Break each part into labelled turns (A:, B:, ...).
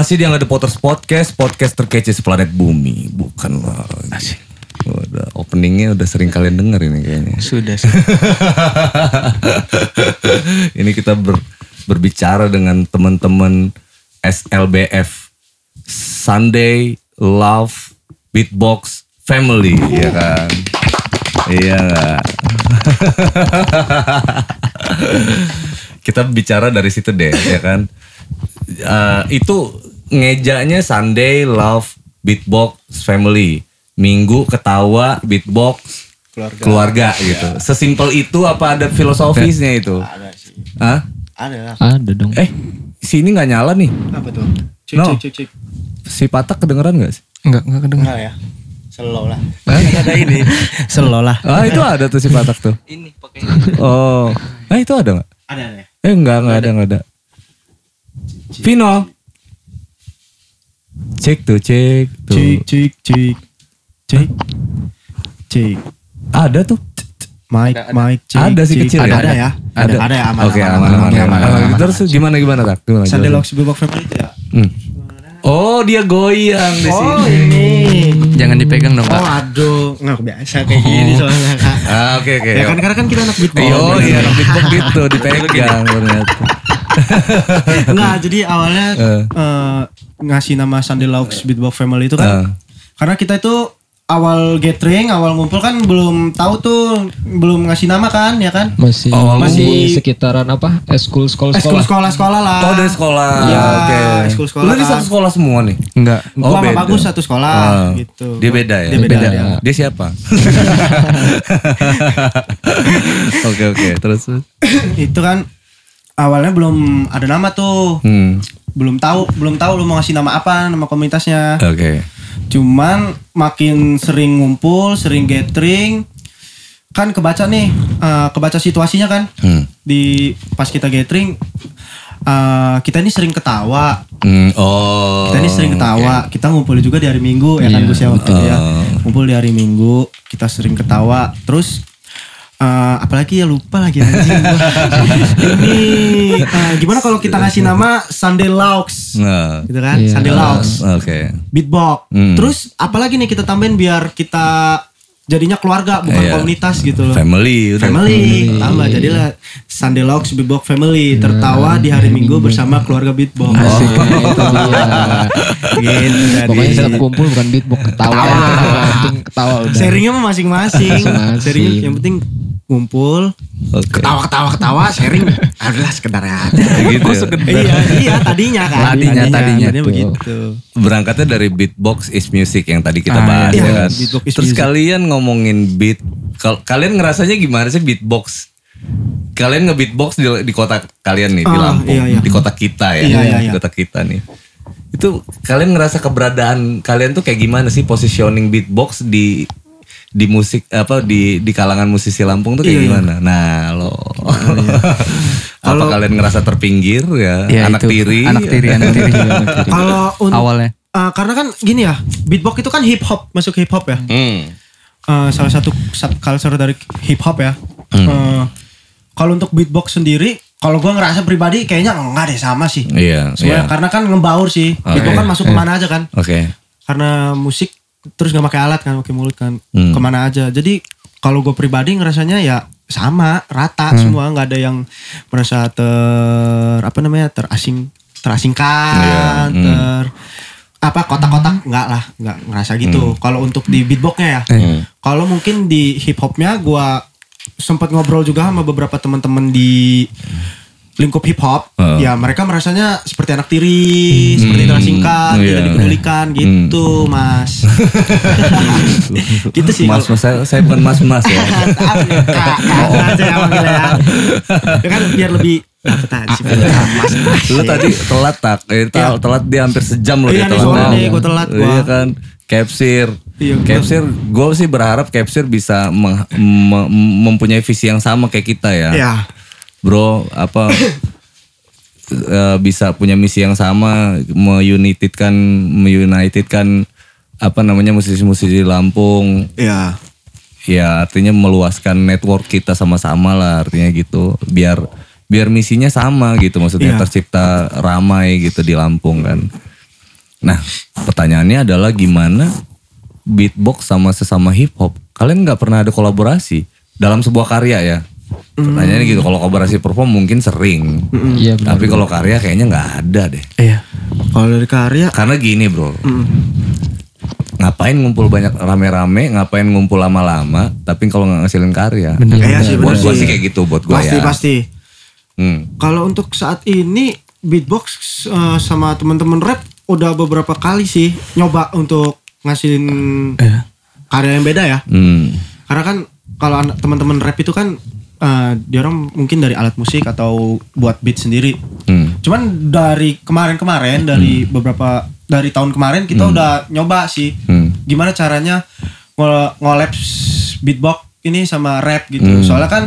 A: Masih di Angga The Potters Podcast, podcast terkece seplanet bumi. Bukan lah. Udah, openingnya udah sering kalian denger ini kayaknya.
B: Sudah. sih.
A: ini kita ber- berbicara dengan teman-teman SLBF Sunday Love Beatbox Family ya kan iya nggak kita bicara dari situ deh ya kan Eh, itu ngejanya Sunday Love Beatbox Family Minggu ketawa beatbox
B: Keluarga.
A: keluarga gitu sesimpel itu apa ada filosofisnya itu
B: Ada sih.
A: Hah?
B: Ada lah.
C: Ada dong.
A: Eh, sini nggak nyala nih.
B: Apa tuh? Cik
A: No.
B: cik cik cik.
A: Si Patak kedengeran nggak sih?
C: Enggak, enggak kedengar.
B: Enggak ya. Slow lah. ada ini. Slow lah.
A: Ah, itu ada tuh si Patak tuh.
B: Ini pakai
A: Oh, eh itu ada nggak?
B: Ada ada.
A: Eh enggak, enggak ada, enggak ada. Vino. Cek tuh, cek tuh.
B: Cik cik cik. Cik. Cik.
A: Ada tuh.
B: Mic mic cik.
A: ada sih kecil ya.
B: Ada ya. Ada ada ya aman.
A: Oke, aman, aman, aman, aman. Terus gimana gimana tak? Gimana?
B: Locks Bebok Family itu ya.
A: Hmm. Oh, dia goyang di
B: Oh
A: sini.
B: ini.
C: Jangan dipegang dong,
B: Oh
C: Pak.
B: aduh, nggak biasa kayak gini soalnya kak.
A: Ah, oke oke.
B: Ya kan karena kan kita anak beatbox.
A: Oh iya, anak beatbox gitu dipegang ternyata.
B: Enggak, jadi awalnya
A: Eh.
B: eh, ngasih nama Sunday Laux Beatbox Family itu
A: Eh.
B: kan karena kita itu awal gathering, awal ngumpul kan belum tahu tuh, belum ngasih nama kan, ya kan?
C: Masih
A: Oh,
C: masih sekitaran apa? Eskul sekolah
B: Eskul
C: sekolah.
B: sekolah-sekolah lah.
A: Oh dari sekolah.
B: Iya,
A: Oke.
B: eskul sekolah
A: Lu di
B: kan.
A: satu sekolah semua nih.
C: Enggak.
A: Oh,
B: Gua sama. Bagus satu sekolah
A: Ah.
B: gitu.
A: Dia beda ya.
B: Dia beda.
C: Beda.
B: dia.
A: Dia siapa? Oke oke. Terus. terus.
B: itu kan awalnya belum ada nama tuh.
A: Hmm.
B: Belum tahu, belum tahu lu mau ngasih nama apa, nama komunitasnya.
A: Oke.
B: Cuman makin sering ngumpul, sering gathering, kan kebaca nih, eh, kebaca situasinya kan
A: Hmm.
B: di pas kita gathering, eh, kita ini sering ketawa,
A: Hmm. Oh.
B: kita ini sering ketawa, kita ngumpul juga di hari Minggu ya kan
C: Iya.
B: Gus ya waktu itu ya, ngumpul di hari Minggu, kita sering ketawa, terus eh, apalagi ya lupa lagi anjing gua. ini eh, gimana kalau kita ngasih nama Sunday Laux,
A: Nah.
B: gitu kan,
C: Iya.
B: Sunday Laux.
A: Oke.
B: beatbox.
A: Hmm.
B: Terus apalagi nih kita tambahin biar kita jadinya keluarga bukan
A: Iya.
B: komunitas gitu loh.
A: Family. udah.
B: Family, tambah jadilah Sunday Locks Beatbox Family tertawa di hari Minggu bersama keluarga beatbox.
C: Asik, itu dia.
B: gitu jadi.
C: Pokoknya setiap kumpul bukan beatbox ketawa. Ketawa udah.
B: Sharingnya mah. Masing-masing. Sharing yang penting kumpul,
A: Oke.
B: ketawa ketawa ketawa, sharing adalah sekedar aja.
A: Gitu ya.
B: iya, iya tadinya kan.
C: Tadinya, tadinya tuh.
B: begitu.
A: Berangkatnya dari beatbox is music yang tadi kita
C: Ah,
A: bahas
B: iya.
A: ya kan.
B: Beatbox is
A: Terus
B: music.
A: kalian ngomongin beat, kal- kalian ngerasanya gimana sih beatbox? Kalian nge-beatbox di, di kota kalian nih di
B: Ah,
A: Lampung,
B: iya, iya.
A: di kota kita ya,
B: Iya, iya,
A: di
B: iya.
A: kota kita nih. Itu kalian ngerasa keberadaan kalian tuh kayak gimana sih positioning beatbox di di musik apa di di kalangan musisi Lampung tuh kayak
B: Iya, iya.
A: gimana? Nah, lo apa
B: Kalau-
A: kalian ngerasa terpinggir ya,
C: Iya,
A: anak
C: itu.
A: tiri?
C: Anak tiri, anak tiri anak tiri.
B: Kalau
C: Awalnya.
B: eh, karena kan gini ya, beatbox itu kan hip hop, masuk hip hop ya.
A: Hmm.
B: Eh, salah satu subculture dari hip hop ya.
A: Hmm.
B: Eh, kalau untuk beatbox sendiri, kalau gua ngerasa pribadi kayaknya enggak deh sama sih.
A: Iya,
B: Sebenarnya
A: iya.
B: karena kan ngebaur sih.
A: Oke.
B: Beatbox kan masuk ke mana aja kan.
A: Oke.
B: Karena musik terus nggak pakai alat kan, pakai mulut kan.
A: Hmm.
B: Ke mana aja. Jadi kalau gue pribadi ngerasanya ya sama, rata
A: Hmm.
B: semua. nggak ada yang merasa ter apa namanya terasing, terasingkan,
A: Iya, hmm.
B: ter apa kotak-kotak nggak lah, nggak ngerasa gitu. Kalau untuk di beatboxnya ya.
A: Hmm.
B: Kalau mungkin di hip hopnya gua sempat ngobrol juga sama beberapa teman-teman di lingkup hip hop,
A: Uh.
B: ya mereka merasanya seperti anak tiri, seperti terasingkan,
A: iya.
B: tidak dipedulikan gitu, Mas. gitu sih.
A: Mas, mas saya, saya bukan mas mas ya.
B: Kak, kak, kak aja ya ya. Ya kan biar lebih.
A: Lu tadi telat tak? Eh, tel-
B: Iya.
A: telat dia hampir sejam loh
B: Iya
A: telat. Nah,
B: nih, gua telat, gua.
A: Iya kan. Capsir.
B: Iya,
A: Capsir, gue sih berharap Capsir bisa me- mempunyai visi yang sama kayak kita ya.
B: Ya,
A: Bro, apa eh, bisa punya misi yang sama, meunitedkan, meunitedkan apa namanya musisi-musisi Lampung.
B: ya.
A: Ya artinya meluaskan network kita sama-sama lah artinya gitu. Biar biar misinya sama gitu maksudnya
B: Iya.
A: tercipta ramai gitu di Lampung kan. Nah, pertanyaannya adalah gimana beatbox sama sesama hip hop? Kalian nggak pernah ada kolaborasi dalam sebuah karya ya? Pertanyaannya gitu, kalau kolaborasi perform mungkin sering.
C: Iya benar.
A: Tapi kalau karya kayaknya nggak ada deh.
B: Iya. Kalau dari karya,
A: Karena gini bro, ngapain ngumpul banyak rame-rame, ngapain ngumpul lama-lama, tapi kalau nggak ngasilin karya.
B: Iya sih,
A: Buat
B: bener
A: gue
B: sih.
A: kayak gitu, buat gue
B: pasti
A: ya.
B: pasti.
A: Hmm.
B: Kalau untuk saat ini beatbox eh, sama teman-teman rap udah beberapa kali sih nyoba untuk ngasilin karya yang beda ya.
A: Hmm.
B: Karena kan kalau teman-teman rap itu kan eh, dia orang mungkin dari alat musik atau buat beat sendiri.
A: Hmm.
B: Cuman dari kemarin-kemarin dari beberapa dari tahun kemarin kita udah nyoba sih
A: Hmm.
B: gimana caranya ngo- ngolab beatbox ini sama rap gitu.
A: Hmm.
B: Soalnya kan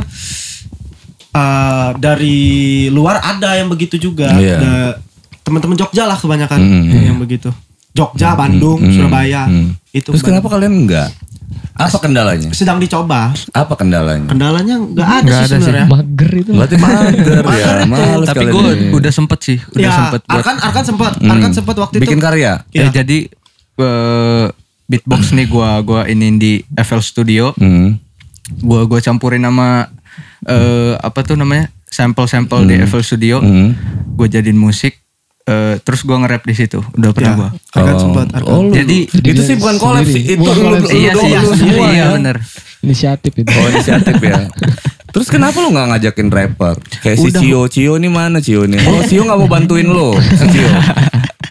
B: eh, dari luar ada yang begitu juga. Da- Teman-teman Jogja lah kebanyakan
A: Hmm.
B: yang begitu. Jogja, Bandung,
A: Hmm.
B: Surabaya.
A: Hmm.
B: Itu
A: Terus
B: banyak.
A: kenapa kalian enggak? Apa kendalanya?
B: sedang dicoba.
A: Apa kendalanya?
B: Kendalanya nggak ada
D: Nggak
B: sih
D: ada sih.
B: sebenarnya.
C: Mager itu.
A: Berarti mager ya, males
D: Tapi gue
A: ini.
D: udah sempet sih, udah
B: Ya,
D: sempet buat
B: Arkan Arkan sempat
A: Hmm.
B: Arkan sempat waktu
A: bikin
B: itu
A: karya.
D: Ya,
B: Iya.
D: jadi eh, beatbox nih gua gua ini di FL Studio.
A: Hmm.
D: Gua gua campurin sama eh, apa tuh namanya? sampel-sampel di FL Studio.
A: Hmm.
D: Gue jadiin musik eh, terus gua nge-rap di situ. Udah pernah
B: Ya,
D: gua.
B: Arkan sempat Arkan.
A: Oh, lu-
D: Jadi-
A: itu sih bukan collab sih, itu lu,
C: collab
A: lu,
C: sih.
A: lu
D: iya sih,
A: lu semua
D: iya
A: ya.
D: bener.
C: Inisiatif itu.
A: Oh inisiatif ya. Terus kenapa lu nggak ngajakin rapper? Kayak si
D: Udah.
A: Cio, Cio nih mana Cio nih? Oh Cio nggak mau bantuin lo, Cio.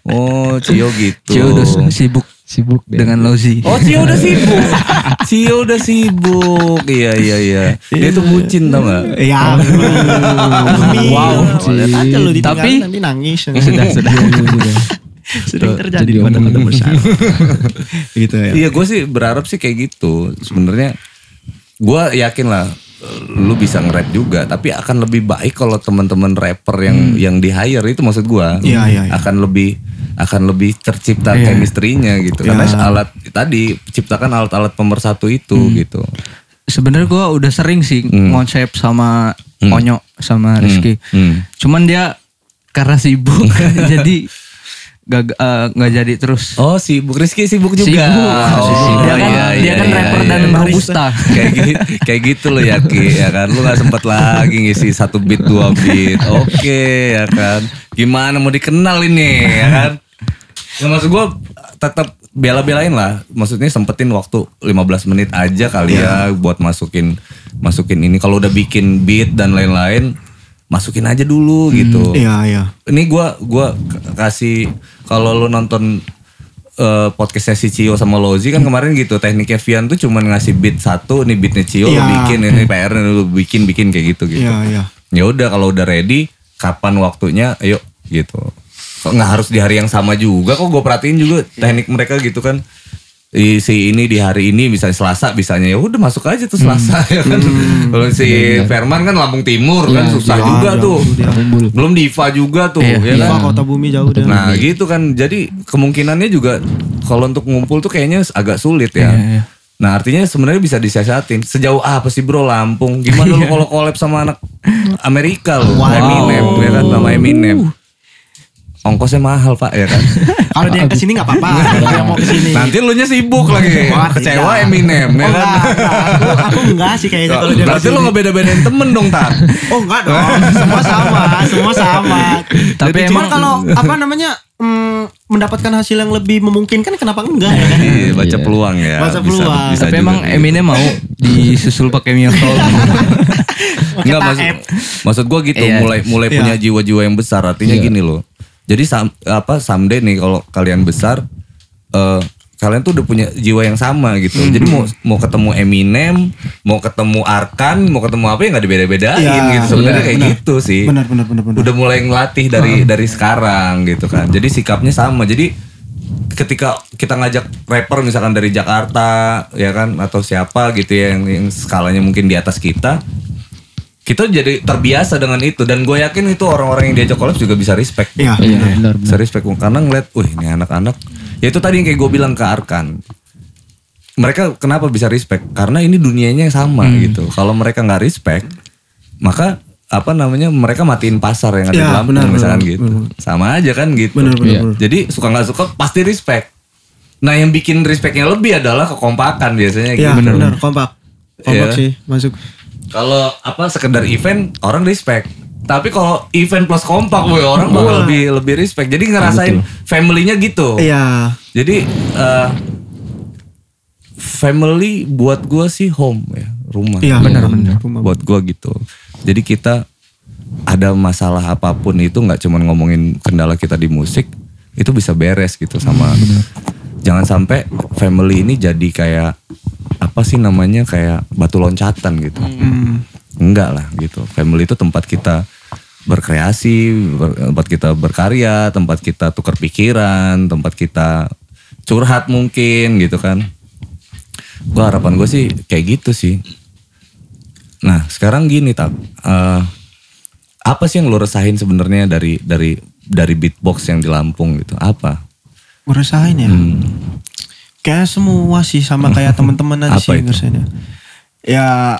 A: Oh Cio gitu.
D: Cio udah sibuk
C: Sibuk deh.
D: dengan Lozi.
A: Oh Cio udah sibuk. Cio udah sibuk. Iya iya iya. Dia tuh bucin tau gak?
B: Ya. wow. Aja lu
D: Tapi-
B: nanti nangis.
D: sudah sudah.
B: Sering terjadi
C: Jadi
B: di
C: omong.
B: kota-kota besar. gitu ya.
A: Iya gue sih berharap sih kayak gitu. Sebenarnya gue yakin lah lu bisa nge-rap juga tapi akan lebih baik kalau teman-teman rapper yang yang di hire itu maksud gua
B: Hmm. Iya, iya, iya.
A: akan lebih akan lebih tercipta
D: Iya.
A: chemistry-nya gitu
B: Iya.
A: karena alat tadi ciptakan alat-alat pemersatu itu
D: Hmm.
A: gitu
D: Sebenarnya gua udah sering sih
A: Hmm.
D: konsep sama
A: Hmm.
D: Onyo sama Rizky.
A: Hmm.
D: Cuman dia karena sibuk jadi gak eh, nggak jadi terus.
A: Oh sibuk Rizky sibuk juga.
D: Sibuk.
A: Oh,
D: Dia kan- dia kan rapper dan robusta.
A: kayak gitu, kayak gitu loh ya Ki, ya kan. Lu nggak sempet lagi ngisi satu beat dua beat. Oke ya kan. Gimana mau dikenal ini ya kan? Ya maksud gue tetap bela-belain lah. Maksudnya sempetin waktu 15 menit aja kali ya buat masukin masukin ini. Kalau udah bikin beat dan lain-lain, masukin aja dulu gitu
B: Iya, iya.
A: ini gua gua kasih kalau lu nonton eh, podcastnya si Cio sama Lozi kan kemarin gitu tekniknya Vian tuh cuman ngasih beat satu nih beatnya Cio lu
B: Iya.
A: bikin ini PR lu bikin bikin kayak gitu gitu
B: Iya, iya.
A: ya udah kalau udah ready kapan waktunya ayo gitu kok nggak harus di hari yang sama juga kok gue perhatiin juga teknik mereka gitu kan Di- si ini di hari ini misalnya Selasa bisanya ya udah masuk aja tuh Selasa ya kan kalau si Ferman kan Lampung Timur kan susah
B: iya,
A: juga
B: jauh
A: tuh
B: dia.
A: belum Diva juga tuh
D: Iya,
A: ya
B: Diva
A: kan
B: kota bumi jauh deh.
A: Nah gitu kan jadi kemungkinannya juga kalau untuk ngumpul tuh kayaknya agak sulit ya.
D: Iya, iya.
A: Nah artinya sebenarnya bisa disiasatin. Sejauh apa sih bro Lampung? Gimana lu kalau collab sama anak Amerika lu?
B: Wow.
A: Eminem ya kan sama Eminem. Ongkosnya mahal pak ya kan.
B: Kalau dia ke sini nggak apa-apa. Kalau dia mau ke sini.
A: Nanti lu nya sibuk lagi.
B: Wah,
A: Kecewa
B: tidak.
A: Eminem ya
B: Oh,
A: kan.
B: enggak, enggak. Aku, aku enggak sih kayaknya kalau dia
A: Berarti lu
B: ke sini.
A: ngebeda-bedain temen dong tak?
B: Oh enggak dong, semua sama, semua sama.
D: Tapi
B: Jadi
D: emang-
B: kalau apa namanya mm, mendapatkan hasil yang lebih memungkinkan kenapa enggak ya kan?
A: Iya, baca
C: Iya.
A: peluang ya.
B: Baca
A: Bisa-
B: peluang.
A: bisa
D: Tapi
A: juga
D: emang. Eminem mau disusul pakai Miracle.
A: Enggak
B: Kita
A: maksud maksud gua gitu
D: Iya.
A: mulai mulai
B: Iya.
A: punya jiwa-jiwa yang besar artinya gini loh. Jadi sam, apa someday nih kalau kalian besar eh kalian tuh udah punya jiwa yang sama gitu.
B: Hmm.
A: Jadi mau mau ketemu Eminem, mau ketemu Arkan, mau ketemu apa ya nggak dibeda-bedain
B: Iya,
A: gitu. Sebenarnya
B: iya,
A: kayak
B: benar.
A: gitu sih.
B: Benar benar benar benar.
A: Udah mulai ngelatih dari dari sekarang gitu kan. Jadi sikapnya sama. Jadi ketika kita ngajak rapper misalkan dari Jakarta ya kan atau siapa gitu ya yang, yang skalanya mungkin di atas kita kita jadi terbiasa dengan itu dan gue yakin itu orang-orang yang diajak collab juga bisa respect
B: Iya.
C: Iya benar
A: bisa
C: benar.
A: respect karena ngeliat wih ini anak-anak ya itu tadi yang kayak gue bilang ke Arkan mereka kenapa bisa respect karena ini dunianya sama gitu kalau mereka nggak respect maka apa namanya mereka matiin pasar yang ada
B: Ya,
A: di Lampung
B: benar,
A: misalkan
B: benar,
A: gitu. Sama aja kan gitu.
B: Benar, benar,
C: Iya.
B: benar.
A: Jadi suka nggak suka pasti respect. Nah yang bikin respectnya lebih adalah kekompakan biasanya
B: Iya
A: gitu.
B: benar kompak. Kompak
A: Iya.
B: sih masuk.
A: Kalau apa sekedar event orang respect. Tapi kalau event plus kompak, boy orang bakal lebih lebih respect. Jadi ngerasain family-nya gitu.
B: Iya.
A: Jadi eh, family buat gua sih home ya, rumah.
B: Iya
D: Benar,
B: rumah.
D: benar.
B: Rumah.
A: Buat gua gitu. Jadi kita ada masalah apa pun itu nggak cuma ngomongin kendala kita di musik, itu bisa beres gitu sama. Jangan sampai family ini jadi kayak apa sih namanya kayak batu loncatan gitu.
B: Hmm.
A: Enggak lah gitu. Family itu tempat kita berkreasi, ber- tempat kita berkarya, tempat kita tukar pikiran, tempat kita curhat mungkin gitu kan. Gua harapan gue sih kayak gitu sih. Nah sekarang gini tak, eh, apa sih yang lo resahin sebenarnya dari dari dari beatbox yang di Lampung gitu? Apa?
B: Ngerasain ya.
A: Hmm.
B: Kayak semua sih sama kayak teman-teman aja sih
A: itu?
B: ngerasainnya. Ya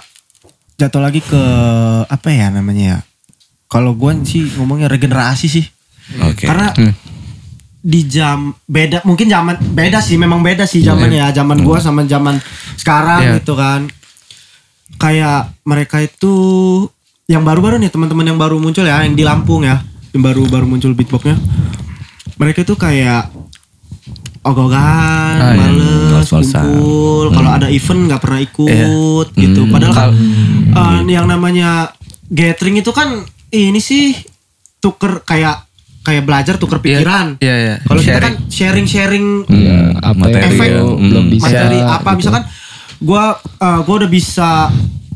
B: jatuh lagi ke apa ya namanya ya. Kalau gue sih ngomongnya regenerasi sih.
A: Oke.
B: Karena di jam beda mungkin zaman beda sih memang beda sih zamannya ya zaman gua sama zaman sekarang
D: Iya.
B: gitu kan kayak mereka itu yang baru-baru nih teman-teman yang baru muncul ya yang di Lampung ya yang baru-baru muncul beatboxnya mereka itu kayak ogah-ogahan
D: Ah, iya.
B: males
A: Males-malesan.
B: kumpul kalau ada event nggak pernah ikut
A: Iya.
B: gitu
A: Hmm.
B: padahal kan eh, yang namanya gathering itu kan ini sih tuker kayak kayak belajar tuker pikiran
D: Iya, iya.
B: kalau kita kan
D: Sharing.
B: sharing-sharing
C: Iya, apa
A: Hmm, materi
B: efek
A: ya.
C: belum-
A: Hmm.
C: bisa.
B: materi apa
C: gitu.
B: misalkan gua eh, gua udah bisa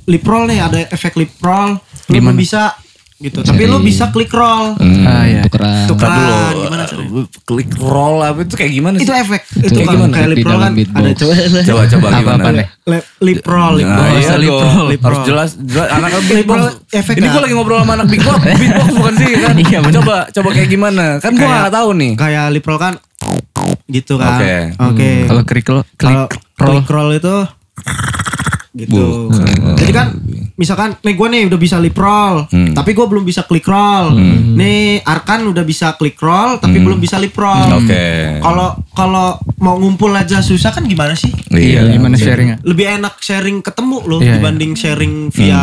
B: lip roll nih ada efek lip roll lu belum
D: Gimana?
B: bisa gitu tapi lu bisa click roll
D: Ah, iya.
C: tukeran.
B: Tukeran.
A: Dulu,
B: gimana caranya?
A: klik roll apa itu kayak gimana sih?
B: itu efek itu
A: Kayak
B: kalau
A: gimana?
B: kayak lip roll kan
C: beatbox.
B: ada coba
A: Coba coba
D: Apa
A: gimana?
D: apa nih?
B: lip, lip roll lip
A: Nah,
B: roll
A: iya
D: lip roll,
B: lip
A: Harus
B: roll.
A: jelas, jelas anak
B: Lip
A: beatbox.
B: roll efek
A: Ini
B: ya?
A: gue lagi ngobrol sama anak beatbox, beatbox bukan sih kan?
D: Iya, bener.
A: Coba coba kayak gimana? Kan gue
B: Kayak-
A: gak tahu nih.
B: kayak lip roll kan gitu kan
A: Oke.
B: oke
D: Kalau klik roll,
B: kalau
D: klik roll.
B: click roll itu gitu. Jadi kan misalkan nih gue nih udah bisa lip roll,
A: Hmm.
B: tapi gue belum bisa click roll. Nih Arkan udah bisa click roll, tapi belum bisa lip roll.
A: Hmm. Oke.
B: Kalau kalau mau ngumpul aja susah kan gimana sih?
D: Iya, gimana sharingnya?
B: Lebih enak sharing ketemu loh
D: Iya,
B: dibanding sharing via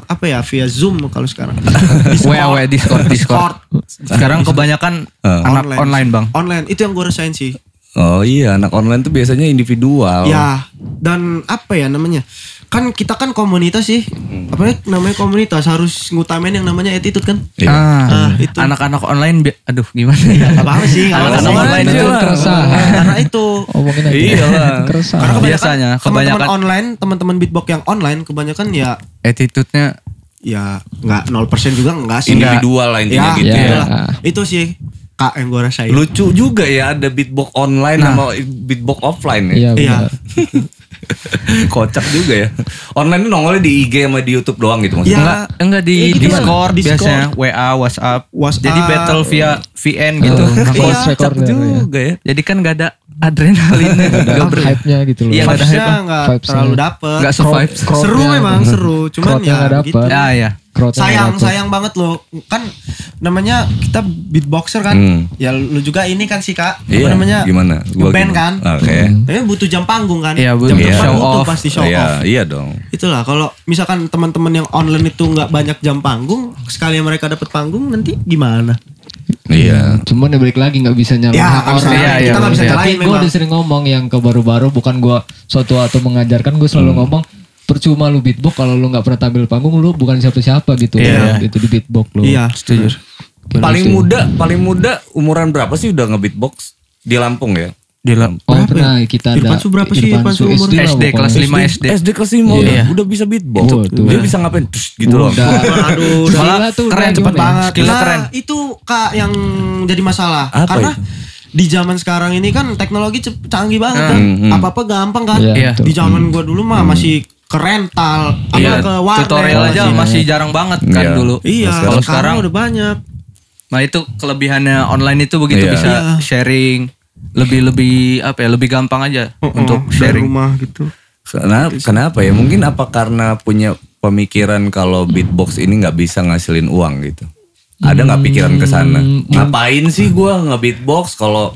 B: apa ya via Zoom kalau sekarang.
D: WA, WA, Discord, Discord. Sekarang kebanyakan
A: Eh.
D: anak online, bang.
B: Online itu yang gue rasain sih.
A: Oh iya, anak online tuh biasanya individual.
B: Ya, dan apa ya namanya? Kan kita kan komunitas sih.
A: Hmm.
B: Apa ya namanya komunitas harus ngutamain yang namanya attitude kan?
A: Iya.
D: Ah,
B: Ah, itu.
D: anak-anak online, bi- aduh gimana ya?
B: apa-apa sih, gak apa-apa
D: Anak-anak
B: sih.
D: online
C: Itu
D: juga.
C: keresahan.
B: Karena itu.
C: Omongin aja.
A: Iya lah.
C: Keresahan.
B: Karena kebanyakan
D: Biasanya,
B: teman-teman
D: kebanyakan-
B: online, teman-teman beatbox yang online kebanyakan ya
D: Attitude-nya
B: ya nggak 0% juga enggak sih.
A: Individual lah intinya
B: Ya,
A: gitu
C: Iya.
A: ya.
B: itulah. Itu sih Kak yang gue rasain.
A: Lucu juga ya ada beatbox online
D: Nah.
A: sama beatbox offline ya.
C: Iya,
B: Iya.
C: benar.
A: Kocak juga ya. Online itu nongolnya di IG sama di YouTube doang gitu maksudnya.
B: Ya,
D: enggak enggak di
B: Ya, gitu lah.
D: Discord,
B: Discord.
D: biasanya WA, WhatsApp.
B: WhatsApp.
D: Jadi battle via VN gitu.
C: Oh,
B: Iya.
A: Kocak
C: recorder, ya.
A: juga ya.
D: Jadi kan gak ada adrenalinnya.
C: Ada
D: Gak ber-
C: hype-nya gitu loh.
D: Iya, nggak ada
B: Vibes-nya
D: hype-nya.
B: nggak
C: Vibes-nya.
B: terlalu dapet.
D: Gak survive.
B: Seru
C: crowdnya
B: memang
C: gitu.
B: seru, cuman ya gitu.
D: Ya ya.
C: Crowdnya
B: sayang sayang banget loh kan namanya kita beatboxer kan
A: Hmm.
B: ya lu juga ini kan sih kak
A: Iya,
B: apa namanya
A: gimana? Gua
B: band
A: gimana?
B: kan
A: Oke.
B: tapi butuh jam panggung kan
D: Iya,
B: jam
D: butuh
A: Iya.
B: depan
D: show
B: butuh
D: off.
B: pasti show
A: Iya,
B: off
A: iya dong.
B: itulah kalau misalkan teman-teman yang online itu nggak banyak jam panggung sekali mereka dapat panggung nanti gimana
A: Iya.
C: Cuman ya balik lagi nggak bisa nyalahin
B: Ya,
C: orang.
D: nyalahin. Iya,
B: kita nggak bisa
D: iya.
C: Tapi
B: nyalain
C: gue
B: memang
C: udah sering ngomong yang ke baru-baru bukan gue suatu atau mengajarkan gue selalu ngomong percuma lu beatbox kalau lu nggak pernah tampil panggung lu bukan siapa-siapa gitu
D: Iya.
C: gitu di beatbox lu.
B: iya
D: Setuju.
C: Gitu
A: Paling muda, paling muda umuran berapa sih udah nge-beatbox di Lampung ya?
D: Di lam-
C: Oh
B: Berapa
C: pernah kita ada
B: Irfan Su berapa sih? Irfan Su umur?
C: lah
D: SD kelas
C: pokoknya.
D: 5 SD.
A: SD kelas 5
C: Iya.
A: udah, udah bisa beatbox.
C: Oh, tuh.
A: Dia bisa ngapain? Tush, gitu loh.
C: Udah.
B: Aduh,
C: Udah
D: Malah
C: tuh,
D: keren, cepet
C: ya?
B: banget.
D: Skillnya
B: Nah,
D: keren.
B: itu kak yang jadi masalah.
A: Apa
B: Karena
A: itu?
B: di zaman sekarang ini kan teknologi canggih banget
D: Hmm,
B: kan.
A: hmm.
B: Apa-apa gampang kan.
C: Iya,
D: Iya.
C: betul.
B: Di zaman gua dulu mah masih ke rental, apa
D: Iya,
B: ke warnet.
D: tutorial aja
B: masih-
D: masih jarang banget kan
A: Iya.
D: dulu.
B: Iya,
A: Kalau
D: sekarang-
B: sekarang udah banyak.
D: Nah itu kelebihannya online itu begitu
A: Iya.
D: bisa
B: Iya.
D: sharing lebih lebih apa ya lebih gampang aja untuk
B: dari
D: sharing.
B: rumah gitu.
A: Kenapa, kenapa ya? Mungkin apa karena punya pemikiran kalau beatbox ini nggak bisa ngasilin uang gitu? Ada nggak pikiran ke sana? Ngapain sih gua nge-beatbox kalau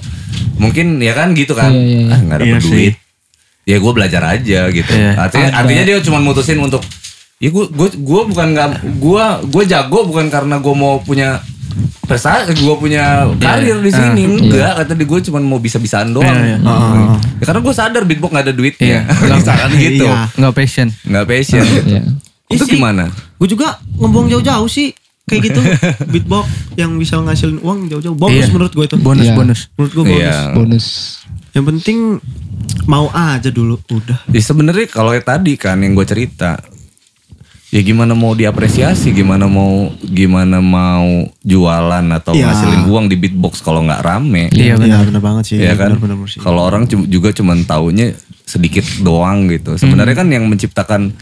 A: mungkin ya kan gitu kan?
C: Iya, iya, iya.
A: Ah nggak dapet
D: Iya sih.
A: Ya gue belajar aja gitu.
D: Iya.
A: Artinya,
C: Ada.
A: artinya dia cuma mutusin untuk ya gue gue gue bukan nggak gue gue jago bukan karena gue mau punya prestasi gue punya karir di sini enggak kata dia gue cuma mau bisa-bisaan doang
D: Iya, iya.
A: Hmm. Ya, karena gue sadar beatbox nggak ada duitnya
D: Iya.
A: misalkan gitu
B: Iya.
D: Nggak passion.
A: nggak passion gitu
C: Iya.
A: itu
B: Iya
A: gimana
B: Gue juga ngebuang jauh-jauh sih kayak gitu beatbox yang bisa ngasilin uang jauh-jauh bonus
D: Iya.
B: menurut gue itu
D: Bonus
C: Iya.
D: bonus.
B: menurut gue bonus
A: Iya.
C: Bonus.
B: Yang penting mau aja dulu udah.
A: Ya sebenarnya kalau yang tadi kan yang gue cerita ya gimana mau diapresiasi gimana mau gimana mau jualan atau
B: Iya.
A: ngasilin uang di beatbox kalau nggak rame.
D: Iya benar.
B: benar banget sih.
A: Ya kan? Kalau orang juga cuman taunya sedikit doang gitu. Sebenarnya kan yang menciptakan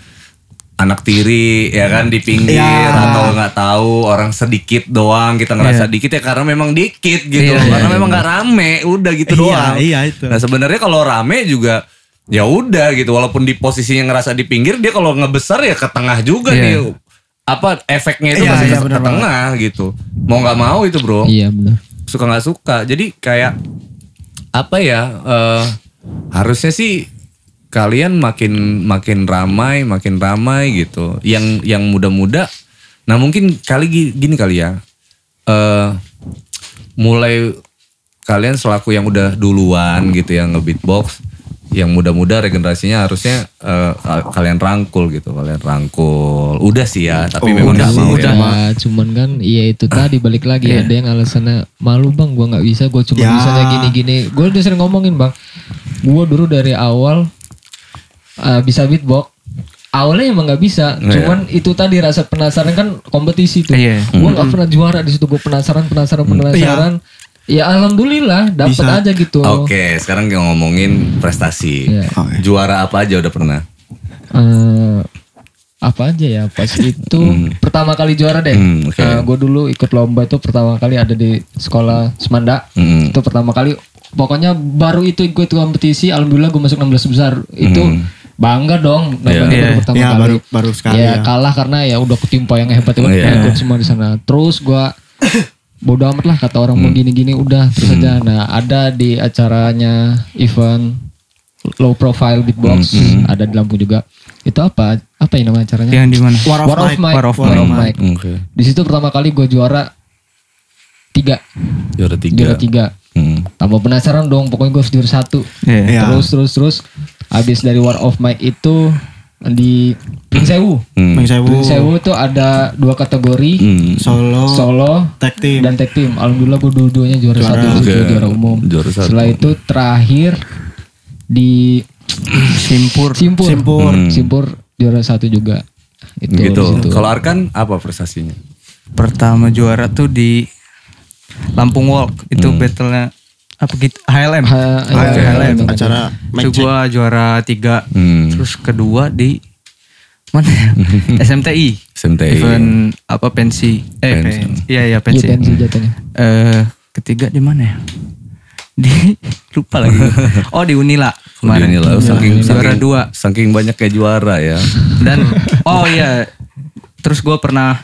A: anak tiri ya kan di pinggir
B: Iya.
A: atau nggak tahu orang sedikit doang kita ngerasa dikit ya karena memang dikit gitu.
D: Iya,
A: karena memang nggak rame udah gitu
B: Iya,
A: doang.
B: iya, itu.
A: nah sebenarnya kalau rame juga ya udah gitu. Walaupun di posisinya ngerasa di pinggir dia kalau ngebesar ya ke tengah juga
D: Iya.
A: nih apa efeknya itu
B: Iya,
A: masih
B: iya,
A: ke, ke tengah gitu. Mau nggak mau itu bro.
C: Iya benar.
A: suka nggak suka. Jadi kayak apa ya eh, harusnya sih kalian makin makin ramai makin ramai gitu. Yang yang muda-muda nah mungkin kali gi- gini kali ya. Eh mulai kalian selaku yang udah duluan gitu ya nge-beatbox yang muda-muda regenerasinya harusnya eh, ka- kalian rangkul gitu kalian rangkul. Udah sih ya tapi memang
D: udah
A: mau
D: udah.
A: ya.
C: Ya, cuman kan iya itu tadi balik lagi ada yang alasannya malu bang gua nggak bisa gua cuma
B: Ya.
C: bisanya gini-gini. Gue udah sering ngomongin bang. Gua dulu dari awal uh, bisa beatbox awalnya emang nggak bisa
A: Iya.
C: cuman itu tadi rasa penasaran kan kompetisi tuh
D: Iya.
C: gua nggak pernah juara di situ gue penasaran penasaran penasaran ya alhamdulillah dapat aja gitu
A: Oke, sekarang kita ngomongin prestasi.
C: Iya.
A: Juara apa aja udah pernah?
C: Eh, apa aja ya pas itu pertama kali juara deh.
A: Hmm, oke.
C: gue dulu ikut lomba itu pertama kali ada di sekolah Semanda.
A: Hmm.
C: Itu pertama kali. Pokoknya baru itu ikut kompetisi. Alhamdulillah gue masuk 16 besar. Itu bangga dong.
A: Iya.
C: Namanya baru
D: Iya.
C: pertama
B: Iya,
C: kali.
B: baru- baru sekali
C: ya,
B: ya.
C: kalah karena ya udah ketimpa yang hebat hebat
A: Iya.
C: ikut semua di sana. Terus gue bodo amat lah kata orang mau gini-gini udah terus aja. Nah ada di acaranya event low profile beatbox ada di Lampung juga. Itu apa? Apa yang nama acaranya?
D: Yang di mana?
B: War of
C: War of
B: Mic.
C: Mic.
D: War of
C: War of
B: Mic.
C: Mic.
A: Oke.
C: Di situ pertama kali gue juara tiga,
A: Juara tiga.
C: juara tiga.
A: Hmm.
C: Tambah penasaran dong, pokoknya gue harus juara satu.
D: Iya.
C: Terus terus terus, habis dari War of Mic itu di Pring Sewu.
A: Hmm.
B: Sewu
C: Pring Sewu tuh ada dua kategori,
A: Hmm.
B: solo
C: solo
B: tag team
C: dan tag team. Alhamdulillah gue dua-duanya juara,
B: Juara.
C: satu,
A: Oke.
C: juara umum.
A: Juara satu.
C: Setelah itu terakhir di
D: Simpur.
C: Simpur,
B: Simpur.
A: Hmm.
C: Simpur juara satu juga. Itu
A: gitu. Kalau Arkan apa prestasinya?
D: Pertama juara tuh di Lampung Walk. Itu battle-nya apa gitu? HLM. Oke,
C: iya,
D: HLM.
C: iya,
B: acara
D: Itu gua juara tiga.
A: Hmm.
D: Terus kedua di mana ya? SMTI.
A: SMTI.
D: Event apa pensi? Eh,
A: Pensi.
D: Iya iya
C: Iya,
D: pensi.
C: pensi jatuhnya.
D: Eh ketiga di mana ya? Di lupa lagi. Oh di Unila kemarin.
A: Ini lah, saking,
D: juara
A: saking,
D: dua.
A: saking banyak kayak juara ya.
D: Dan oh iya. Terus gua pernah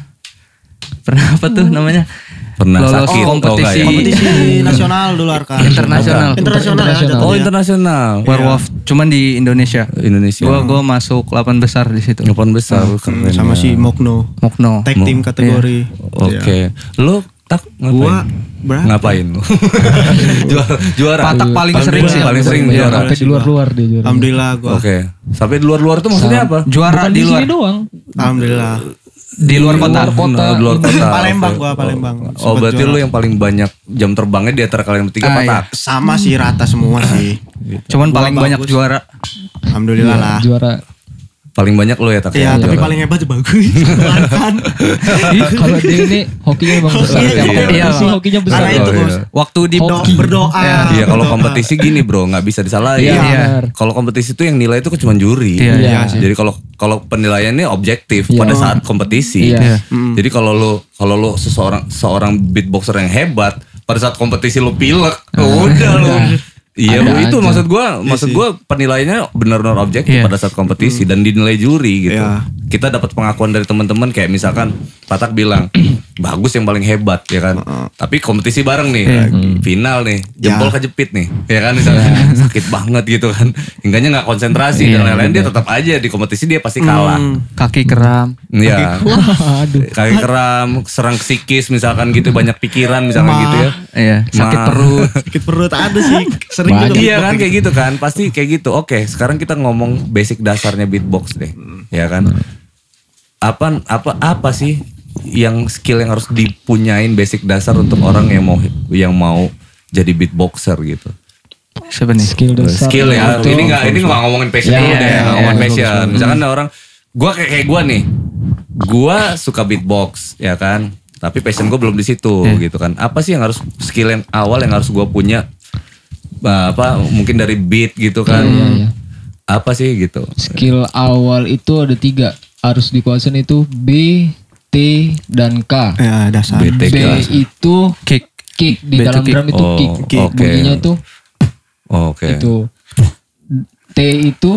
D: pernah apa tuh namanya?
A: Pernah
D: Lolos
A: sakit.
D: kompetisi.
A: Oh,
B: kompetisi nasional dulu Arkan
D: Internasional.
B: internasional.
A: Oh internasional.
D: Werewolf cuman di Indonesia.
A: Indonesia.
D: Gua gua masuk 8 besar di situ.
A: Delapan besar. keren
B: Hmm, sama
A: ya.
B: si Mokno
D: Mokno.
B: tag team kategori
A: Oke. Lo tak ngapain?
B: Gua berapa?
A: ngapain lu? juara. juara.
D: Patak paling sering sih.
A: Paling sering
C: Iya,
A: juara.
C: Sampai di luar-luar dia juara.
B: alhamdulillah gua
A: Oke. Sampai di luar-luar tuh maksudnya apa?
D: Juara
C: Bukan
D: di luar
C: sini doang.
B: alhamdulillah
D: di luar kota.
C: luar kota.
A: Nah, di luar kota.
B: Palembang gua, Palembang.
A: Oh, berarti
B: juara.
A: lu yang paling banyak jam terbangnya di antara kalian bertiga
D: Ah,
A: patak.
B: sama sih rata semua sih
D: Cuman
B: Gua
D: paling banyak
B: bagus.
D: juara.
B: alhamdulillah lah
C: Juara.
A: Paling banyak lu ya tak?
B: Iya, tapi
A: Juara.
B: paling hebat ya bagus. Kan.
C: Kalau dia ini hokinya besar.
B: Iya,
C: Kalau
A: iya.
D: Iya.
C: hokinya besar.
B: Karena itu
A: Oh, iya.
D: Waktu di
B: berdoa.
A: Iya, kalau kompetisi gini bro, nggak bisa disalahin.
C: Iya,
D: Iya.
A: Kalau kompetisi itu yang nilai itu cuma juri.
D: Iya,
C: iya
B: sih.
A: Jadi kalau kalau penilaiannya objektif
C: Iya.
A: pada saat kompetisi.
C: Iya.
A: Jadi kalau lu kalau lu seseorang seorang beatboxer yang hebat pada saat kompetisi lu pilek, udah lu Iya,
C: Ada
A: itu
C: aja.
A: maksud gua, maksud gua penilaiannya benar-benar objektif
D: Iya.
A: pada saat kompetisi dan dinilai juri gitu.
B: Iya.
A: Kita dapat pengakuan dari teman-teman kayak misalkan Patak bilang bagus yang paling hebat ya kan. Tapi kompetisi bareng nih, final nih, jempol
B: Ya.
A: kejepit nih, ya kan misalkan sakit banget gitu kan. Hingganya nggak konsentrasi dan lain-lain dia tetap aja di kompetisi dia pasti kalah.
D: Kaki kram.
A: Iya.
C: Aduh.
A: Kaki keram, serang psikis misalkan gitu, banyak pikiran misalkan
B: Ma.
A: gitu ya.
D: Iya, sakit
A: Ma.
D: perut.
B: Sakit perut ada sih. Sering
C: Banyak.
B: juga
A: Iya kan kayak gitu kan pasti kayak gitu. Oke sekarang kita ngomong basic dasarnya beatbox deh, ya kan? Apa apa apa sih yang skill yang harus dipunyain basic dasar untuk orang yang mau yang mau jadi beatboxer gitu?
D: Siapa nih?
C: Skill dasar.
A: Skill ya.
C: itu-
A: Ini nggak ini nggak ngomongin passion
C: Ya, ya,
A: deh, nggak ngomongin
C: ya,
A: passion.
C: bagus,
A: Misalkan ada orang, gua kayak kayak gua nih, gua suka beatbox, ya kan? Tapi passion gue belum di situ gitu kan. Apa sih yang harus skill yang awal yang harus gua punya? Bah, apa mungkin dari beat gitu kan?
C: Iya, iya.
A: Apa sih gitu?
C: Skill awal itu ada tiga. Harus dikuasain itu B, T, dan K.
B: Ya dasar.
C: B
A: kelas.
C: itu
D: Kick.
C: kick di
D: B
C: dalam
D: kick.
C: drum itu
A: Oh,
C: kick.
A: oke.
C: Bunyinya itu
A: Oke.
C: itu T itu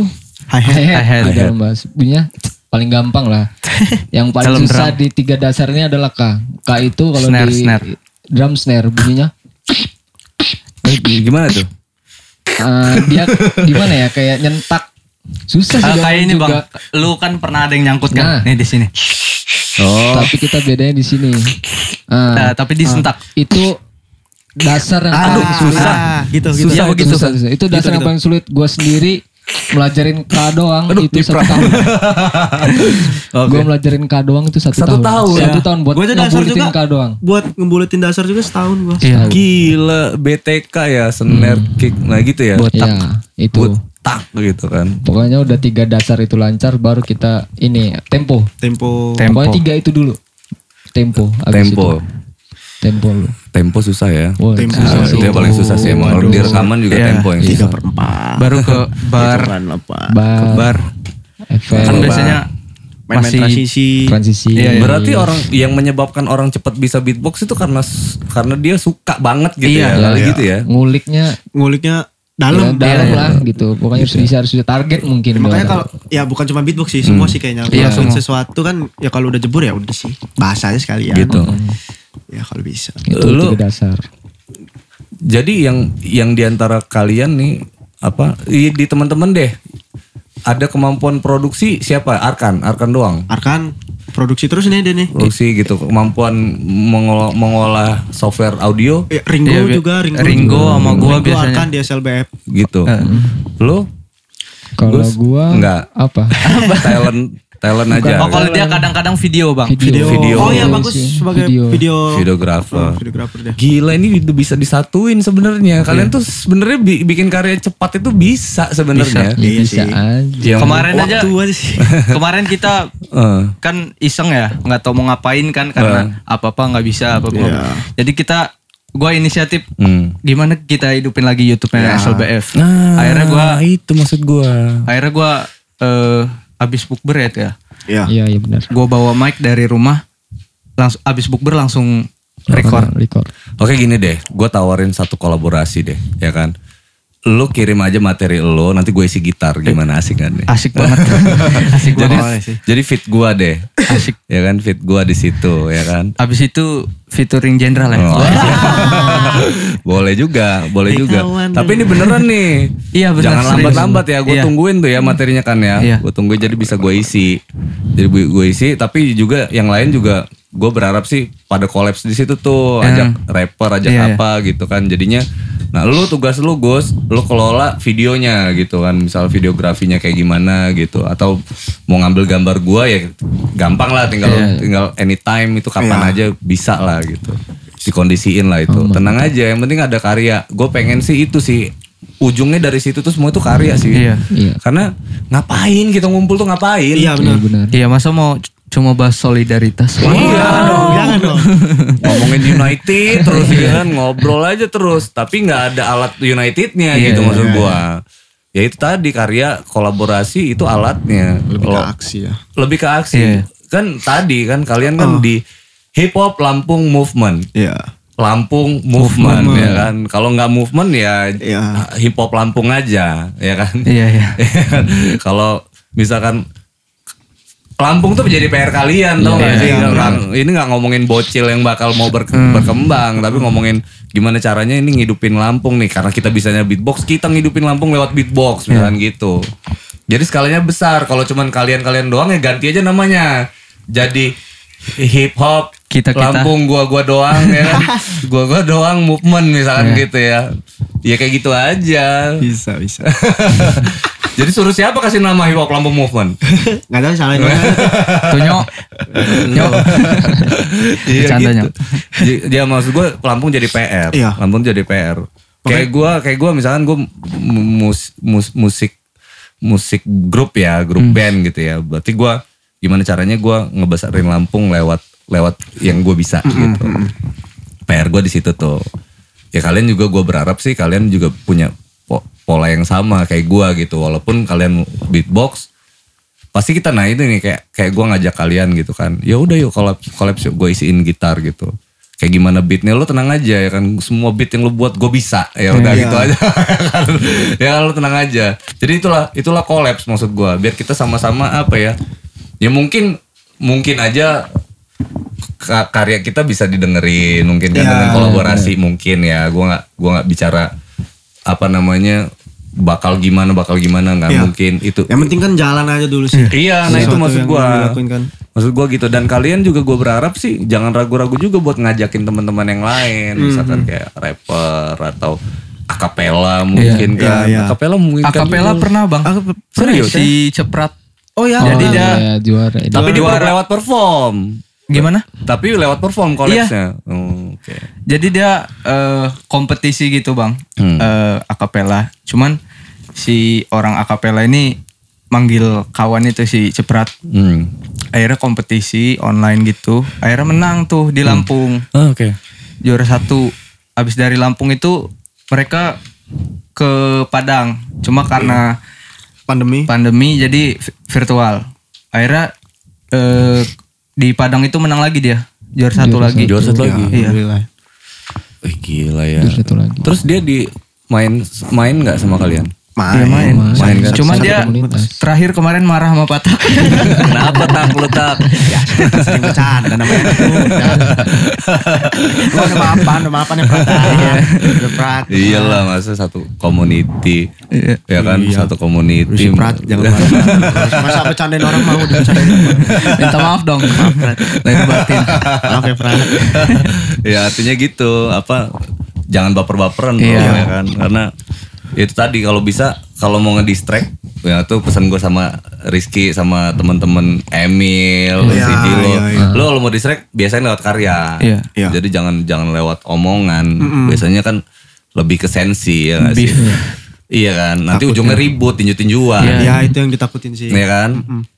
B: Hi-hat.
C: hi-hat
D: Hi-hat.
C: di dalam bass. Bunyinya paling gampang lah. Yang paling susah
D: drum.
C: di tiga dasarnya adalah K. K itu kalau
D: Snare,
C: di
D: snare.
C: drum snare bunyinya
A: Eh, Gimana tuh?
C: Eh, dia gimana ya kayak nyentak. Susah sih dong
D: kayak ini
C: juga.
D: bang, lu kan pernah ada yang nyangkut kan?
C: Nah.
D: Nih di sini.
A: Oh,
C: Tapi kita bedanya di sini. Ah,
D: Nah, tapi disentak.
C: itu dasar yang
B: Aduh,
C: paling sulit.
B: susah. Gitu, gitu.
C: Susah,
D: Iya,
C: itu
D: begitu,
C: susah, susah. Itu dasar
B: Gitu,
C: yang
B: gitu.
C: paling sulit. Gue sendiri melajarin K doang
A: Aduh,
C: itu satu tahun.
A: Oke.
C: Gue melajarin K doang itu satu,
A: Satu
C: tahun.
A: tahun.
C: Satu
B: Ya.
C: tahun buat
B: Gua juga.
C: K doang.
B: Buat ngebuletin dasar juga setahun gua.
D: Iya.
A: Gila, BTK ya, snare kick, nah gitu ya.
C: Ya, itu.
A: Botak gitu kan.
C: Pokoknya udah tiga dasar itu lancar, baru kita ini tempo.
B: Tempo.
D: Tempo.
C: Pokoknya tiga itu dulu. Tempo. abis
A: Tempo.
C: itu. Tempo lu.
A: Tempo susah ya.
C: Wah,
B: Tempo
C: susah
A: itu
C: sih.
A: yang paling susah sih emang. Kalau di rekaman juga
D: Iya.
A: tempo yang
B: Tiga
A: susah.
B: per empat.
D: Baru ke bar.
B: Itu kan?
C: Bar,
D: Ke bar.
C: efek,
D: Kan biasanya
B: Main-main
D: masih
B: transisi.
C: transisi.
D: Iya, iya.
A: Berarti orang yang menyebabkan orang cepat bisa beatbox itu karena karena dia suka banget gitu
D: Iya,
A: ya.
B: Iya.
A: gitu ya.
C: nguliknya
B: Nguliknya
C: ya,
B: dalam.
C: dalam
D: Iya,
C: lah gitu. Pokoknya harus bisa harus bisa target mungkin.
B: Makanya
C: doang.
B: kalau ya bukan cuma beatbox sih, semua sih kayaknya. Kalau
D: semua.
B: sesuatu kan ya kalau udah jebur ya udah sih. Bahasanya sekali ya.
A: Gitu.
B: Ya kalau bisa.
C: itu
A: Lu-
C: dasar.
A: Jadi yang yang di antara kalian nih apa di teman-teman deh ada kemampuan produksi siapa? Arkan, Arkan doang.
B: Arkan produksi terus nih dia nih.
A: Produksi gitu, kemampuan mengolah, mengolah software audio
B: Eh, Ringo
D: bi-
B: juga, Ringo,
D: Ringo
B: juga.
D: sama gua
B: Ringo
D: biasanya.
B: Arkan di SLBF.
A: gitu. Lu
C: Kalau
A: Gus?
C: gua
A: Enggak.
C: apa?
A: talent talent aja.
D: Oh kalau dia kadang-kadang video bang.
C: Video.
A: Video.
B: Oh iya
C: Iya
B: bagus
C: sih,
B: sebagai
C: video.
B: video.
A: videografer.
B: Oh, videografer dia.
A: Gila ini udah bisa disatuin sebenarnya. Kalian tuh sebenarnya bi- bikin karya cepat itu bisa sebenarnya.
C: Ya,
B: Iya
C: bisa
B: sih.
C: aja.
D: Kemarin aja,
B: Waktu aja sih.
D: kemarin kita
A: Eh,
D: kan iseng ya, nggak tahu mau ngapain kan karena apa apa nggak bisa apa apa.
B: Iya.
D: Jadi kita, gue inisiatif
A: hmm.
D: gimana kita hidupin lagi YouTube-nya SLBF.
A: Nah,
D: akhirnya gue,
A: itu maksud gua.
D: akhirnya gue eh abis bukber ya, ya.
B: Iya.
C: Iya, iya benar.
D: Gue bawa mic dari rumah, langsung abis bukber langsung record.
C: Record.
A: Oke gini deh, gue tawarin satu kolaborasi deh, ya kan? Lu kirim aja materi lo, nanti gue isi gitar, gimana asik kan deh?
D: Asik banget, asik
A: Jadi,
D: banget sih.
A: jadi fit gua deh,
D: Asik.
A: ya kan? Fit gua di situ, ya kan?
D: Abis itu featuring jenderal ya.
A: Oh. boleh juga, boleh juga.
B: kawan
A: Tapi ini beneran nih.
D: Iya, bener,
A: Jangan lambat-lambat ya. Gue
D: Iya.
A: tungguin tuh ya materinya kan ya.
D: Iya.
A: Gue tungguin jadi bisa gue isi. Jadi gue isi. Tapi juga yang lain juga gue berharap sih pada kolaps di situ tuh
D: Hmm.
A: ajak rapper, ajak
D: Iya, iya.
A: apa gitu kan. Jadinya, nah lu tugas lu Gus, lu kelola videonya gitu kan. Misal videografinya kayak gimana gitu. Atau mau ngambil gambar gue ya gampang lah. Tinggal
C: Iya.
A: tinggal anytime itu kapan
B: Iya.
A: aja bisa lah gitu dikondisiin lah itu tenang aja yang penting ada karya gue pengen sih itu sih ujungnya dari situ tuh semua itu karya sih
D: Iya.
C: Iya.
A: karena ngapain kita ngumpul tuh ngapain
B: Iya
C: Iya
B: benar.
C: benar.
D: Iya masa mau cuma bahas solidaritas.
A: Iya
B: Jangan dong, jangan dong.
A: ngomongin United terus ya kan ngobrol aja terus tapi nggak ada alat Unitednya
D: Iya,
A: gitu
D: iya,
A: maksud gua ya itu tadi karya kolaborasi itu alatnya
B: Lebih ke
A: Lo-
B: aksi ya.
A: lebih ke aksi
D: Iya.
A: kan tadi kan kalian kan
B: Oh.
A: di hip hop Lampung movement
B: Iya.
A: Lampung movement,
B: Movement.
A: ya kan. Kalau nggak movement ya
B: Iya.
A: hip hop Lampung aja, ya kan.
D: Iya iya.
A: Kalau misalkan Lampung tuh menjadi PR kalian tau gak
D: Iya,
A: sih?
D: iya,
A: Nggak- ini nggak ngomongin bocil yang bakal mau ber- berkembang, tapi ngomongin gimana caranya ini ngidupin Lampung nih. Karena kita bisanya beatbox, kita ngidupin Lampung lewat beatbox, misalkan gitu. Jadi skalanya besar. Kalau cuman kalian-kalian doang ya ganti aja namanya. Jadi hip hop
D: Kita-kita.
A: Lampung gua-gua doang ya kan. Gua-gua doang movement misalkan gitu ya. Ya kayak gitu aja.
B: Bisa, bisa.
A: Jadi suruh siapa kasih nama hip hop Lampung movement?
B: Gak tahu salah juga.
D: Tuh nyok. Nyok.
A: Iya
D: Bercandanya.
A: gitu. Jadi- Dia maksud gue Lampung jadi PR.
B: Iya.
A: Lampung jadi PR. Kayak gue, kayak gue misalkan gue mus, mus- musik musik grup ya, grup band gitu ya. Berarti gue gimana caranya gue ngebesarin Lampung lewat lewat yang gue bisa gitu. PR gue di situ tuh. Ya kalian juga gue berharap sih kalian juga punya po- pola yang sama kayak gue gitu. Walaupun kalian beatbox, pasti kita nah itu nih kayak kayak gue ngajak kalian gitu kan. Ya udah yuk collab collab yuk gue isiin gitar gitu. Kayak gimana beatnya lo tenang aja ya kan. Semua beat yang lo buat gue bisa. Ya udah
B: Iya.
A: gitu aja. Ya lo tenang aja. Jadi itulah itulah collabs maksud gue biar kita sama-sama apa ya ya mungkin mungkin aja karya kita bisa didengerin mungkin kan
B: Iya.
A: dengan kolaborasi mungkin ya gue nggak gua nggak bicara apa namanya bakal gimana bakal gimana nggak
B: Iya.
A: mungkin itu
B: Yang penting kan jalan aja dulu sih.
A: Iya, nah itu maksud gua.
B: dilakuin kan.
A: Maksud gua gitu dan kalian juga gua berharap sih jangan ragu-ragu juga buat ngajakin teman-teman yang lain, misalkan kayak rapper atau akapela mungkin kan.
B: Iya, iya.
A: Akapela mungkin kan
D: Akapela
A: juga.
D: pernah bang.
A: Serius?
D: Si Ceprat.
B: Oh ya.
D: Jadi
C: Oh,
D: dia
C: iya, juara.
A: Tapi di
D: Juara.
A: lewat perform.
D: Gimana?
A: Tapi lewat perform collapse-nya. Oh, Oke.
D: Jadi dia eh, kompetisi gitu bang,
A: Hmm.
D: Eh, akapela. Cuman si orang akapela ini manggil kawan itu si Ceprat.
A: Hmm.
D: Akhirnya kompetisi online gitu. Akhirnya menang tuh di Lampung.
A: Oh, Oke.
D: Juara satu. Abis dari Lampung itu mereka ke Padang. Cuma karena
B: Pandemi.
D: pandemi jadi vi- virtual. Akhirnya eh, di Padang itu menang lagi dia. Juara satu lagi.
A: Juara satu lagi.
D: Iya.
A: Wih, gila ya.
C: Terus satu lagi.
A: Terus dia di main main nggak sama kalian?
D: Dia
B: Main.
D: main.
A: Main kan?
D: Cuma
C: Satu
D: dia
C: komunitas.
D: terakhir kemarin marah sama Patak.
A: Kenapa tak lu tak?
B: Ya, kita sering bercanda namanya. Lu ada maafan, ada maafan yang perhatian. Udah perhatian.
A: Iyalah masa satu community
D: Iya.
A: ya kan
B: Iya.
A: satu community
B: Berusin perat, jangan marah. Masa bercandain orang mau dibicarain.
D: Minta maaf dong. Lain batin.
B: Maaf ya Prat.
A: ya artinya gitu apa jangan baper-baperan bro
D: Iya.
A: ya kan karena itu tadi kalau bisa kalau mau ngedistract ya tuh pesan gue sama Rizky sama teman-teman Emil,
B: Iya,
A: si Dilo.
B: iya, iya.
A: Lo kalau mau distract biasanya lewat karya.
D: Iya.
B: Iya.
A: Jadi jangan jangan lewat omongan. Biasanya kan lebih ke sensi ya nggak sih? Iya kan. Nanti ujungnya ribut, tinju-tinjuan.
D: Iya.
B: Ya itu yang ditakutin sih.
A: Ya kan?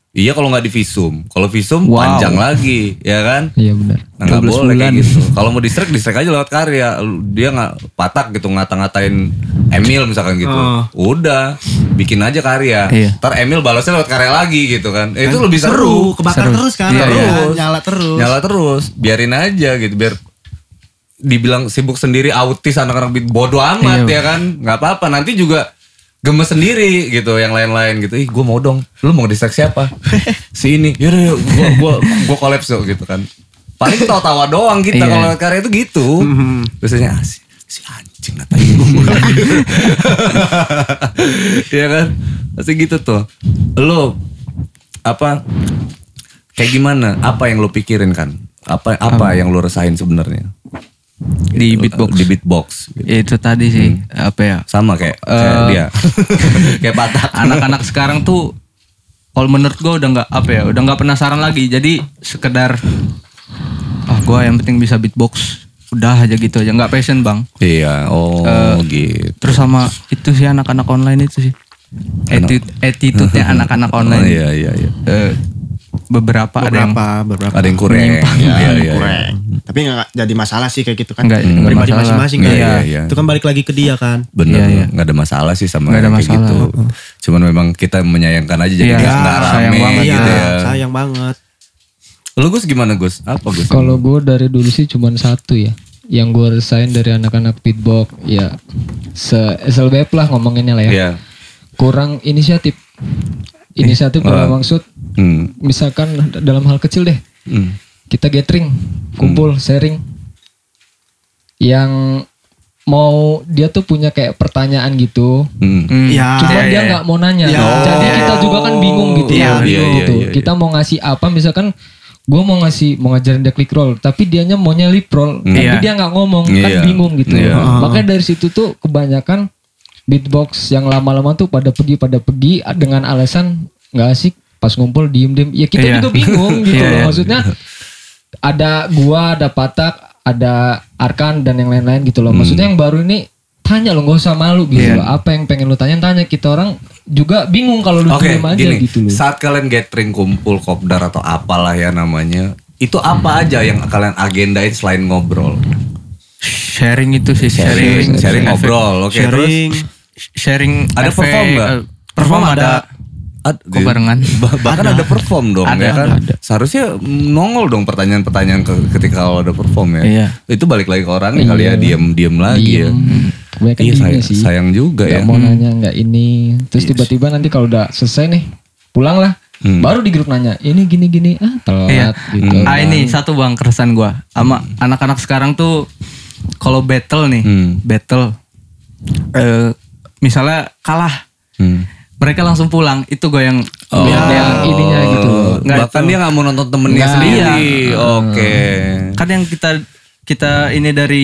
A: Iya kalau nggak di visum. Kalau visum
D: Wow.
A: panjang lagi, ya kan?
C: Iya benar.
A: Nah, nggak
D: 12
A: boleh kayak
D: bulan.
A: gitu. Kalau mau distract, distract aja lewat karya. Dia nggak patak gitu ngata-ngatain Emil misalkan gitu.
B: Oh.
A: Udah, bikin aja karya.
D: Iya.
A: Ntar Emil balasnya lewat karya lagi gitu kan. Eh, itu lebih seru.
B: Kebakar
D: Seru.
B: terus kan.
A: Iya,
B: Terus.
A: terus.
B: Nyala terus.
A: Nyala terus. Biarin aja gitu. Biar dibilang sibuk sendiri autis anak-anak bodoh amat
D: Iya.
A: ya kan. Nggak apa-apa. Nanti juga gemes sendiri gitu yang lain-lain gitu. Ih, gue mau dong. Lu mau distract siapa? si ini. Yaudah yuk, gua gua gua collab yuk gitu kan. Paling tawa-tawa doang kita
D: Iya.
A: kalau karya itu gitu. Biasanya ah, si, si anjing ngatain gue. Iya kan? Pasti gitu tuh. Lu apa kayak gimana? Apa yang lu pikirin kan? Apa apa yang lu rasain sebenarnya?
D: Di beatbox.
A: Di beatbox. gitu.
D: Ya, itu tadi sih apa ya?
A: Sama kayak, kayak
D: Eh.
A: dia. kayak patak.
D: Anak-anak sekarang tuh kalau menurut gue udah nggak apa ya, udah nggak penasaran lagi. Jadi sekedar ah gue yang penting bisa beatbox. Udah aja gitu aja, nggak passion bang.
A: Iya, oh
D: Eh,
A: gitu.
D: Terus sama itu sih anak-anak online itu sih. Attitude, attitude-nya anak-anak
A: Oh,
D: online.
A: iya iya iya.
D: Eh, beberapa, ada yang
B: Beberapa, beberapa.
A: Ada yang kurang.
B: Ya,
A: Iya iya. iya.
B: kurang. Tapi nggak jadi masalah sih kayak gitu kan.
D: Nggak-
B: Pribadi
D: masalah.
B: masing-masing kan.
A: Iya, iya.
B: Itu kan balik lagi ke dia kan.
A: Bener,
D: Iya, iya.
A: nggak ada masalah sih sama
D: Nggak ada
A: kayak
D: masalah.
A: gitu. Cuman memang kita menyayangkan aja jadi
D: Iya,
A: nggak nggak
D: sayang
A: rame
D: banget.
A: Gitu ya.
B: sayang banget.
A: Lu Gus gimana Gus? Apa Gus?
C: Kalau gue dari dulu sih cuman satu ya. yang gue resain dari anak-anak beatbox ya se SLBF lah ngomonginnya lah ya.
A: Iya.
C: Kurang inisiatif. Inisiatif dalam maksud
A: Hmm.
C: misalkan dalam hal kecil deh.
A: Hmm.
C: Kita gathering, kumpul, sharing. Yang mau dia tuh punya kayak pertanyaan gitu.
A: Hmm.
D: Hmm.
B: Ya.
C: Cuma
D: Iya,
C: dia
D: iya.
C: nggak mau nanya.
B: Ya.
C: Jadi kita juga kan bingung gitu
A: Iya,
C: ya.
A: iya,
C: bingung
A: iya,
C: gitu.
A: iya, iya.
C: Kita mau ngasih apa misalkan gue mau ngasih mau ngajarin dia click roll tapi dianya maunya lip roll tapi
D: Iya.
C: dia nggak ngomong kan
A: Iya.
C: bingung gitu
A: Iya.
C: makanya dari situ tuh kebanyakan beatbox yang lama-lama tuh pada pergi pada pergi dengan alasan nggak asik pas ngumpul diem diem ya kita
D: Iya.
C: juga bingung gitu
D: Iya,
C: loh
D: iya.
C: maksudnya ada gua ada patak ada arkan dan yang lain-lain gitu loh maksudnya yang baru ini tanya lo nggak usah malu gitu
D: Iya.
C: loh apa yang pengen lu tanya tanya kita orang juga bingung kalau lu diem aja
A: gini.
C: gitu loh
A: Saat kalian gathering kumpul kopdar atau apalah ya namanya, itu apa aja yang kalian agendain selain ngobrol?
D: Sharing itu sih
A: Sharing,
D: sharing.
A: sharing
D: Efek-
A: ngobrol. Oke, terus
B: Sharing.
D: Sharing.
A: Ada perform nggak?
D: Perform ada.
A: Ad-
D: Kok barengan?
A: Bah- bahkan ada, perform dong
D: Ada,
A: ya kan.
D: ada, ada.
A: Seharusnya nongol dong pertanyaan-pertanyaan ke- ketika kalau ada perform ya.
D: Iya.
A: Itu balik lagi ke orangnya kali ya,
C: Iya.
A: diem-diem lagi ya.
C: Diem. Kebanyakan
A: Iya
C: diem
A: sayang,
C: sih.
A: sayang juga
C: Nggak
A: ya.
C: mau nanya nggak ini terus tiba-tiba nanti kalau udah selesai nih pulang lah
A: Hmm.
C: baru di grup nanya ini gini gini ah telat
D: Iya.
C: gitu
D: Ah ini satu bang keresahan gua sama anak-anak sekarang tuh kalau battle nih,
A: Hmm.
D: battle eh misalnya kalah,
A: Hmm.
D: Mereka langsung pulang. Itu gue yang
A: Oh.
C: yang ininya gitu loh.
D: Nggak,
A: Bahkan
D: itu.
A: dia nggak mau nonton temennya
C: Nggak.
A: sendiri.
D: Iya.
A: Oke.
D: kan yang kita kita ini dari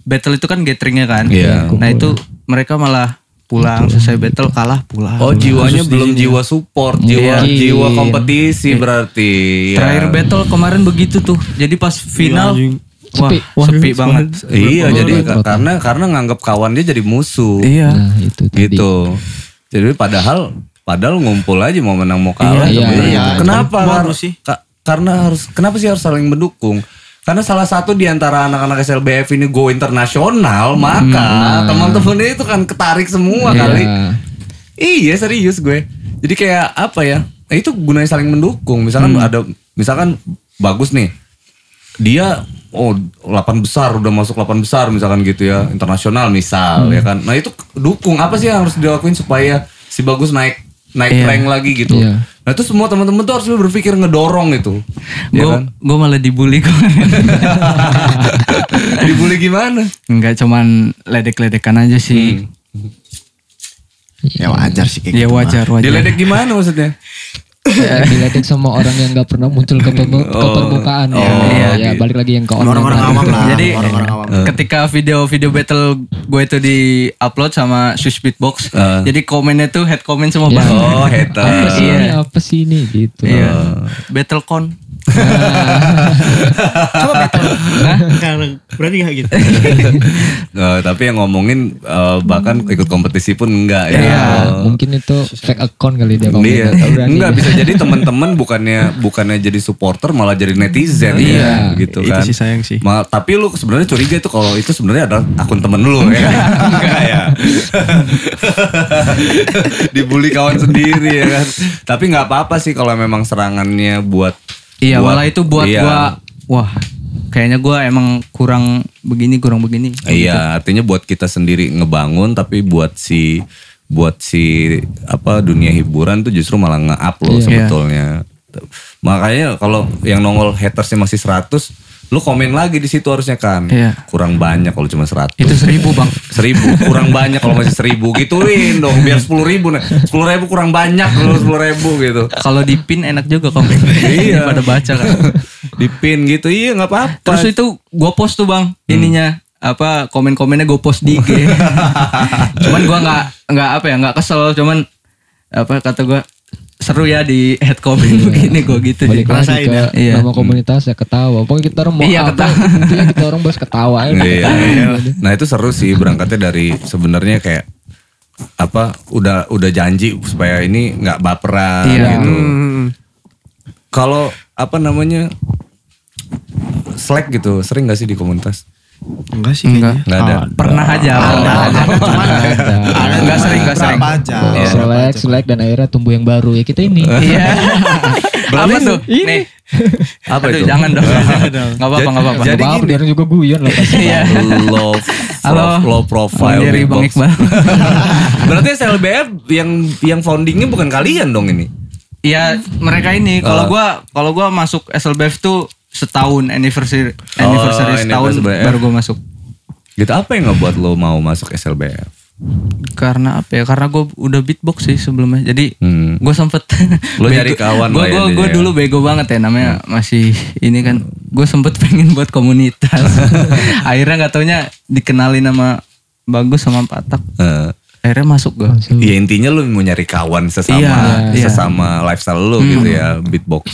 D: battle itu kan gatheringnya kan.
A: Iya.
D: Nah itu mereka malah pulang selesai battle kalah pulang.
A: Oh jiwanya
D: Khusus
A: belum jiwa support, jiwa
C: Iya.
A: jiwa kompetisi berarti. ya.
D: Terakhir battle kemarin begitu tuh. Jadi pas final
B: anjing.
D: wah
C: Sepi.
D: sepi banget.
A: Iya jadi karena karena nganggap kawan dia jadi musuh.
D: Iya.
C: nah itu tadi.
A: gitu. Jadi padahal padahal ngumpul aja mau menang mau kalah
C: Iya,
A: sebenarnya
C: iya,
A: gitu.
B: iya.
A: Kenapa
B: Mau
A: harus
B: sih.
A: ka- karena harus kenapa sih harus saling mendukung? Karena salah satu di antara anak-anak SLBF ini go internasional, maka teman-temannya itu kan ketarik semua
C: Iya.
A: kali. Iya serius gue. Jadi kayak apa ya? Nah, itu gunanya saling mendukung. Misalkan ada misalkan bagus nih. Dia oh 8 besar udah masuk 8 besar misalkan gitu ya, internasional misal ya kan. Nah, itu dukung apa sih yang harus dilakuin supaya si bagus naik naik
D: Iya.
A: rank lagi gitu.
C: Iya.
A: Nah, itu semua teman-teman tuh harus berpikir ngedorong itu. Ya
D: Gue
A: kan?
D: gue malah dibully kemarin.
A: Dibully gimana?
D: Enggak cuman ledek-ledekan aja sih.
B: Ya wajar sih kayak
D: Ya
B: gitu.
D: wajar wajar.
A: Diledek gimana maksudnya?
C: Ya, diledek sama orang yang nggak pernah muncul ke, ke permukaan ya.
D: iya,
C: ya balik lagi yang ke
B: orang-orang awam lah.
D: Jadi
B: orang-orang awam.
D: ketika video-video battle gue itu di upload sama Swiss Beatbox,
A: Eh.
D: jadi komennya tuh head comment semua
C: Ya.
D: bang.
A: Oh, hater.
C: apa sih
D: Iya.
C: ini apa sih ini gitu
D: Iya. Battle con.
B: Coba battle. Karena berarti gak gitu.
A: Eh, tapi yang ngomongin eh, bahkan ikut kompetisi pun enggak ya.
C: Ya,
A: Oh.
C: mungkin itu fake account kali dia.
A: Iya. Enggak bisa jadi teman-teman bukannya bukannya jadi supporter malah jadi netizen
C: Iya.
A: ya gitu
B: Itu
A: kan.
B: sih sayang sih.
A: Ma- tapi lu sebenarnya curiga itu kalau itu sebenarnya adalah akun temen lu ya. Enggak ya. Dibully kawan sendiri ya kan. Tapi nggak apa-apa sih kalau memang serangannya buat
D: Iya,
A: buat-
D: malah itu buat
A: iya.
D: gua wah, kayaknya gua emang kurang begini, kurang begini.
A: Iya, artinya buat kita sendiri ngebangun tapi buat si buat si apa dunia hiburan tuh justru malah nge-up loh
C: Iya.
A: sebetulnya. Makanya kalau yang nongol hatersnya masih 100, lu komen lagi di situ harusnya kan.
D: Iya.
A: Kurang banyak kalau cuma 100.
D: Itu seribu bang.
A: Seribu kurang banyak kalau masih seribu gituin dong biar sepuluh ribu nah sepuluh ribu kurang banyak kalau sepuluh ribu gitu
D: Kalau di pin enak juga komen.
A: Iya.
D: Pada baca kan.
A: di pin gitu iya nggak apa-apa
D: Terus itu gue post tuh bang, ininya apa komen-komennya gue post di IG. cuman gue nggak nggak apa ya nggak kesel, cuman apa kata gue seru ya di head comment begini gue gitu.
C: Balik
D: Jadi.
C: lagi
B: Rasain
C: ke
B: ya.
D: Iya.
C: nama komunitas ya ketawa. Pokoknya kita orang mau
D: Iya,
C: apa intinya kita orang bahas ketawa aja.
A: Iya, iya. Nah itu seru sih berangkatnya dari sebenarnya kayak apa udah udah janji supaya ini nggak baperan
D: Iya.
A: gitu.
B: Hmm.
A: Kalau apa namanya Slack gitu sering gak sih di komunitas?
B: Enggak sih
D: Enggak.
B: kayaknya.
A: Nggak ada.
B: Oh,
D: Pernah aja.
B: Ada,
D: pernah
B: ada,
D: aja.
B: cuman
C: Ada.
B: ada
D: Nggak sering, nggak sering.
B: Aja.
A: Iya.
C: Selek,
B: aja.
C: selek dan akhirnya tumbuh yang baru ya kita ini.
D: Iya. Apa tuh?
C: Ini.
D: Nih.
A: Apa
D: Aduh,
A: itu?
D: jangan dong. Enggak apa-apa, enggak apa-apa.
A: Jadi gini.
C: dia juga guyon lah pasti.
D: Iya.
A: low,
D: Halo.
A: low profile
D: Dari Bang. Iqbal.
A: Berarti SLBF yang yang foundingnya bukan kalian dong ini?
D: Iya, mereka ini kalau
A: Oh.
D: gua kalau gua masuk SLBF tuh setahun anniversary
A: Oh,
D: anniversary setahun
A: anniversary.
D: baru gua masuk.
A: Gitu apa yang ngebuat lo mau masuk SLBF?
D: Karena apa ya? Karena gue udah beatbox sih sebelumnya. Jadi
A: Hmm.
D: gue sempet
A: Lo nyari kawan
D: Gue
A: lah ya
D: gue
A: ya.
D: dulu bego banget ya namanya masih ini kan. Gue sempet pengen buat komunitas. Akhirnya nggak taunya dikenalin sama bagus sama Patak.
A: Eh,
D: Akhirnya masuk gue.
A: ya intinya lo mau nyari kawan sesama
D: Iya, iya.
A: sesama lifestyle lo gitu ya beatbox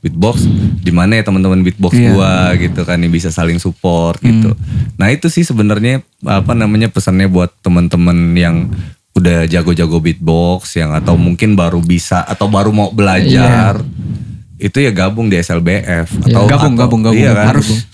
A: beatbox di mana ya teman-teman beatbox
D: Iya.
A: gua gitu kan yang bisa saling support gitu. Nah itu sih sebenarnya apa namanya pesannya buat teman-teman yang udah jago-jago beatbox yang atau mungkin baru bisa atau baru mau belajar itu ya gabung di SLBF atau
D: Gabung,
A: atau-
D: gabung, gabung.
A: iya kan?
D: Harus.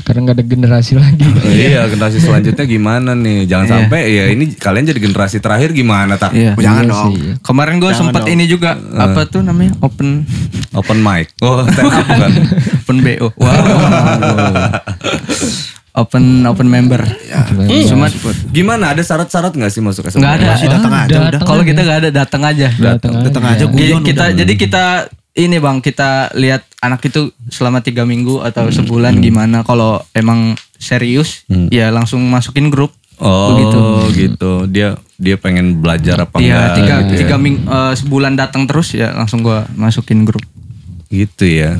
C: Karena nggak ada generasi lagi.
A: iya generasi selanjutnya gimana nih jangan
D: Iya.
A: sampai ya ini kalian jadi generasi terakhir gimana tak
D: Iya.
B: Oh, Jangan
C: Iya
B: dong.
C: sih.
D: Kemarin gue sempet ini juga apa tuh namanya open
A: open mic oh bukan
D: open BO. Wow. open open member. Cuma
A: gimana ada syarat-syarat nggak sih masuk SLBF
D: nggak ada.
B: Masih datang aja
C: Datang
B: udah.
D: Kalau kita nggak ada datang aja.
C: Datang
B: Datang aja guyon
D: kita
B: udah.
D: jadi kita ini bang kita lihat anak itu selama tiga minggu atau sebulan gimana. Kalau emang serius ya langsung masukin grup.
A: oh
D: Begitu.
A: gitu dia dia pengen belajar apa
D: Iya
A: enggak
D: tiga
A: gitu ya.
D: tiga ming, eh, sebulan datang terus ya langsung gua masukin grup.
A: gitu ya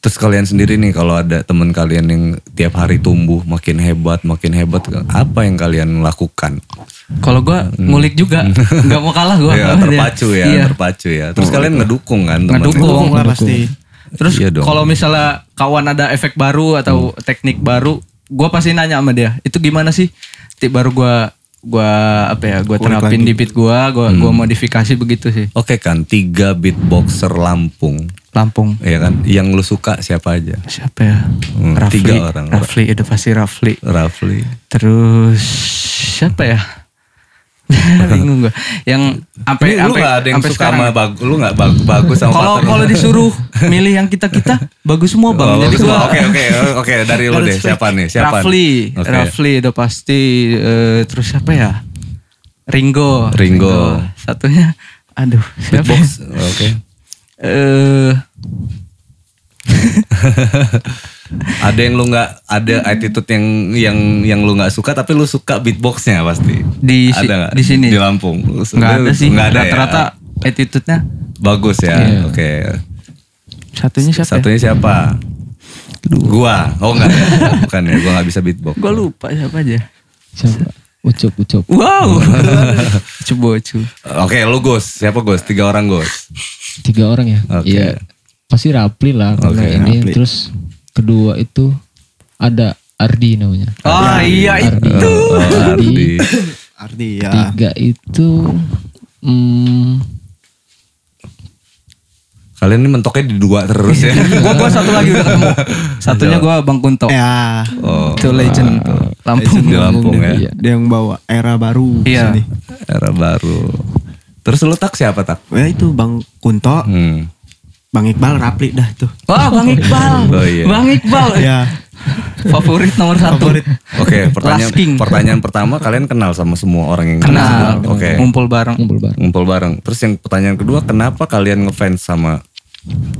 A: terus kalian sendiri nih kalau ada teman kalian yang tiap hari tumbuh makin hebat makin hebat apa yang kalian lakukan
D: Kalau gua ngulik juga nggak mau kalah gua.
A: Ya, terpacu ya
D: Iya.
A: terpacu ya terus kalian ngedukung kan teman
D: Ngedukung.
B: Dukung lah pasti.
D: Terus
A: Iya
D: kalau misalnya kawan ada efek baru atau teknik baru, gua pasti nanya sama dia, itu gimana sih? Tip baru gua gua apa ya? Gua terapin
B: lagi.
D: di beat gua, gua gua modifikasi begitu sih.
A: Oke kan, tiga beatboxer Lampung,
D: Lampung.
A: ya kan? Yang lu suka siapa aja?
D: Siapa ya?
A: Hmm,
D: Rafli.
A: tiga orang.
D: Rafli, itu pasti Rafli.
A: Rafli.
D: Terus siapa ya? Bingung gua. Yang sampai
A: Lu- gak ada yang suka
D: sekarang.
A: sama bagus, lu gak bagus, bagus sama
D: Kalau kalau disuruh milih yang kita kita bagus semua bang.
A: Oh,
D: Jadi.
A: Oke oke oke dari lu deh siapa nih? Siapa?
D: Rafli,
A: Oke.
D: Rafli udah pasti. eh, terus siapa ya? Ringo.
A: Ringo.
D: Satunya, aduh siapa?
A: Beatbox.
D: ya?
A: Oke.
D: Eh,
A: Ada yang lu nggak ada attitude yang yang yang lu nggak suka tapi lu suka beatboxnya pasti.
D: Di
A: ada nggak?
D: di sini?
A: Di Lampung.
D: Nggak ada sih.
A: Nggak ada ya?
D: Rata-rata attitude-nya.
A: Bagus ya.
C: Iya.
A: Oke.
D: Satunya siapa? ya?
A: Satunya siapa? Gua. Oh enggak ya. Bukan ya. Gua nggak bisa beatbox.
D: Gue lupa siapa aja.
C: Siapa? Ucup, ucup.
D: Wow. Coba cu.
A: Oke, lu Gus. Siapa Gus? Tiga orang Gus.
C: Tiga orang ya.
A: Oke.
C: Iya. Pasti Rapli lah karena
A: Oke,
C: ini.
B: Rapli.
C: Terus kedua itu ada Ardi namanya.
D: Oh iya
C: Ardi.
D: itu.
A: Oh, Ardi.
B: Ardi ya.
C: Tiga itu hmm,
A: Kalian ini mentoknya di dua terus ya.
D: Gua gua satu lagi udah ketemu. Satunya gua Bang Kunto.
B: Ya.
A: Oh,
D: Itu legend Lampung.
A: di Lampung ya.
C: Iya.
B: Dia yang bawa era baru
D: Iya.
B: sini.
A: Era baru. Terus lu tak siapa tak?
B: Ya itu Bang Kunto,
A: Hmm.
B: Bang Iqbal, Rapli dah tuh.
D: Wah Bang Iqbal.
A: Oh, iya.
D: Bang Iqbal.
B: Ya.
D: Favorit nomor satu.
B: Favorit.
A: Oke, pertanyaan
D: Last King.
A: pertanyaan pertama kalian kenal sama semua orang yang
D: Kenal.
A: Oke.
D: Ngumpul bareng.
C: ngumpul bareng.
A: Ngumpul bareng. Terus yang pertanyaan kedua, kenapa kalian ngefans sama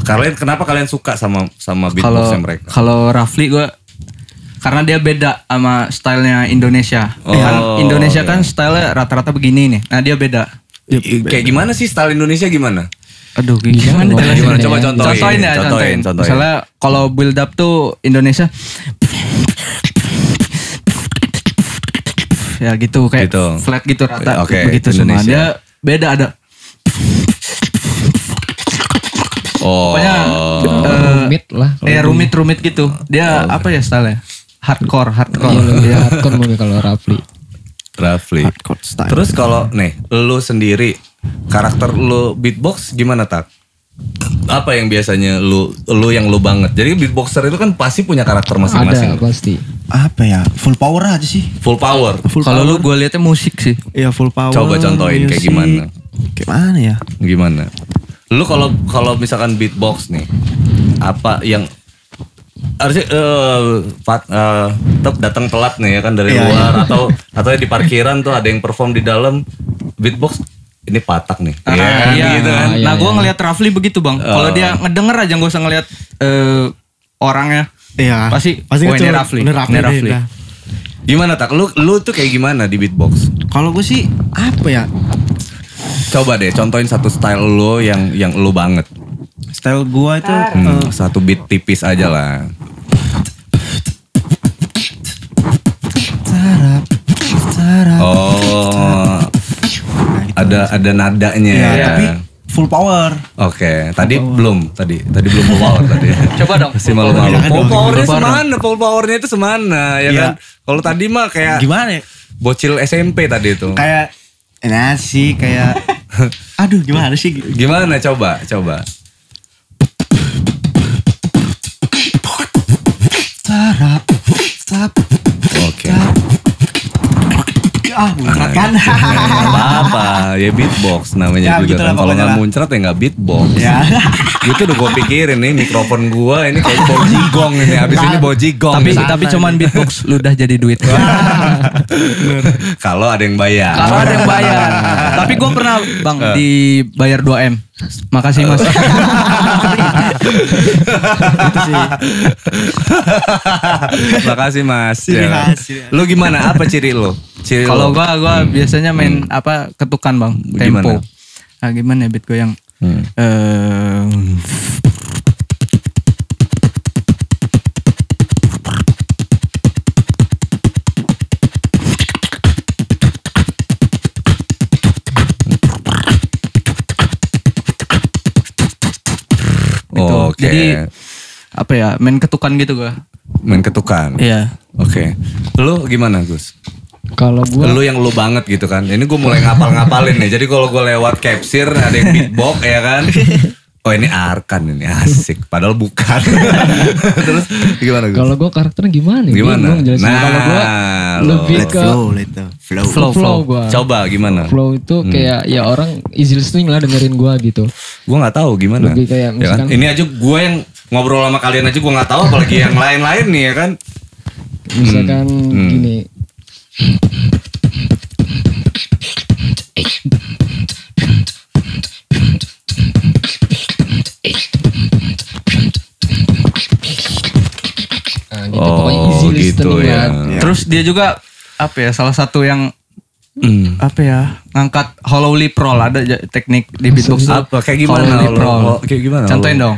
A: kalian kenapa kalian suka sama sama
D: Kalau
A: beatboxnya mereka?
D: kalau Rafli gua karena dia beda sama stylenya Indonesia.
A: Oh,
D: kan Indonesia
A: oke.
D: kan style rata-rata begini nih. Nah dia beda.
A: Kayak gimana sih style Indonesia gimana?
D: Aduh gimana,
C: Gimana?
A: Gimana?
D: ya?
A: Coba contohin.
D: Contohin ya,
A: Contohin,
D: contohin.
A: contohin.
D: Misalnya kalau build up tuh Indonesia ya gitu kayak
A: Gitu.
D: flat gitu rata
A: Oke,
D: begitu semua.
A: Indonesia.
D: Dia beda ada
A: Oh.
D: pokoknya eh,
C: Rumit lah.
D: ya rumit-rumit gitu. Dia apa ya style Hardcore, hardcore.
C: Iya, lebih
D: Iya.
C: hardcore mungkin kalau Rapli.
A: Rafli.
B: Hardcore style.
A: Terus kalau nih, lu sendiri karakter lu beatbox gimana tak? Apa yang biasanya lu lu yang lu banget? Jadi beatboxer itu kan pasti punya karakter masing-masing.
C: Ada pasti.
B: apa ya full power aja sih
A: Full power.
B: full
D: Kalau lu
B: power.
D: gue liatnya musik sih.
B: Iya full power.
A: Coba contohin kayak gimana?
B: Kayak mana ya?
A: Gimana? Lu kalau kalau misalkan beatbox nih, apa yang harusnya eh Fat, eh, tetap datang telat nih ya kan dari
B: Iya,
A: luar atau atau di parkiran tuh ada yang perform di dalam beatbox ini patak nih.
D: Ah,
A: Iya kan,
D: iya.
A: gitu kan.
D: Nah gue ngeliat Rafli begitu bang. Kalau
A: Oh.
D: dia ngedenger aja gak usah ngeliat eh, orangnya.
B: Iya.
D: Pasti,
B: pasti
D: oh, ini. Rafli.
B: Ini Rafli.
D: Ini.
A: Gimana tak? Lu lu tuh kayak gimana di beatbox?
B: Kalau gue sih apa ya?
A: Coba deh contohin satu style lu yang yang lu banget.
B: Style gua itu
A: Hmm, satu beat tipis aja lah.
B: sarap
A: Oh, ada ada nadanya.
B: Iya,
A: ya.
B: tapi full power.
A: Oke, tadi belum, tadi tadi belum full power tadi.
D: Coba dong.
A: Masih malu-malu. Full
B: dong,
A: powernya
D: full power
A: semana? Full powernya itu semana, ya
B: Iya.
A: kan? Kalau tadi mah kayak
B: Gimana ya?
A: bocil SMP tadi itu.
B: Kayak sih kayak aduh gimana sih?
A: Gimana coba, coba.
B: Sarap sarap. Ah, muncrat kan.
A: Gak apa-apa, ya beatbox namanya
B: Ya,
A: juga
B: gitu
A: kan. Kalau nggak muncrat ya nggak beatbox.
B: ya.
A: Gitu udah gue pikirin nih mikrofon gue ini kayak bau jigong ini. Abis ini bau jigong.
D: Tapi tapi cuman beatbox lu udah jadi duit.
A: Kalau ada yang bayar.
D: Kalau ada yang bayar. Tapi gue pernah bang dibayar 2 m. Makasih mas.
A: Makasih mas.
B: Ciri
A: Ya.
B: khas, ciri khas.
A: Lu gimana? Apa ciri lu?
D: Kalau gua gua biasanya main apa ketukan bang, tempo.
A: Gimana?
D: Ah gimana ya beat gue yang
A: Hmm.
D: eh gitu.
A: Oke.
D: Jadi apa ya main ketukan gitu gua.
A: main ketukan.
D: Iya.
A: Oke. Lu gimana Gus?
C: Kalau gue
A: Lu yang lu banget gitu kan. Ini gue mulai ngapal-ngapalin nih. Jadi kalau gue lewat capsir ada yang beatbox ya kan. Oh ini Arkan ini asik. Padahal bukan. Terus gimana Gus?
C: kalau gue karakternya gimana? ya?
A: Gimana?
C: Bingung jelasin.
A: Nah,
C: kalau gue
A: lo.
C: lebih
B: Let
C: ke
B: flow, let flow.
C: flow,
D: Flow, flow.
C: gue.
A: Coba gimana?
C: Flow itu kayak ya orang easy listening lah dengerin gue gitu.
A: Gue nggak tahu gimana.
C: Lebih kayak
A: Ya kan? Ini aja gue yang ngobrol sama kalian aja gue nggak tahu apalagi yang lain-lain nih ya kan.
C: Misalkan
A: Hmm.
C: gini. Nah, gitu pokoknya easy
A: Oh, gitu
C: listening
A: ya.
D: Terus dia juga apa ya salah satu yang
A: Hmm.
D: apa ya ngangkat hollow lip roll ada teknik di beatbox tuh.
A: Apa? Kayak gimana
D: Hollow lip roll.
A: oh, kayak gimana
D: Contohin dong.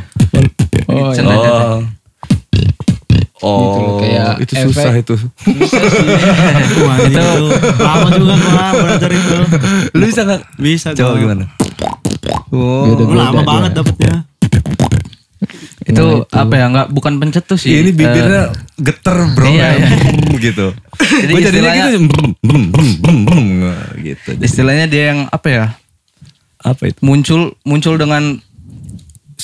C: Oh,
D: Gitu.
C: iya.
A: Oh. Oh,
C: Gitu loh, kayak
A: itu susah
C: efek.
A: itu.
B: Wah, itu lama juga gua belajar itu.
A: Lu bisa nggak?
B: Bisa
A: Coba
B: gua.
A: gimana? Oh,
C: Beda.
B: Gua lama
C: dia.
B: banget dapetnya.
D: Itu apa ya nggak bukan pencetus sih.
A: ini
D: Eh,
A: bibirnya geter bro,
D: iya, iya.
A: gitu.
D: Jadi
A: Gue jadinya gitu, brrm, brrm, brrm, brrm, gitu.
D: Istilahnya dia yang apa ya
A: apa itu?
D: muncul muncul dengan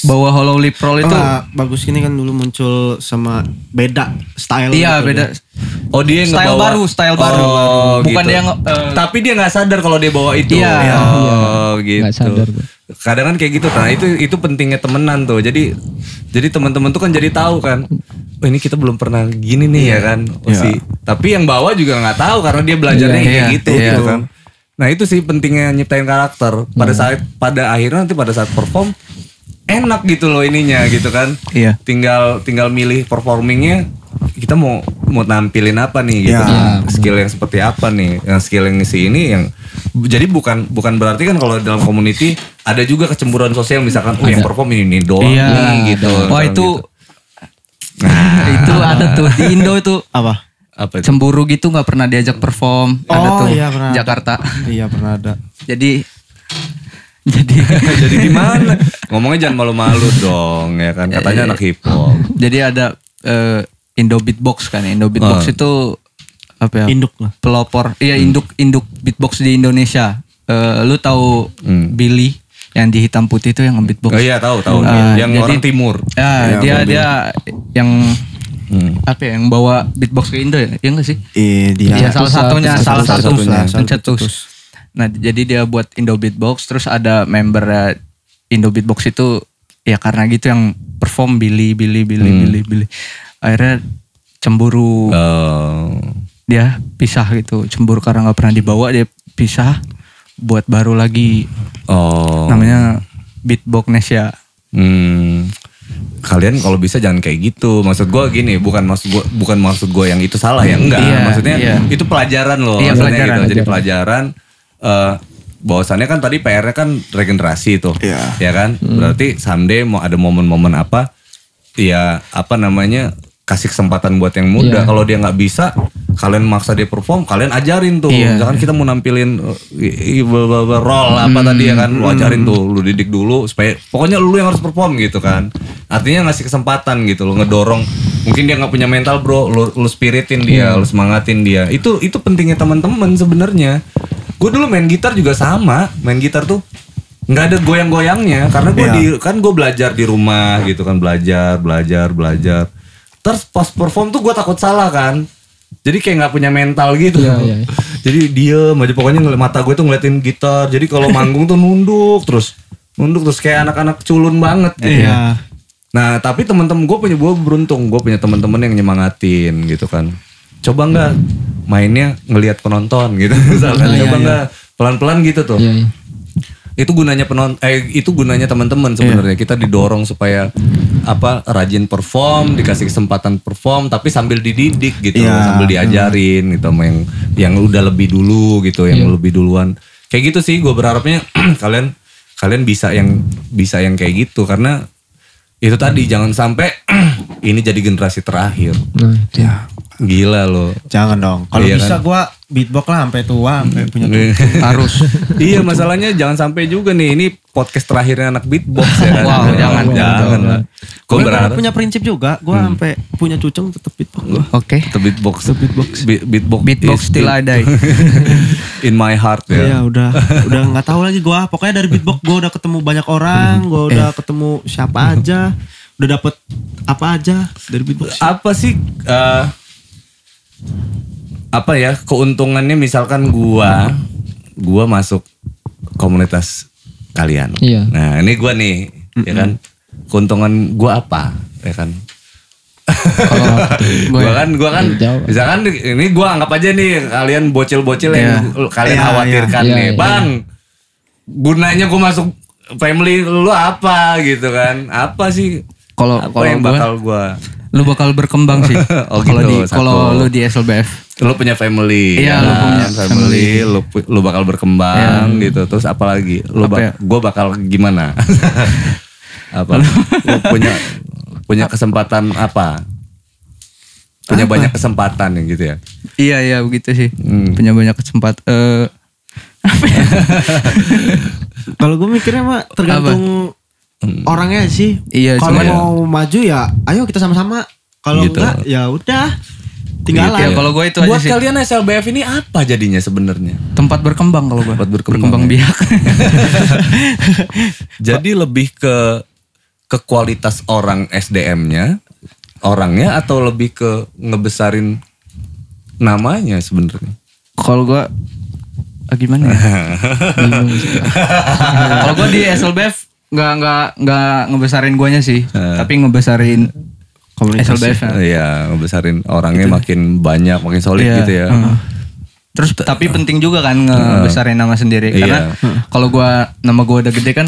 D: bawa hollow lip roll itu.
B: Enggak, bagus ini kan dulu muncul sama beda style.
D: Iya
B: gitu
D: beda.
B: dia.
A: Oh dia yang
D: Style
A: ngebawa-
D: baru, style baru.
A: Oh,
D: Bukan
A: gitu.
D: dia yang, eh,
A: Tapi dia nggak sadar kalau dia bawa itu.
D: Iya.
A: Oh gitu.
C: Nggak sadar.
A: Kadang kan kayak gitu. Nah itu itu pentingnya temenan tuh. Jadi jadi teman-teman tuh kan jadi tahu kan. Oh ini kita belum pernah gini nih ya kan. Oh,
B: Iya.
A: si. Tapi yang bawa juga nggak tahu karena dia belajarnya
D: Iya,
A: kayak
D: iya,
A: gitu
D: iya.
A: gitu kan. Nah itu sih pentingnya nyiptain karakter. Pada saat pada akhirnya nanti pada saat perform enak gitu loh ininya gitu kan.
D: Iya.
A: Tinggal tinggal milih performingnya kita mau mau nampilin apa nih gitu.
B: Ya.
A: Skill yang seperti apa nih? Yang skill yang si ini yang jadi bukan bukan berarti kan kalau dalam community ada juga kecemburuan sosial misalkan oh yang perform ini, ini doang
D: Iya.
A: nih gitu.
D: Wah itu
A: gitu. Nah,
D: itu ada tuh di Indo itu
B: Apa?
A: apa itu?
D: cemburu gitu nggak pernah diajak perform. ada
B: Oh,
D: tuh
B: iya, pernah.
D: Jakarta.
B: Iya pernah ada.
D: Jadi jadi
A: jadi gimana? Ngomongnya jangan malu-malu dong ya kan. Katanya anak hip hop.
D: jadi ada eh, Indo beatbox kan. Indo beatbox
A: Ah.
D: itu apa ya?
B: Induk lah.
D: pelopor iya induk induk beatbox di Indonesia Eh, lu tahu
A: Hmm.
D: Billy yang di hitam putih itu yang beatbox
A: Oh iya tahu tahu.
D: Ah,
A: yang
D: jadi-
A: orang timur.
D: ya
A: Yang
D: dia
A: orang
D: dia yang
A: Hmm.
D: apa ya yang bawa beatbox ke Indo ya? Iya enggak sih?
B: Eh, dia
D: Iya salah satunya salah satu pencetus. Nah jadi dia buat Indo Beatbox terus ada member eh, Indo Beatbox itu ya karena gitu yang perform Billy Billy Billy
A: Hmm.
D: Billy Billy akhirnya cemburu
A: Oh.
D: dia pisah gitu cemburu karena nggak pernah dibawa dia pisah buat baru lagi
A: Oh.
D: namanya Beatbox Nesia.
A: Hmm. Kalian kalau bisa jangan kayak gitu. Maksud gue gini, bukan maksud gue bukan maksud gue yang itu salah ya. Enggak.
D: Iya,
A: Maksudnya
D: iya.
A: itu pelajaran loh.
D: Iya,
A: maksudnya
D: pelajaran,
A: gitu. Jadi pelajaran eh bahwasannya kan tadi PR-nya kan regenerasi tuh.
B: Iya.
A: Ya kan? Berarti someday mau ada momen-momen apa ya apa namanya kasih kesempatan buat yang muda.
C: Iya.
A: Kalau dia nggak bisa, kalian maksa dia perform, kalian ajarin tuh.
D: Iya.
A: Misalkan kita mau nampilin uh, bla- role apa tadi ya kan, lu ajarin tuh, lu didik dulu supaya pokoknya lu yang harus perform gitu kan. Artinya ngasih kesempatan gitu, lu ngedorong. Mungkin dia nggak punya mental bro, lu, lu spiritin dia, lu semangatin dia. Itu itu pentingnya teman-teman sebenarnya. Gue dulu main gitar juga sama, main gitar tuh nggak ada goyang-goyangnya karena gue
B: Iya.
A: di kan gue belajar di rumah gitu kan belajar belajar belajar terus pas perform tuh gue takut salah kan jadi kayak nggak punya mental gitu
C: Iya, iya.
A: jadi diem aja pokoknya mata gue tuh ngeliatin gitar jadi kalau manggung tuh nunduk terus nunduk terus kayak anak-anak culun banget gitu
B: Iya.
A: nah tapi teman-teman gue punya gue beruntung gue punya teman-teman yang nyemangatin gitu kan coba nggak mainnya ngelihat penonton gitu misalkan.
B: Iya,
A: coba
B: iya.
A: nggak pelan-pelan gitu tuh.
C: Iya, iya.
A: itu gunanya penon eh itu gunanya teman-teman sebenarnya. Kita didorong supaya apa rajin perform dikasih kesempatan perform tapi sambil dididik gitu
B: Iya.
A: sambil diajarin gitu sama yang yang udah lebih dulu gitu yang lebih duluan. Kayak gitu sih gue berharapnya kalian kalian bisa yang bisa yang kayak gitu. Karena itu tadi jangan sampai ini jadi generasi terakhir.
C: Nah.
B: Ya,
A: gila loh
B: jangan dong. Kalau
A: Iya
B: bisa
A: kan?
B: gua beatbox lah sampai tua, sampai punya
A: harus. Iya masalahnya jangan sampai juga nih ini podcast terakhirnya anak beatbox ya kan?
D: Wow, jangan,
A: jangan lah. Gue berharap?
B: punya prinsip juga, gue sampai punya cuceng tetap beatbox gue.
D: Oke.
A: The beatbox. Beatbox. Beatbox
D: Beatbox
A: is
D: still
A: in,
D: I die.
A: in my heart
B: Iya
A: ya
B: udah, udah nggak tahu lagi gue. Pokoknya dari beatbox gue udah ketemu banyak orang, gue udah ketemu siapa aja, udah dapet apa aja dari beatbox.
A: apa sih eh, apa ya keuntungannya misalkan gua gua masuk komunitas kalian.
C: Iya.
A: nah ini gua nih ya kan? Keuntungan gua apa ya kan? Gua kan gua kan
C: Iya, jauh.
A: misalkan ini gua anggap aja nih kalian bocil-bocil yang kalian
B: Iya,
A: khawatirkan
C: iya.
A: nih
C: Iya, iya.
A: bang gunanya gua masuk family lu apa? Gitu kan. Apa sih?
D: Kalau-
A: apa
D: kalau
A: yang
D: gua-
A: bakal gua
D: Lu bakal berkembang sih.
A: Oh,
D: kalau
A: gitu,
D: di kalau lu di SLBF.
A: lu punya family
D: Iya,
A: ya
D: lu
A: kan?
D: punya
A: family, lu pu- lu bakal berkembang
D: Iya.
A: gitu terus apa lagi lu
D: Apa
A: bak-
D: ya?
A: gua bakal gimana apa lu punya punya kesempatan apa punya
B: Apa?
A: banyak kesempatan ya gitu ya
D: Iya iya begitu sih.
A: Hmm.
D: Punya banyak kesempatan. Eh
B: Kalau gue mikirnya mah tergantung orangnya sih.
D: Iya,
B: Kalau mau maju ya, ayo kita sama-sama. Kalau
A: Gitu.
B: enggak, ya udah, tinggalan.
D: Ya, kalau gue itu aja
A: buat
D: sih.
A: kalian SLBF ini apa jadinya sebenarnya
D: tempat berkembang kalau gue.
A: Tempat berkembang, ya.
D: biak.
A: jadi lebih ke ke kualitas orang SDM-nya orangnya atau lebih ke ngebesarin namanya sebenarnya
D: kalau gue ah, gimana ya? kalau gue di SLBF nggak nggak nggak ngebesarin guanya sih, tapi ngebesarin SLBF. -nya.
A: Iya, ngebesarin orangnya makin banyak, makin solid
D: Iya,
A: gitu ya.
D: heeh. Terus tapi penting juga kan ngebesarin nama sendiri
A: Iya.
D: karena kalau gua nama gua udah gede kan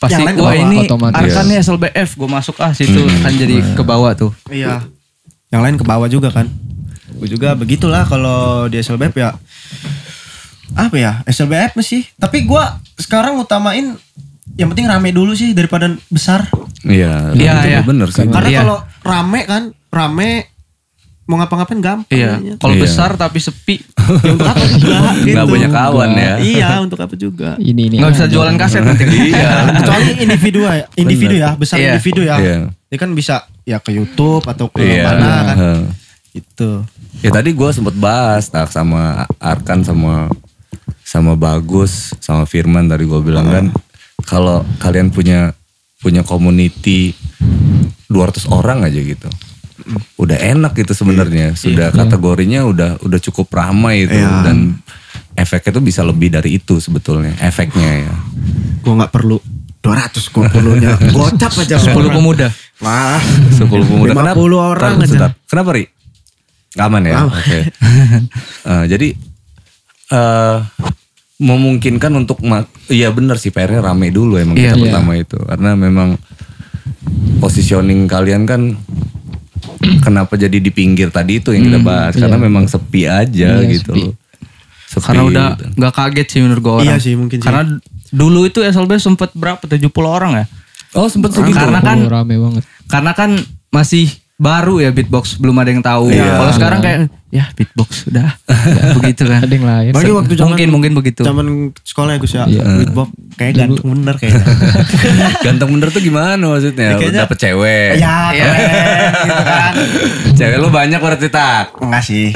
D: pasti
B: Yang ke
D: wah
B: bawah,
D: ini. Arkan nih SLBF gue masuk ah situ kan jadi ke bawah tuh.
B: Iya. Yang lain ke bawah juga kan. Gue juga begitulah kalau di SLBF ya. Apa ya? SLBF sih. Tapi gue sekarang utamain yang penting rame dulu sih daripada besar.
A: Iya,
D: Iya,
A: itu
D: iya.
A: bener sih.
B: Karena
D: Iya.
B: kalau rame kan, rame mau ngapa-ngapain gampang.
D: Iya. Kalau
A: Iya.
D: besar tapi sepi
B: Ya untuk apa juga gitu.
A: Nggak punya kawan ya.
B: Iya, untuk apa juga.
C: Ini ini.
D: nggak bisa
C: aja.
D: jualan kaset nanti.
A: Iya.
B: Kecuali individu ya, individu ya, besar
D: Iya.
B: individu ya.
A: Iya.
B: Ini kan bisa ya ke YouTube atau ke
A: Iya.
B: mana kan. Gitu.
A: Ya tadi gue sempet bahas tak sama Arkan sama sama Bagus sama Firman tadi gue bilang kan kalau kalian punya punya community 200 orang aja gitu. udah enak gitu sebenarnya. Sudah kategorinya udah udah cukup ramai itu
B: Iya.
A: dan efeknya tuh bisa lebih dari itu sebetulnya efeknya ya.
B: Gue nggak perlu 200 gue perlunya gocap aja
D: 10 pemuda.
B: Wah,
A: 10 pemuda
B: 50 orang
A: Bentar,
B: aja.
A: bentar. Kenapa Ri? Aman ya? Oke. Eh, jadi eh memungkinkan untuk iya benar sih PR-nya rame dulu emang
D: Iya.
A: kita
C: Iya.
A: pertama itu karena memang positioning kalian kan kenapa jadi di pinggir tadi itu yang kita bahas karena
C: iya.
A: memang sepi aja
C: Iya,
A: gitu
C: sepi.
A: loh. Sepi
D: Karena udah
A: gitu.
D: nggak kaget sih menurut gue orang.
B: Iya sih, mungkin sih.
D: Karena dulu itu SLB sempet berapa? 70 orang ya?
A: Oh sempet segitu.
D: Karena kan
C: Oh, rame banget.
D: karena kan masih baru ya beatbox belum ada yang tahu.
A: Iya.
D: Kalau sekarang kayak ya beatbox udah Ya, begitu kan.
C: Ada yang lain.
B: Bagi waktu zaman
D: mungkin mungkin begitu.
B: zaman sekolah ya Gus ya.
C: Iya.
B: Beatbox kayak ganteng bener kayaknya.
A: Ganteng bener tuh gimana maksudnya?
B: kayaknya-
A: Dapet cewek.
B: ya, keren gitu kan.
A: Cewek lu banyak berarti tak.
B: Enggak sih.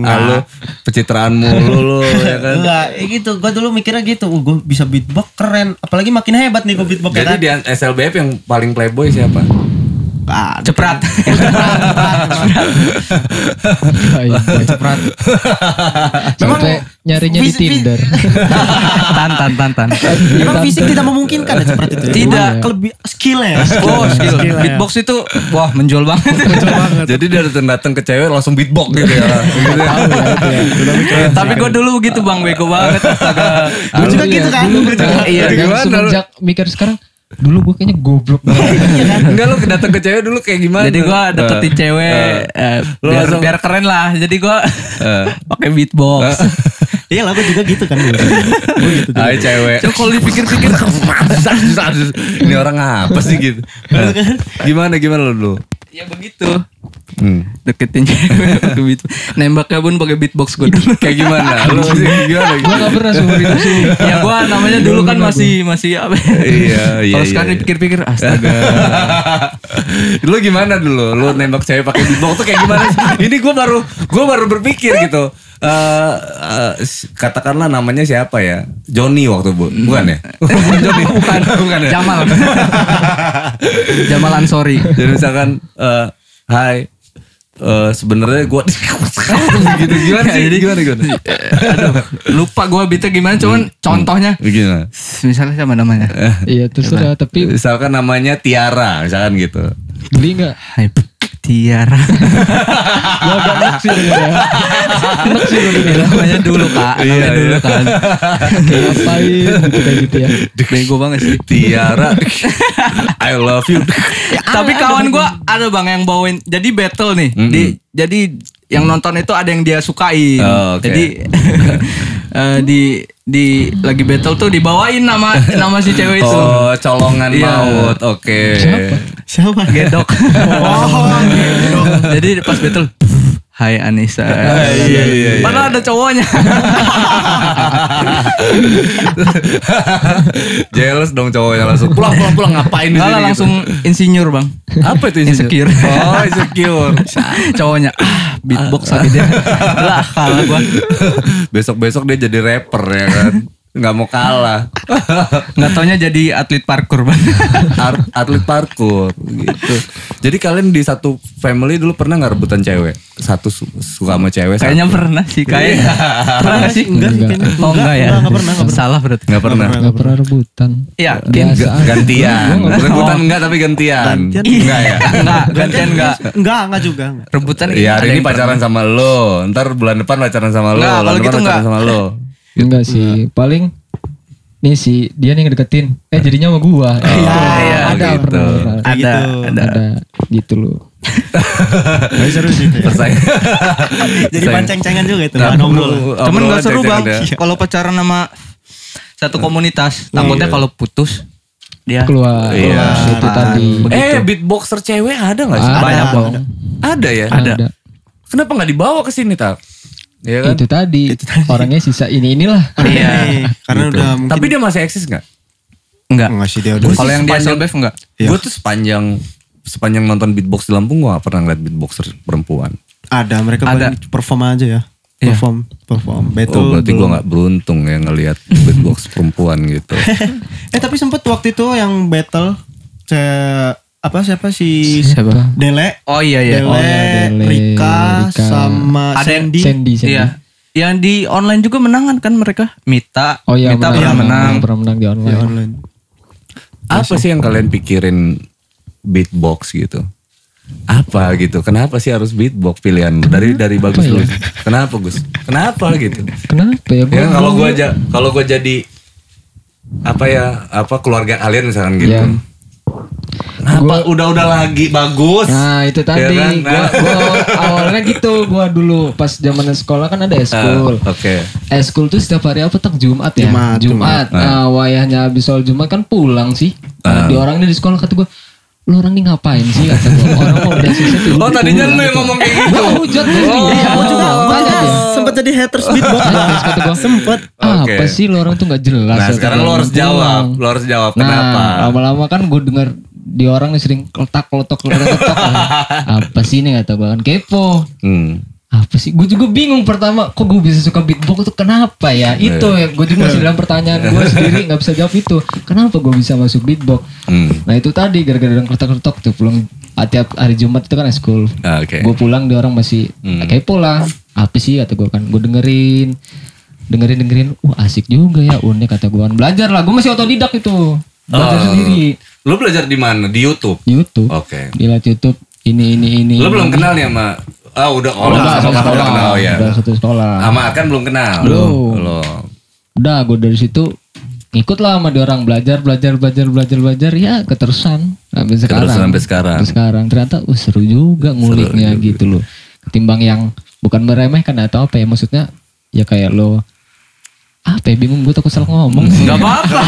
A: Ah, lu pencitraan mulu lu ya kan.
B: Enggak, eh gitu. Gue dulu mikirnya gitu. Uh, gue bisa beatbox keren. Apalagi makin hebat nih gue beatbox ya
A: Jadi
B: kan.
A: di SLBF yang paling playboy siapa?
B: Ah,
D: Ceprat.
C: Iya.
B: Ceprat.
C: Sampai nyarinya di
B: vis- vis-
C: Tinder.
D: tantan tantan.
B: Memang fisik tidak memungkinkan ya Ceprat itu. ya?
D: Tidak.
B: Kelebih skillnya ya.
D: Oh skill.
B: Skill ya.
D: Beatbox itu wah menjual banget.
A: Jadi dia datang datang ke cewek langsung beatbox gitu ya. Gitu ya.
D: Tapi gue dulu gitu bang bego banget. Astaga.
B: Gue juga
C: Dulu
B: gitu
C: ya,
B: kan.
D: Iya,
C: kan
A: gimana
C: semenjak mikir sekarang dulu gue kayaknya goblok banget.
A: Enggak lu datang ke cewek dulu kayak gimana?
D: Jadi gue deketin
A: Eh,
D: cewek eh,
A: Lu
D: biar
A: langsung-
D: biar keren lah. Jadi gue
A: Eh.
D: pakai beatbox.
B: Iya lah gue juga gitu kan. Gue gitu.
A: Hai cewek.
D: Coba kalau dipikir-pikir
A: Ini orang apa sih gitu? Gimana gimana lu dulu?
D: Ya begitu.
A: Hmm.
D: Deketin cewek pakai. Nembaknya pun pakai beatbox gue dulu.
A: Kayak gimana? Lu gimana?
C: gue gak pernah seumur hidup sih.
D: ya gue namanya dulu kan masih masih apa? ya?
A: Iya, iya,
D: Kalau
A: iya,
D: sekarang
A: iya.
D: dipikir-pikir astaga.
A: lu gimana dulu? Lu nembak cewek pakai beatbox tuh kayak gimana sih? Ini gue baru gue baru berpikir gitu. Eh eh, s- katakanlah namanya siapa ya? Johnny waktu bu, bukan ya? bukan Johnny, bukan, bukan ya.
D: Jamal. Jamal Ansori.
A: Jadi misalkan, eh Hai, eh sebenarnya gue gitu gimana sih?
D: Jadi-
A: gimana gimana?
D: Aduh, lupa gue beatnya gimana cuman contohnya
A: Gimana?
D: misalnya siapa namanya?
C: Iya terserah tapi
A: Misalkan namanya Tiara, misalkan gitu.
C: beli nggak?
D: Tiara.
C: Enak sih denger ya. Sih gue denger.
D: namanya dulu kak, namanya
A: Iya,
D: dulu
A: iya.
D: kan.
C: Kayak ngapain gitu kayak gitu ya.
D: Bego banget sih.
A: Tiara, I love you.
D: Tapi kawan gue ada bang yang bawain. Jadi battle nih. Di, jadi yang nonton itu ada yang dia sukain.
A: Oh, oke.
D: Jadi eh, di di lagi battle tuh dibawain nama nama si cewek itu.
A: Oh, colongan
D: Iya.
A: maut, oke.
C: Siapa?
B: Siapa?
D: Gedok.
B: Oh, gedok.
D: Jadi pas battle. Hai Anissa.
A: iya, iya, iya.
D: Padahal ada cowoknya.
A: Jealous dong cowoknya langsung pulang pulang pulang ngapain di sini
D: lah
A: gitu.
D: langsung insinyur bang.
A: apa itu
D: Insecure.
A: Oh insecure.
D: Cowoknya ah, beatbox lagi dia. Lah kalah gua.
A: besok besok dia jadi rapper ya kan. Nggak mau kalah.
D: Nggak taunya jadi atlet parkour bang.
A: Ar- atlet parkour gitu. Jadi kalian di satu family dulu pernah nggak rebutan cewek? Satu su- suka sama cewek.
D: Kayaknya
A: satu.
D: pernah sih kayak. pernah nggak sih?
B: Enggak sih kayaknya.
D: Oh enggak ya?
B: Enggak, enggak pernah, enggak pernah.
D: Salah berarti.
A: nggak pernah.
C: Gak pernah rebutan.
D: Iya.
C: Aja.
A: gantian.
C: Nggak
A: Rebutan enggak tapi gantian.
B: Gantian.
A: Enggak ya?
D: Enggak, gantian enggak.
B: Enggak, enggak juga. Enggak.
D: Rebutan
A: Iya hari ini pacaran sama lo, ntar bulan depan pacaran sama lo,
D: Nggak,
A: bulan
D: kalau
A: depan
D: gitu
A: pacaran
D: nggak.
A: sama lo.
C: Enggak sih. Paling nih si dia nih ngedeketin. Eh jadinya sama gua.
D: Iya, iya,
C: Ada
A: gitu.
C: pernah. pernah.
D: Ada,
B: Gitu.
D: ada.
C: Ada gitu loh.
B: Tapi seru sih itu ya.
A: Persaing.
B: Jadi panceng-cengan juga itu.
A: Nah,
B: ngobrol.
D: Cuman nggak seru bang. Kalau pacaran sama satu komunitas, takutnya kalau putus dia
C: Keluar.
A: Iya.
C: Keluar. Itu tadi.
A: ada. Eh beatboxer cewek ada nggak sih?
C: Ada.
D: banyak
C: Ada.
D: bang.
A: Ada ya?
D: Ada.
A: Kenapa nggak dibawa ke sini tak? Iya kan?
C: Itu tadi. Orangnya sisa ini inilah.
D: Iya.
B: Karena
A: Gitu.
B: udah mungkin
A: Tapi dia masih eksis nggak?
D: Enggak.
B: enggak sih dia udah.
D: Kalau yang di
A: sepanjang-
D: SLBF enggak.
B: Iya.
A: Gue tuh sepanjang sepanjang nonton beatbox di Lampung gue gak pernah ngeliat beatboxer perempuan.
B: Ada mereka
D: Ada.
B: perform aja ya.
D: Iya.
B: Perform, perform. Betul.
A: oh berarti gue gak beruntung ya ngeliat beatbox perempuan gitu.
B: Eh tapi sempet waktu itu yang battle ce apa siapa si
C: Siapa?
B: Dele
D: Oh iya iya.
B: Dele,
C: Oh, iya, Dele,
B: Rika,
C: Rika.
B: sama
D: Ada yang-
B: Sandy.
C: Sandy, Sandy.
D: Iya. Yang di online juga menangan kan mereka. Mita.
C: Oh iya,
D: Mita pernah menang.
C: Pernah menang di online.
B: Di online.
A: Apa sih yang kalian pikirin beatbox gitu? Apa gitu? Kenapa sih harus beatbox pilihan lu? dari dari bagus
C: ya?
A: lu? Kenapa Gus? Kenapa gitu?
C: Kenapa ya? Gua
A: Ya kalau gua aja kalau gua jadi apa ya apa keluarga kalian misalkan gitu.
C: Iya.
A: Kenapa udah-udah lagi bagus?
C: Nah itu tadi
A: Ya kan?
C: gua, gua awalnya gitu gua dulu pas zaman sekolah kan ada
A: Ah,
C: eskul.
A: Oke.
C: Eskul tuh setiap hari apa tak Jumat ya?
B: Jumat,
C: Jumat. Nah, wayahnya habis sholat Jumat kan pulang sih.
A: Ah.
C: Nah, di orang ini di sekolah kata gua, lu orang ini ngapain sih kata gua. Orang mau udah.
A: Oh tadinya
C: pulang,"
A: lu yang
C: gitu.
A: ngomong kayak gitu.
C: Gua hujat sih. Iya,
B: Aku juga, aku juga sempet jadi haters beatbox.
C: Terus kata gua,
B: sempet.
A: Oke.
C: Apa sih lu orang tuh nggak jelas.
A: Nah
C: kata
A: sekarang lo harus jawab, lo harus jawab
C: Nah,
A: kenapa?
C: lama-lama kan gue denger di orang nih sering letak letok letok. apa sih ini kata gue kan kepo. Apa sih? Gue juga bingung pertama kok gue bisa suka beatbox itu kenapa ya? Itu ya gue juga masih dalam pertanyaan gue sendiri nggak bisa jawab itu. Kenapa gue bisa masuk beatbox?
A: Hmm.
C: Nah itu tadi gara-gara orang letok-letok tuh pulang tiap hari Jumat itu kan school.
A: Ah, Oke.
C: Gue pulang di orang masih
A: Hmm.
C: kepo lah. Apa sih kata gue kan? Gue dengerin dengerin dengerin. Wah asik juga ya unik kata gue kan. Belajar lah. Gue masih otodidak itu. Belajar
A: Oh.
C: sendiri.
A: Lo belajar di mana? Di YouTube.
C: YouTube.
A: Oke.
C: Dilihat YouTube ini ini ini.
A: Lo belum kenal nih sama Ah udah oh,
C: Udah,
A: sama
C: satu
A: kakak
C: sekolah.
A: udah kenal oh, ya.
C: Udah satu sekolah.
A: Sama kan belum kenal.
C: Belum.
A: Belum.
C: Udah gue dari situ ngikut lah sama dia orang belajar belajar belajar belajar belajar ya keterusan sampai sekarang.
A: Keterusan sampai sekarang.
C: Sampai sekarang ternyata uh, seru juga nguliknya
A: juga.
C: gitu loh. Ketimbang yang bukan meremehkan atau apa ya maksudnya ya kayak lo apa ya bingung gue takut salah ngomong.
D: Gak apa-apa.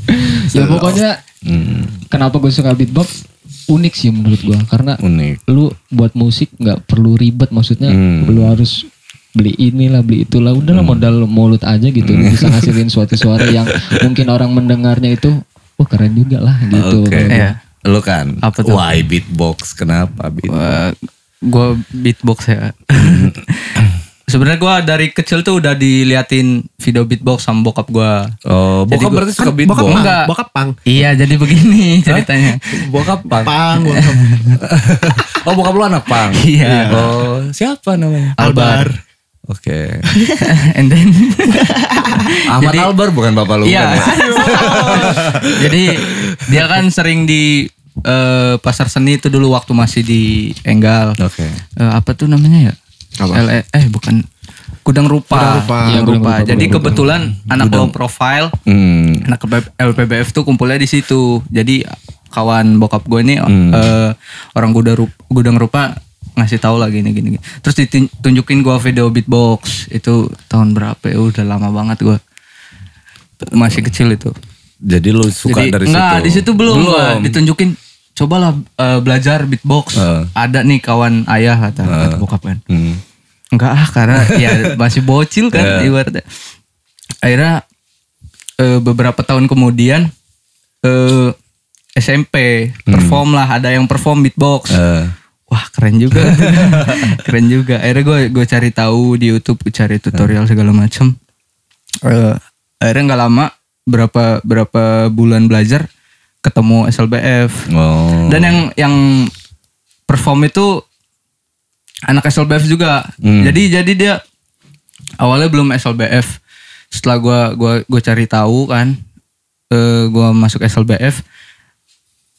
C: ya pokoknya
A: Hmm,
C: kenapa gue suka beatbox unik sih menurut gue karena
A: unik.
C: lu buat musik nggak perlu ribet maksudnya
A: Hmm.
C: lu harus beli inilah beli itulah udahlah modal mulut aja gitu
A: Hmm.
C: bisa ngasilin suatu suara yang mungkin orang mendengarnya itu wah keren juga lah gitu
A: Oke.
D: Iya.
A: Lo kan.
D: Apa tuh?
A: Why beatbox? Kenapa beatbox?
D: gue beatbox ya. Sebenarnya gue dari kecil tuh udah diliatin video beatbox sama bokap gue.
A: Oh,
D: Jadi
A: bokap
D: gua-
A: berarti suka
B: Bokap
A: beatbox.
B: pang,
D: Enggak.
B: bokap pang.
D: Iya jadi begini ceritanya.
A: Bokap pang.
B: Pang, bokap.
A: Oh, bokap lu anak pang.
D: Iya.
A: Oh, siapa namanya?
D: Albar.
A: Oke.
D: And then
A: Ahmad
D: Jadi-
A: Albar bukan bapak lu
D: Iya.
A: kan ya?
D: Jadi dia kan sering di eh, pasar seni itu dulu waktu masih di Enggal.
A: Oke.
D: Eh, apa tuh namanya ya?
B: Apa?
D: LE eh bukan Gudang Rupa.
B: Gudang Rupa.
D: Gudang
C: Iya, Gudang
D: Rupa.
C: Rupa,
D: Jadi
C: Gudang Rupa.
D: kebetulan anak low profile,
A: Hmm.
D: anak LPBF tuh kumpulnya di situ. Jadi kawan bokap gue ini
A: Hmm.
D: eh, orang Gudang Rupa, Gudang Rupa ngasih tahu lah gini gini. gini. Terus ditunjukin gua video beatbox itu tahun berapa ya? Udah lama banget gua. Masih kecil itu.
A: Jadi lu suka
D: Jadi,
A: dari
D: enggak,
A: situ?
D: di situ belum,
A: Belum.
D: gua. ditunjukin cobalah eh, belajar beatbox.
A: Eh.
D: Ada nih kawan ayah kata, kata bokap kan.
A: Hmm.
D: Enggak ah karena ya masih bocil kan
A: Iya.
D: ibaratnya. Akhirnya eh, beberapa tahun kemudian eh SMP perform lah ada yang perform beatbox.
A: Eh,
D: Wah keren juga, keren juga. Akhirnya gue gue cari tahu di YouTube, gue cari tutorial segala macem. Eh, akhirnya nggak lama, berapa berapa bulan belajar, ketemu SLBF.
A: oh.
D: Dan yang yang perform itu anak SLBF juga.
A: Hmm.
D: Jadi jadi dia awalnya belum SLBF. Setelah gua gua gua cari tahu kan, eh gua masuk SLBF.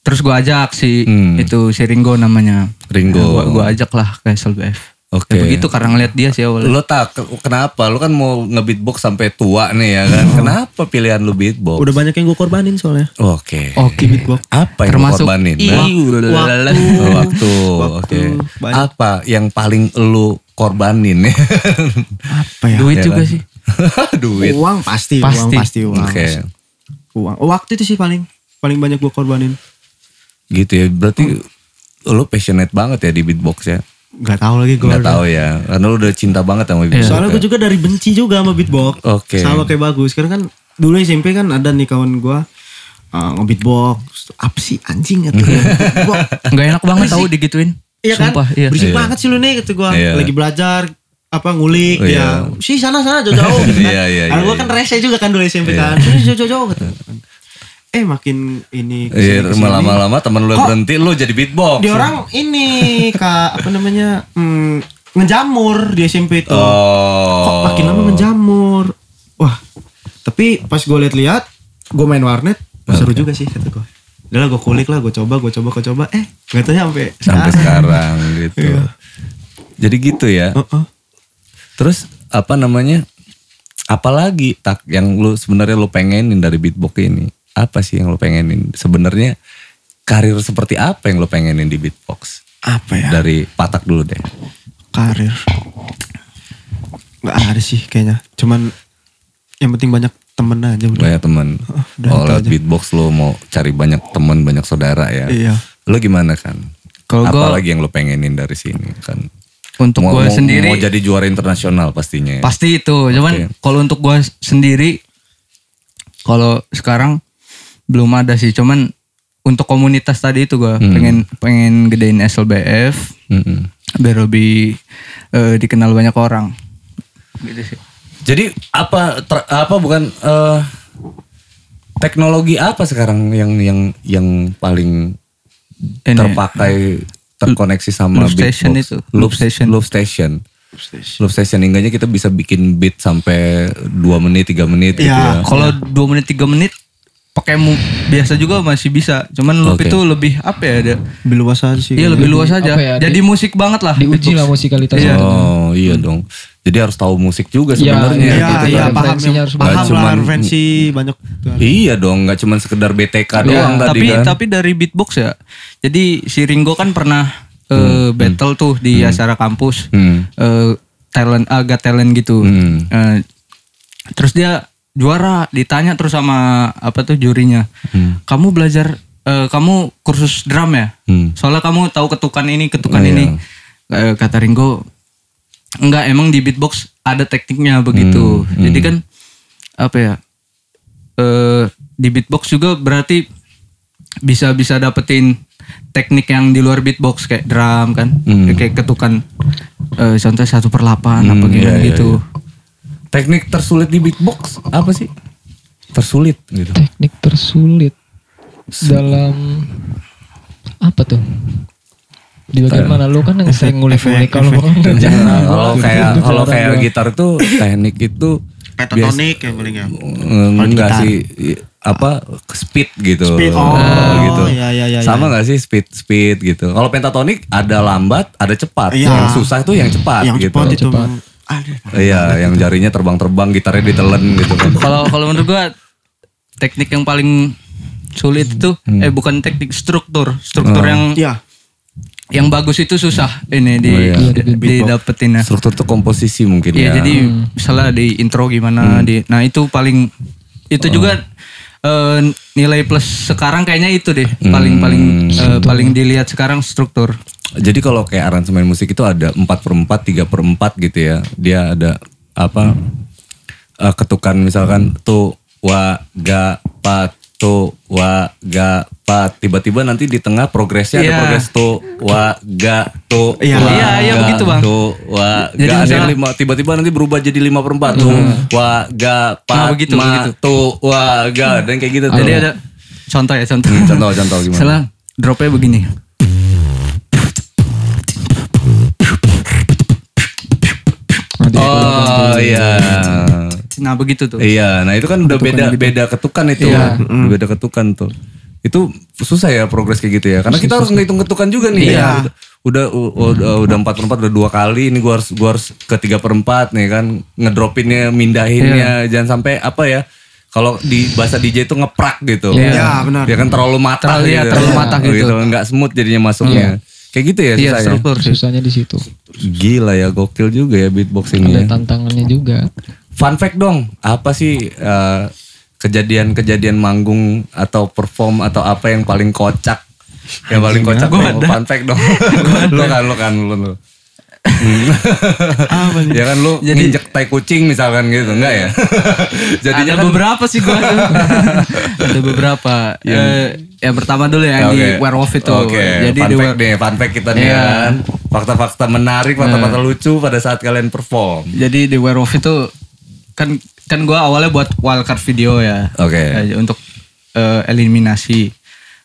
D: Terus gua ajak si
A: Hmm.
D: itu si Ringo namanya.
A: Ringo.
D: Gua, gua ajak lah ke SLBF.
A: Oke.
D: Ya begitu karena ngeliat dia sih awalnya.
A: Lo tak kenapa? Lu kan mau nge-beatbox sampai tua nih ya kan? Kenapa pilihan lu beatbox?
B: Udah banyak yang gue korbanin soalnya.
A: Oke.
D: Oke.
B: Beatbox.
A: Apa yang
D: Termasuk
A: korbanin?
D: Ulalala.
A: Oh, waktu.
B: Waktu.
A: Oke.
B: Banyak.
A: Apa yang paling lu korbanin?
B: Apa ya?
D: Duit
A: Ya
D: juga
A: kan?
D: sih.
A: Duit.
B: Uang pasti,
D: Pasti.
B: uang pasti uang.
A: Oke.
B: Uang. Oh, Waktu itu sih paling paling banyak gue korbanin.
A: Gitu ya. Berarti lu passionate banget ya di beatbox ya?
B: Gak tahu lagi gue.
A: Gak tahu ya. Karena lu udah cinta banget sama beatbox.
B: Soalnya
A: ya?
B: gue juga dari benci juga sama beatbox.
A: Oke.
B: Sama kayak bagus. Karena kan dulu SMP kan ada nih kawan gue uh, nge-beatbox. Apa sih anjing gitu.
D: Nggak enak banget tahu digituin.
B: Iya kan?
D: Sumpah, iya.
B: Berisik
A: Iya.
B: banget sih lu nih gitu gua.
A: Iya.
B: Lagi belajar apa ngulik
A: Oh,
B: ya.
A: iya.
B: Si sana sana jauh-jauh gitu kan.
A: Iya, iya, iya,
B: gua kan
A: iya.
B: rese juga kan dulu SMP
A: Iya.
B: kan. Sini jauh-jauh gitu. Eh makin ini
A: Iya, lama-lama temen lu
B: Kok
A: berhenti, lu jadi beatbox.
B: Dia orang ini kak apa namanya hmm, ngejamur di SMP itu.
A: Oh.
B: Kok makin lama ngejamur. Wah, tapi pas gue lihat-lihat, gue main warnet, wah, seru juga sih kata gue. Udah gue kulik lah, gue coba, gue coba, gue coba. Eh, nggak tahu sampai
A: sampai sekarang gitu.
B: Iya.
A: Jadi gitu ya.
B: Heeh.
A: Terus apa namanya? Apalagi tak yang lu sebenarnya lu pengenin dari beatbox ini? Apa sih yang lu pengenin? Sebenarnya karir seperti apa yang lu pengenin di beatbox?
B: Apa ya?
A: Dari Patak dulu deh.
B: Karir. Nggak ada sih kayaknya. Cuman yang penting banyak temen aja udah.
A: Banyak teman.
B: udah
A: Oh,
B: itu
A: lewat
B: aja.
A: beatbox lu mau cari banyak teman, banyak saudara ya.
B: Iya.
A: Lu gimana kan?
D: Kalau gua-
A: Apalagi yang lu pengenin dari sini kan?
D: Untuk gue sendiri
A: mau jadi juara internasional pastinya. ya?
D: pasti itu. Cuman
A: Oke.
D: kalau untuk gue sendiri kalau sekarang belum ada sih. Cuman untuk komunitas tadi itu gue
A: Hmm.
D: pengen pengen gedein SLBF
A: Mm-mm.
D: biar lebih eh, dikenal banyak orang. Gitu sih.
A: Jadi apa ter- apa bukan eh, teknologi apa sekarang yang yang yang paling
D: Ini,
A: terpakai terkoneksi sama
D: Loop station
A: beatbox?
D: itu,
A: Loop,
D: loop station.
A: Loop station. Loop station hingganya kita bisa bikin beat sampai 2 menit 3 menit gitu
B: Iya.
A: ya.
D: Kalau dua menit tiga menit pakai mu biasa juga masih bisa. Cuman loop
A: Oke.
D: itu lebih apa ya? Ada,
B: Lebih luas aja sih.
D: iya lebih luas aja.
C: ya,
D: Jadi
C: di-
D: musik banget lah.
C: Diuji lah
D: beatbox.
C: musikalitasnya.
A: Oh iya dong. Jadi harus tahu musik juga
C: Iya,
A: sebenarnya.
B: Iya,
C: gitu,
B: iya,
C: kan.
B: paham, yang,
C: harus
B: paham
A: banyak.
B: lah
A: Cuman-
B: referensi banyak.
A: Iya dong, nggak cuma sekedar BTK
D: Ya,
A: doang tadi
D: tapi
A: kan.
D: tapi dari beatbox ya. Jadi si Ringo kan pernah eh, battle tuh di acara kampus.
A: Hmm.
D: Eh, talent agak talent gitu.
A: Hmm.
D: Eh, terus dia juara, ditanya terus sama apa tuh jurinya.
A: Hmm.
D: Kamu belajar eh, kamu kursus drum ya?
A: Hmm.
D: Soalnya kamu tahu ketukan ini, ketukan
A: Oh,
D: ini.
A: iya.
D: Eh, kata Ringo, enggak emang di beatbox ada tekniknya begitu.
A: Hmm,
D: Jadi kan apa ya? Eh di beatbox juga berarti bisa bisa dapetin teknik yang di luar beatbox kayak drum kan,
A: Hmm.
D: kayak ketukan eh contoh satu per delapan apa
A: Hmm,
D: gimana
A: iya, iya,
D: gitu.
A: Teknik tersulit di beatbox apa sih? Tersulit gitu.
C: Teknik tersulit dalam apa tuh? Di bagian mana lu kan yang sering ngulik-ngulik kalau
A: kalau kayak kalau kayak gitar tuh teknik itu
B: Pentatonik yang paling ya.
A: bias- enggak sih apa speed gitu.
B: Speed, oh,
A: gitu.
B: iya, iya, iya,
A: Sama
B: iya.
A: nggak sih speed speed gitu. Kalau pentatonik ada lambat, ada cepat.
B: Iya.
A: Yang susah tuh yang cepat
B: Yang
A: gitu.
B: cepat itu.
A: Iya, yang jarinya terbang-terbang, gitarnya ditelen gitu kan.
D: Kalau kalau menurut gua teknik yang paling sulit itu eh bukan teknik struktur, struktur
A: Hmm. Oh.
D: yang
B: Iya.
D: yang bagus itu susah ini di,
A: Oh, iya.
D: di, didapetin ya.
A: Struktur tuh komposisi mungkin
D: Iya
A: ya.
D: jadi misalnya di intro gimana di nah itu paling itu juga eh, nilai plus sekarang kayaknya itu deh paling paling eh, paling dilihat sekarang struktur.
A: Jadi kalau kayak aransemen musik itu ada 4 per 4, 3 per 4 gitu ya. Dia ada apa eh, ketukan misalkan tu wa ga pa tu wa ga pa tiba-tiba nanti di tengah progresnya ada
D: Iya.
A: progres tu wa ga
B: Iya.
A: wa,
D: Iya, iya,
A: ga,
D: begitu, Bang.
A: tu wa
D: Jadi
A: ga ada yang
D: misalnya-
A: lima tiba-tiba nanti berubah jadi 5 per 4 tu wa ga pa
D: Nah, begitu,
A: ma
D: begitu.
A: tu wa ga dan kayak gitu tuh.
D: Jadi ada contoh ya contoh.
A: Hmm, contoh contoh gimana?
D: Misalnya dropnya begini.
A: Oh iya.
D: Nah begitu tuh.
A: Iya, nah itu kan udah beda beda ketukan itu,
D: Iya.
A: Udah beda ketukan tuh. Itu susah ya progres kayak gitu ya, karena kita harus ngitung ketukan juga nih.
B: Iya.
A: ya. Udah udah udah empat per empat udah dua kali, ini gua harus gua harus ke tiga per empat nih kan, ngedropinnya, mindahinnya, jangan sampai apa ya. Kalau di bahasa DJ itu ngeprak gitu.
D: Iya.
B: Ya, benar.
A: Ya kan terlalu matah
D: Terlalu- iya, terlalu matah gitu.
A: Nggak smooth jadinya masuknya. Kayak gitu ya
D: Iya
A: susahnya.
D: struktur.
C: Susahnya di situ.
A: Gila ya, gokil juga ya beatboxingnya.
C: Ada tantangannya juga.
A: Fun fact dong, apa sih eh, kejadian-kejadian manggung atau perform atau apa yang paling kocak? Yang paling kocak dong, fun fact dong. lu kan, lu kan, lu. lu.
B: Apa nih?
A: ya kan lu nginjek tai kucing misalkan gitu, enggak ya? Jadinya
D: ada
A: kan
D: beberapa sih gua ada beberapa. Eh, yang pertama dulu yang di
A: Oke.
D: werewolf itu.
A: Oke,
D: Jadi
A: fun
D: di
A: fact nih, fun fact kita nih
D: Iya.
A: kan. Fakta-fakta menarik, fakta-fakta lucu pada saat kalian perform.
D: Jadi di werewolf itu kan kan gua awalnya buat wildcard video ya.
A: Oke.
D: Eh, untuk eh, eliminasi.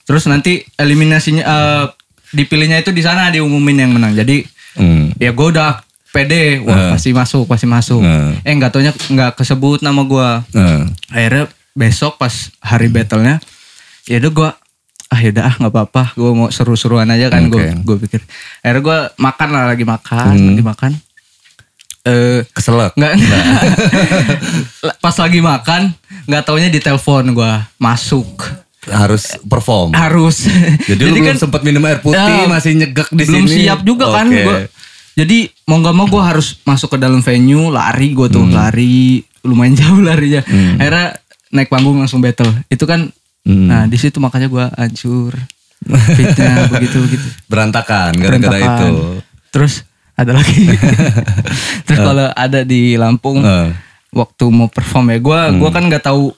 D: Terus nanti eliminasinya eh, dipilihnya itu di sana diumumin yang menang. Jadi
A: Hmm.
D: ya gue udah pede, wah pasti masuk, pasti masuk.
A: Eh.
D: Eh nggak taunya nggak kesebut nama gue.
A: Eh.
D: Akhirnya besok pas hari battlenya, ya udah gue ah yaudah ah nggak apa-apa, gue mau seru-seruan aja kan gue.
A: Hmm.
D: gue pikir. Akhirnya gue makan lah lagi makan, lagi makan. Eh
A: Keselak.
D: nggak pas lagi makan nggak taunya di telepon gue masuk
A: Harus perform.
D: harus
A: Jadi, lu belum sempat minum air putih,
D: Ya,
A: masih nyegek di
D: belum
A: sini.
D: siap juga kan
A: Oke.
D: gua. Jadi mau nggak mau gue harus masuk ke dalam venue lari gue tuh lari lumayan jauh larinya. Akhirnya naik panggung langsung battle. Itu kan
A: Hmm.
D: nah di situ makanya gue hancur. Fitnya begitu begitu.
A: Berantakan gara-gara itu.
D: Terus ada lagi. Terus kalau ada di Lampung
A: Eh.
D: waktu mau perform ya gue gua kan nggak tahu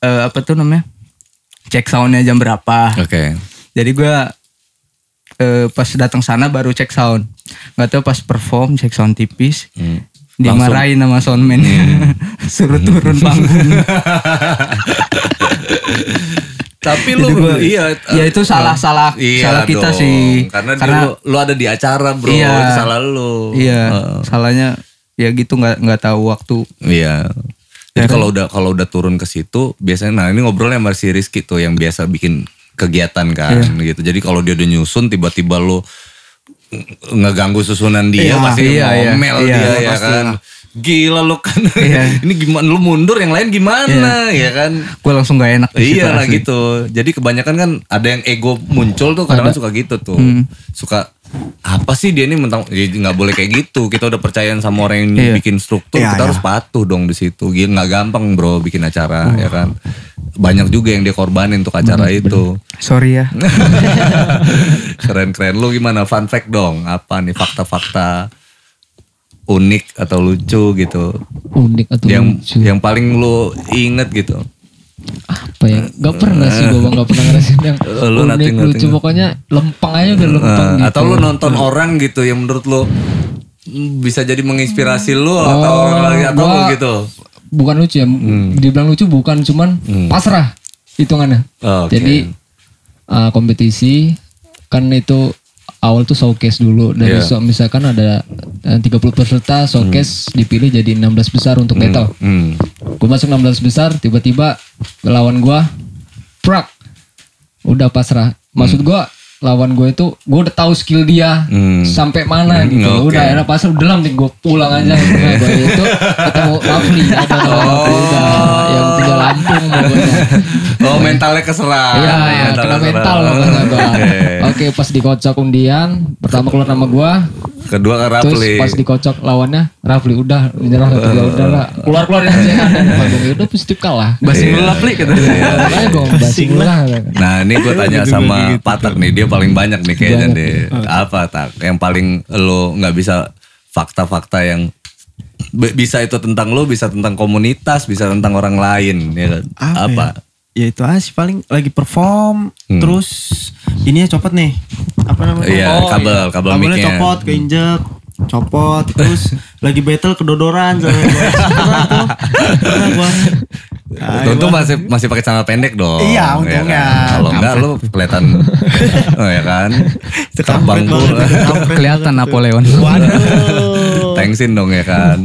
D: eh, apa tuh namanya cek soundnya jam berapa.
A: Oke.
D: Jadi gue eh, pas datang sana baru cek sound. Gak tahu pas perform cek sound tipis.
A: Hmm.
D: Dimarahin sama soundman Suruh turun panggung.
A: Tapi lu
D: gua-
A: iya
D: ya itu salah-salah
A: Iya
D: salah kita
A: dong.
D: sih.
A: Karena,
D: Karena-
A: lu, lu ada di acara bro,
D: Iya.
A: itu salah lu.
D: Iya,
A: Heeh.
D: salahnya ya gitu nggak nggak tahu waktu.
A: Iya. Jadi kalau udah kalau udah turun ke situ, biasanya nah ini ngobrolnya sama si Rizky tuh yang biasa bikin kegiatan kan
D: Iya.
A: gitu. Jadi kalau dia udah nyusun tiba-tiba lu nge- ngeganggu susunan dia
B: Iya,
A: pasti
D: iya, iya.
A: ngomel
D: Iya,
A: dia ya
B: pasti
A: kan.
B: lah.
A: Gila lu kan.
D: Iya.
A: ini gimana lu mundur yang lain gimana ya kan.
D: Gue langsung nggak enak.
A: Iya lah gitu. Jadi kebanyakan kan ada yang ego muncul tuh kadang suka gitu tuh.
D: Hmm.
A: Suka apa sih dia ini mentang ya nggak boleh kayak gitu. Kita udah percayaan sama orang yang
D: Iya.
A: bikin struktur,
B: Iya,
A: kita
B: iya.
A: harus patuh dong di situ. Gila nggak gampang bro bikin acara ya kan. Banyak juga yang dia korbanin untuk acara itu.
D: Sorry ya.
A: Keren-keren. Lu gimana? Fun fact dong. Apa nih fakta-fakta unik atau lucu gitu.
C: Unik atau
A: yang
C: lucu.
A: yang paling lu inget gitu.
C: apa ya gak pernah sih gue bang gak pernah ngerasain yang
A: lu
C: unik
A: nothing,
C: lucu
A: nothing.
C: pokoknya lempeng aja udah lempeng
A: Eh,
C: gitu
A: Atau lu nonton orang gitu yang menurut lu mm, bisa jadi menginspirasi lu atau
C: Oh,
A: orang lagi atau
C: gua-
A: gitu.
C: bukan lucu ya dibilang lucu bukan cuman pasrah hitungannya
A: Hmm. Oke.
C: jadi uh, kompetisi kan itu awal tuh showcase dulu. Dari
A: Iya.
C: so- misalkan ada uh, 30 peserta showcase dipilih jadi 16 besar untuk battle.
A: Hmm.
C: gue masuk 16 besar tiba-tiba lawan gue prak. Udah pasrah. Maksud gue lawan gue itu gue udah tahu skill dia
A: Hmm.
C: sampai mana
A: Hmm,
C: gitu
A: oke.
C: udah akhirnya pasrah udah mending gue pulang aja gitu. Gue itu ketemu Rafli ada udah yang tinggal Lampung pokoknya
A: Oh mentalnya keserang.
C: Iya,
A: Mentalnya
C: kena mental makanya gua.
A: Oke.
C: Oke, pas dikocok undian, pertama keluar nama gua,
A: Kedua ke
C: terus
A: Rapli.
C: pas dikocok lawannya Rafli udah menyerah dia udah lah keluar keluar panggung udah positif kalah
D: Basing lu lah Pli, kata dia.
C: makanya gue basing lah
A: Nah ini gue tanya sama Patak nih dia paling banyak nih kayaknya
C: Banyak
A: deh. Apa tak? Yang paling lo nggak bisa fakta-fakta yang bisa itu tentang lo, bisa tentang komunitas, bisa tentang orang lain, ya kan? Apa?
B: Ya itu aja sih paling lagi perform
A: Hmm.
B: terus ini ya copot nih. Apa namanya?
A: Iya, kabel, kabel
B: Kabelnya copot, keinjek, copot terus lagi battle kedodoran sama. Pernah tuh. Pernah gua. Ah,
A: Untung
B: gua-
A: masih masih pakai celana pendek dong.
B: Iya,
A: ya
B: untungnya.
A: kan? Kalau enggak lu kelihatan oh ya kan. Terbang
D: Kelihatan Napoleon.
B: Waduh.
A: Thanksin dong ya kan.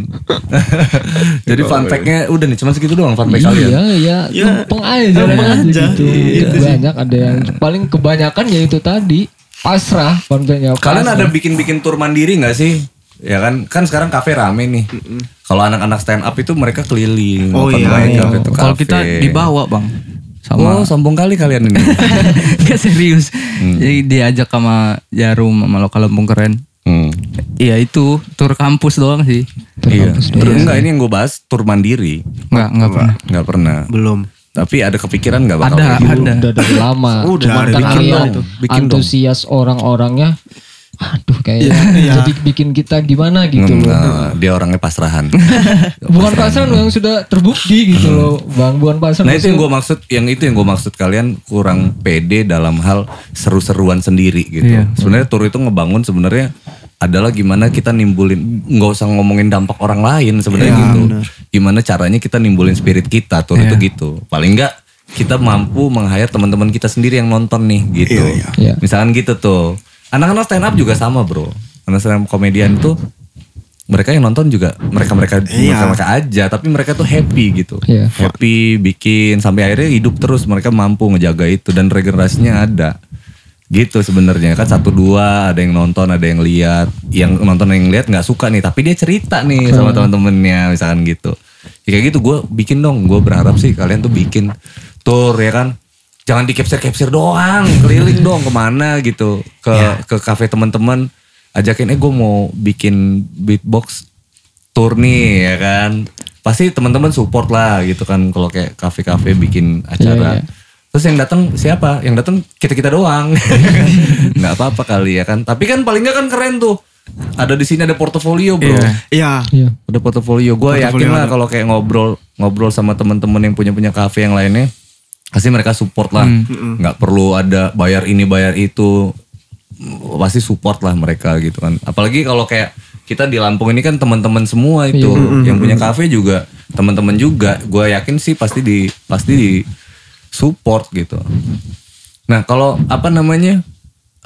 A: Jadi fun fact-nya udah nih cuma segitu doang fun fact kalian.
C: iya iya
B: Ya,
C: lempeng aja
B: lempeng aja.
C: gitu
B: Iya, itu sih.
C: banyak ada yang paling kebanyakan ya itu tadi pasrah kontennya
A: Kalian ada bikin-bikin tur mandiri nggak sih? Ya kan, kan sekarang kafe rame nih. Kalau anak-anak stand up itu mereka keliling,
B: Oh
A: open
B: iya,
A: mic,
B: iya.
D: Kalau kita dibawa bang.
A: Oh,
D: Sama
A: sombong kali kalian ini.
D: Gak serius. Jadi diajak sama Jarum sama lokal lembung keren.
A: Hmm.
D: Iya itu tur kampus doang sih.
A: Iya. Terus enggak ini yang gue bahas tur mandiri.
D: Enggak, enggak pernah.
A: Nggak pernah.
B: Belum.
A: Tapi ada kepikiran nggak bakal
D: Ada,
A: gitu?
D: ada.
C: udah dari lama
B: Udah,
C: cuman kan
B: bikin dong,
A: bikin dong.
C: antusias orang-orangnya aduh kayak
B: Iya.
C: jadi bikin kita gimana gitu loh
A: Nah, dia orangnya pasrahan.
C: bukan pasangan yang sudah terbukti gitu loh bang bukan pasangan
A: Nah itu yang gue maksud, yang itu yang gue maksud kalian kurang pede dalam hal seru-seruan sendiri gitu.
D: Iya.
A: Sebenarnya tur itu ngebangun sebenarnya adalah gimana kita nimbulin, nggak usah ngomongin dampak orang lain sebenarnya
B: Iya,
A: gitu.
B: benar.
A: Gimana caranya kita nimbulin spirit kita tur itu
D: Iya.
A: gitu. Paling enggak kita mampu meng-hire teman-teman kita sendiri yang nonton nih gitu.
B: Iya, iya.
C: Iya.
A: Misalkan gitu tuh. Anak-anak stand up juga sama, Bro. Anak stand up komedian tuh mereka yang nonton juga mereka-mereka
B: Iya.
A: mereka-mereka aja, tapi mereka tuh happy gitu.
C: Iya.
A: Happy bikin sampai akhirnya hidup terus mereka mampu ngejaga itu dan regenerasinya ada. Gitu sebenarnya kan satu dua ada yang nonton ada yang lihat yang nonton yang lihat nggak suka nih tapi dia cerita nih sama teman-temannya misalkan gitu ya, kayak gitu gue bikin dong gue berharap sih kalian tuh bikin tour ya kan jangan di capture capture doang keliling dong ke mana gitu. Ke ke kafe teman-teman. Ajakin eh gue mau bikin beatbox tour nih ya kan. Pasti teman-teman support lah gitu kan kalau kayak kafe-kafe bikin acara.
C: Iya, iya.
A: terus yang datang siapa? Yang datang kita kita doang. Nggak apa-apa kali ya kan. Tapi kan paling nggak kan keren tuh. Ada di sini ada portofolio bro.
D: Iya.
B: Iya.
C: Iya.
A: udah portofolio. Gue yakin lah
B: ada.
A: kalau kayak ngobrol ngobrol sama teman-teman yang punya punya kafe yang lainnya pasti mereka support lah. Nggak perlu ada bayar ini bayar itu. Pasti support lah mereka gitu kan. Apalagi kalau kayak kita di Lampung ini kan teman-teman semua itu. Yang punya kafe juga teman-teman juga. Gue yakin sih pasti di pasti di support gitu. Nah kalau apa namanya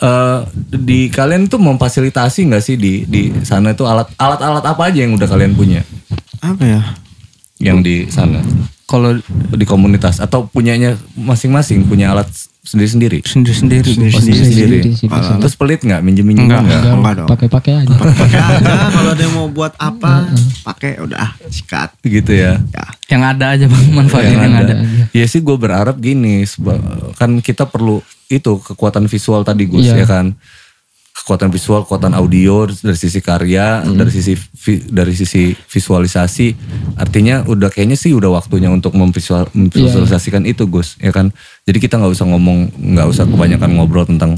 A: eh di kalian tuh memfasilitasi nggak sih di di sana itu alat alat-alat apa aja yang udah kalian punya?
B: Apa ya?
A: yang di sana
D: Kalau
A: di komunitas atau punyanya masing-masing punya alat sendiri-sendiri
D: sendiri-sendiri.
B: Sendiri.
A: Oh, sendiri-sendiri.
C: Sendiri, sendiri.
A: Terus pelit nggak minjem-minjem
D: Enggak.
A: nggak?
B: Enggak dong.
C: Pakai-pakai aja.
B: Pakai aja kalau ada yang mau buat apa, pakai udah sikat.
A: Gitu ya.
B: Ya.
D: Yang ada aja bang manfaatin yang, ada.
A: Ya sih gue berharap gini, kan kita perlu itu kekuatan visual tadi Gus
C: Iya.
A: ya kan. Kekuatan visual, kekuatan audio dari sisi karya, dari sisi vi- dari sisi visualisasi. Artinya udah kayaknya sih udah waktunya untuk memvisual, memvisualisasikan itu Gus ya kan. Jadi kita nggak usah ngomong, nggak usah kebanyakan ngobrol tentang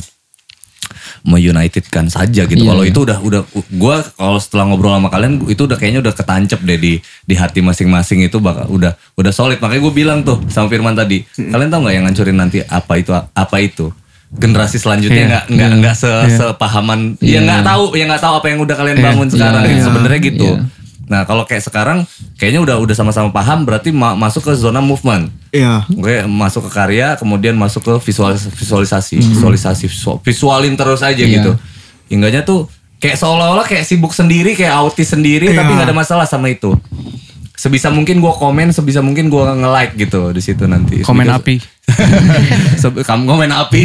A: meunitedkan saja gitu.
C: Iya,
A: kalau
C: iya.
A: itu udah udah gua kalau setelah ngobrol sama kalian itu udah kayaknya udah ketancep deh di di hati masing-masing itu bakal udah udah solid. Makanya gue bilang tuh sama Firman tadi, kalian tahu nggak yang ngancurin nanti apa itu apa itu? Generasi selanjutnya
D: Iya.
A: nggak nggak nggak se sepahaman, ya nggak tahu, ya nggak tahu apa yang udah kalian bangun sekarang.
C: Iya.
A: gitu. Sebenarnya gitu.
C: Iya.
A: Nah kalau kayak sekarang kayaknya udah udah sama-sama paham berarti ma- masuk ke zona movement.
B: Iya.
A: Oke, masuk ke karya, kemudian masuk ke visualis- visualisasi, visualisasi, visual- visualin terus aja
C: Iya.
A: gitu. Hingganya tuh kayak seolah-olah kayak sibuk sendiri, kayak autis sendiri,
B: Iya.
A: tapi nggak ada masalah sama itu. Sebisa mungkin gua komen, sebisa mungkin gua nge-like gitu di situ nanti.
D: Komen api.
A: Kamu komen api.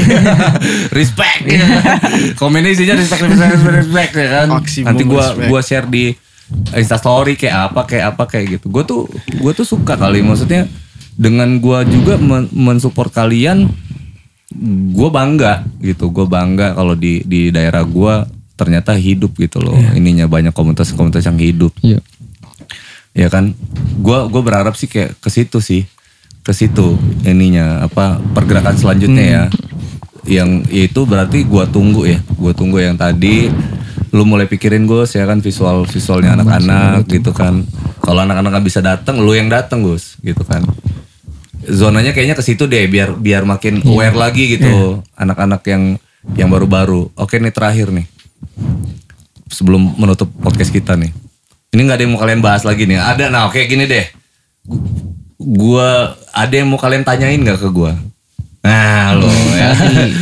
A: respect. Komennya isinya respect, respect, respect, respect ya kan. Nanti gua
B: respect.
A: gua share di Insta story kayak apa kayak apa kayak gitu. Gue tuh gue tuh suka kali maksudnya dengan gua juga men- mensupport kalian gue bangga gitu. Gue bangga kalau di di daerah gua ternyata hidup gitu loh. Ininya banyak komunitas-komunitas yang hidup
C: Iya.
A: Ya kan? Gua gua berharap sih kayak ke situ sih. Ke situ ininya apa pergerakan selanjutnya ya. Yang itu berarti gua tunggu ya. Gua tunggu yang tadi. Lu mulai pikirin Gus ya kan visual visualnya anak-anak gitu. kan. Kalau anak-anak bisa datang lu yang datang Gus gitu kan. Zonanya kayaknya ke situ deh biar biar makin aware lagi gitu anak-anak yang yang baru-baru. Oke nih terakhir nih. Sebelum menutup podcast kita nih. Ini nggak ada yang mau kalian bahas lagi nih. Ada, nah oke gini deh. Gua ada yang mau kalian tanyain nggak ke gua? Nah lo ya.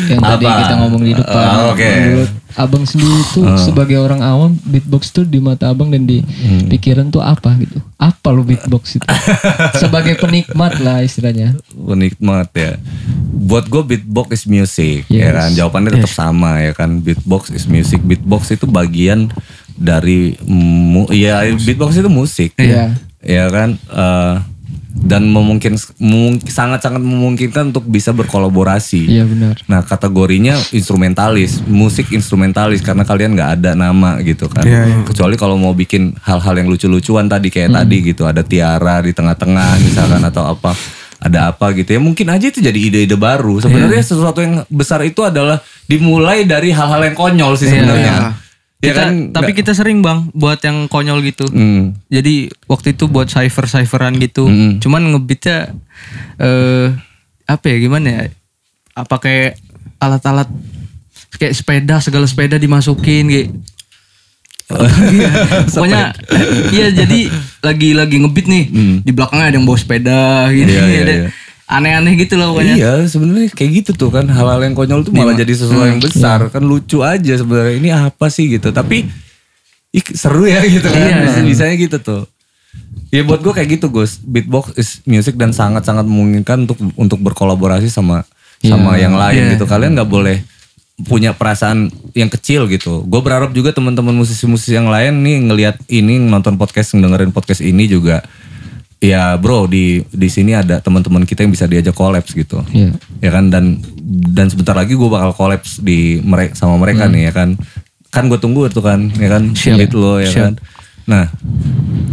C: Yang tadi
A: Apa?
C: kita ngomong di depan.
A: Ah, Oke.
C: Menurut abang sendiri tuh sebagai orang awam beatbox tuh di mata abang dan di
A: Hmm.
C: pikiran tuh apa gitu? Apa lo beatbox itu? sebagai penikmat lah istilahnya.
A: Penikmat ya. Buat gue beatbox is music ya
C: Yes.
A: kan. Jawabannya tetap sama ya kan. Beatbox is music. Beatbox itu bagian dari mu, ya beatbox itu musik.
C: Iya.
A: Ya kan. Eh, dan memungkin memung- sangat-sangat memungkinkan untuk bisa berkolaborasi.
C: Iya benar.
A: Nah kategorinya instrumentalis, musik instrumentalis karena kalian nggak ada nama gitu kan. Kecuali kalau mau bikin hal-hal yang lucu-lucuan tadi kayak tadi gitu, ada tiara di tengah-tengah misalkan atau apa, ada apa gitu ya. Mungkin aja itu jadi ide-ide baru. Sebenarnya sesuatu yang besar itu adalah dimulai dari hal-hal yang konyol sih sebenarnya. Ya
D: Kita-
A: kan?
D: tapi kita sering bang buat yang konyol gitu.
A: Hmm.
D: Jadi waktu itu buat cipher cipheran gitu.
A: Mm-mm.
D: Cuman ngebeatnya eh apa ya gimana ya? Apa kayak alat-alat kayak sepeda segala sepeda dimasukin kayak Iya. Pokoknya iya jadi lagi lagi ngebeat nih
A: Hmm.
D: di belakangnya ada yang bawa sepeda gitu
A: Iya, iya,
D: ada,
A: iya.
D: Aneh-aneh gitu loh pokoknya.
A: Iya sebenarnya kayak gitu tuh kan. Hal-hal yang konyol tuh malah jadi sesuatu yang besar. Kan lucu aja sebenarnya. Ini apa sih gitu. Tapi ih, seru ya gitu kan. Bisa bisanya gitu tuh. Ya buat gue kayak gitu Gus. Beatbox is music dan sangat-sangat memungkinkan untuk untuk berkolaborasi sama sama yang lain gitu. Kalian nggak boleh punya perasaan yang kecil gitu. Gue berharap juga teman-teman musisi-musisi yang lain nih ngelihat ini nonton podcast dengerin podcast ini juga ya bro di di sini ada teman-teman kita yang bisa diajak kolaps gitu.
C: Iya.
A: ya kan dan dan sebentar lagi gue bakal kolaps di mereka sama mereka nih ya kan. Kan gue tunggu itu kan ya kan beat lo ya kan. Nah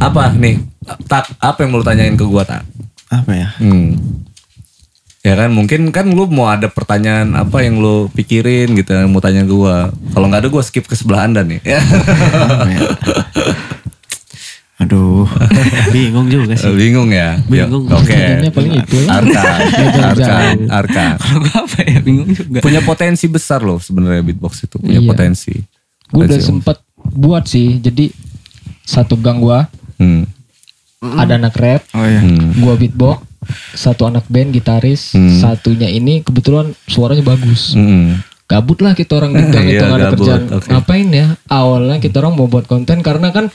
A: apa nih tak apa yang mau lu tanyain ke gue tak?
B: Apa ya?
A: hmm. ya kan mungkin kan lu mau ada pertanyaan apa yang lu pikirin gitu yang mau tanya ke gue kalau nggak ada gue skip ke sebelah anda nih. Ya
B: Aduh, bingung juga sih.
A: bingung ya
B: Bingung.
A: Ya, oke
C: Pertanyaannya paling itu lah.
A: Arka Arka Arka
D: Kalau gue apa ya bingung juga.
A: punya potensi besar loh sebenarnya beatbox itu punya
C: Iya.
A: potensi.
C: Gue udah sempet buat sih. Jadi satu gang gua
A: Hmm.
C: ada anak rap,
D: Oh iya.
A: Hmm.
C: gua beatbox, satu anak band gitaris,
A: Hmm.
C: satunya ini kebetulan suaranya bagus.
A: Hmm.
C: Gabut lah kita orang di gang itu
A: Iya,
C: nggak ada
A: gabut,
C: kerjaan.
A: oke.
C: Ngapain ya? Awalnya kita orang mau buat konten karena kan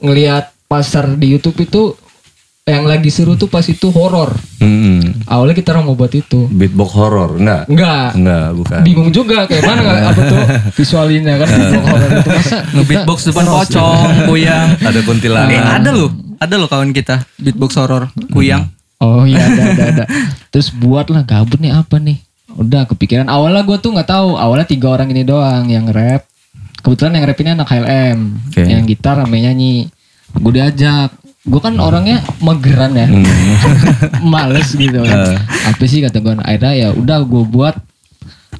C: ngelihat pasar di YouTube itu yang lagi seru tuh pas itu horor.
A: Hmm.
C: Awalnya kita orang mau buat itu.
A: Beatbox horror enggak?
C: Enggak.
A: Enggak, bukan.
C: Bingung juga kayak mana apa tuh visualinnya kan beatbox horor itu masa
D: Nge-beatbox depan pocong, kuyang.
A: Ada kuntilanak.
D: Eh ada loh, ada loh kawan kita beatbox horor, kuyang.
C: Oh iya ada ada ada. Terus buat lah gabut nih apa nih? Udah kepikiran. Awalnya gue tuh nggak tahu. Awalnya tiga orang ini doang yang rap. Kebetulan yang rap ini anak HLM.
A: Oke.
C: Yang gitar rame nyanyi. Gue diajak. Gue kan orangnya mageran ya. Males gitu kan. Apa sih kata gue. Akhirnya ya udah gue buat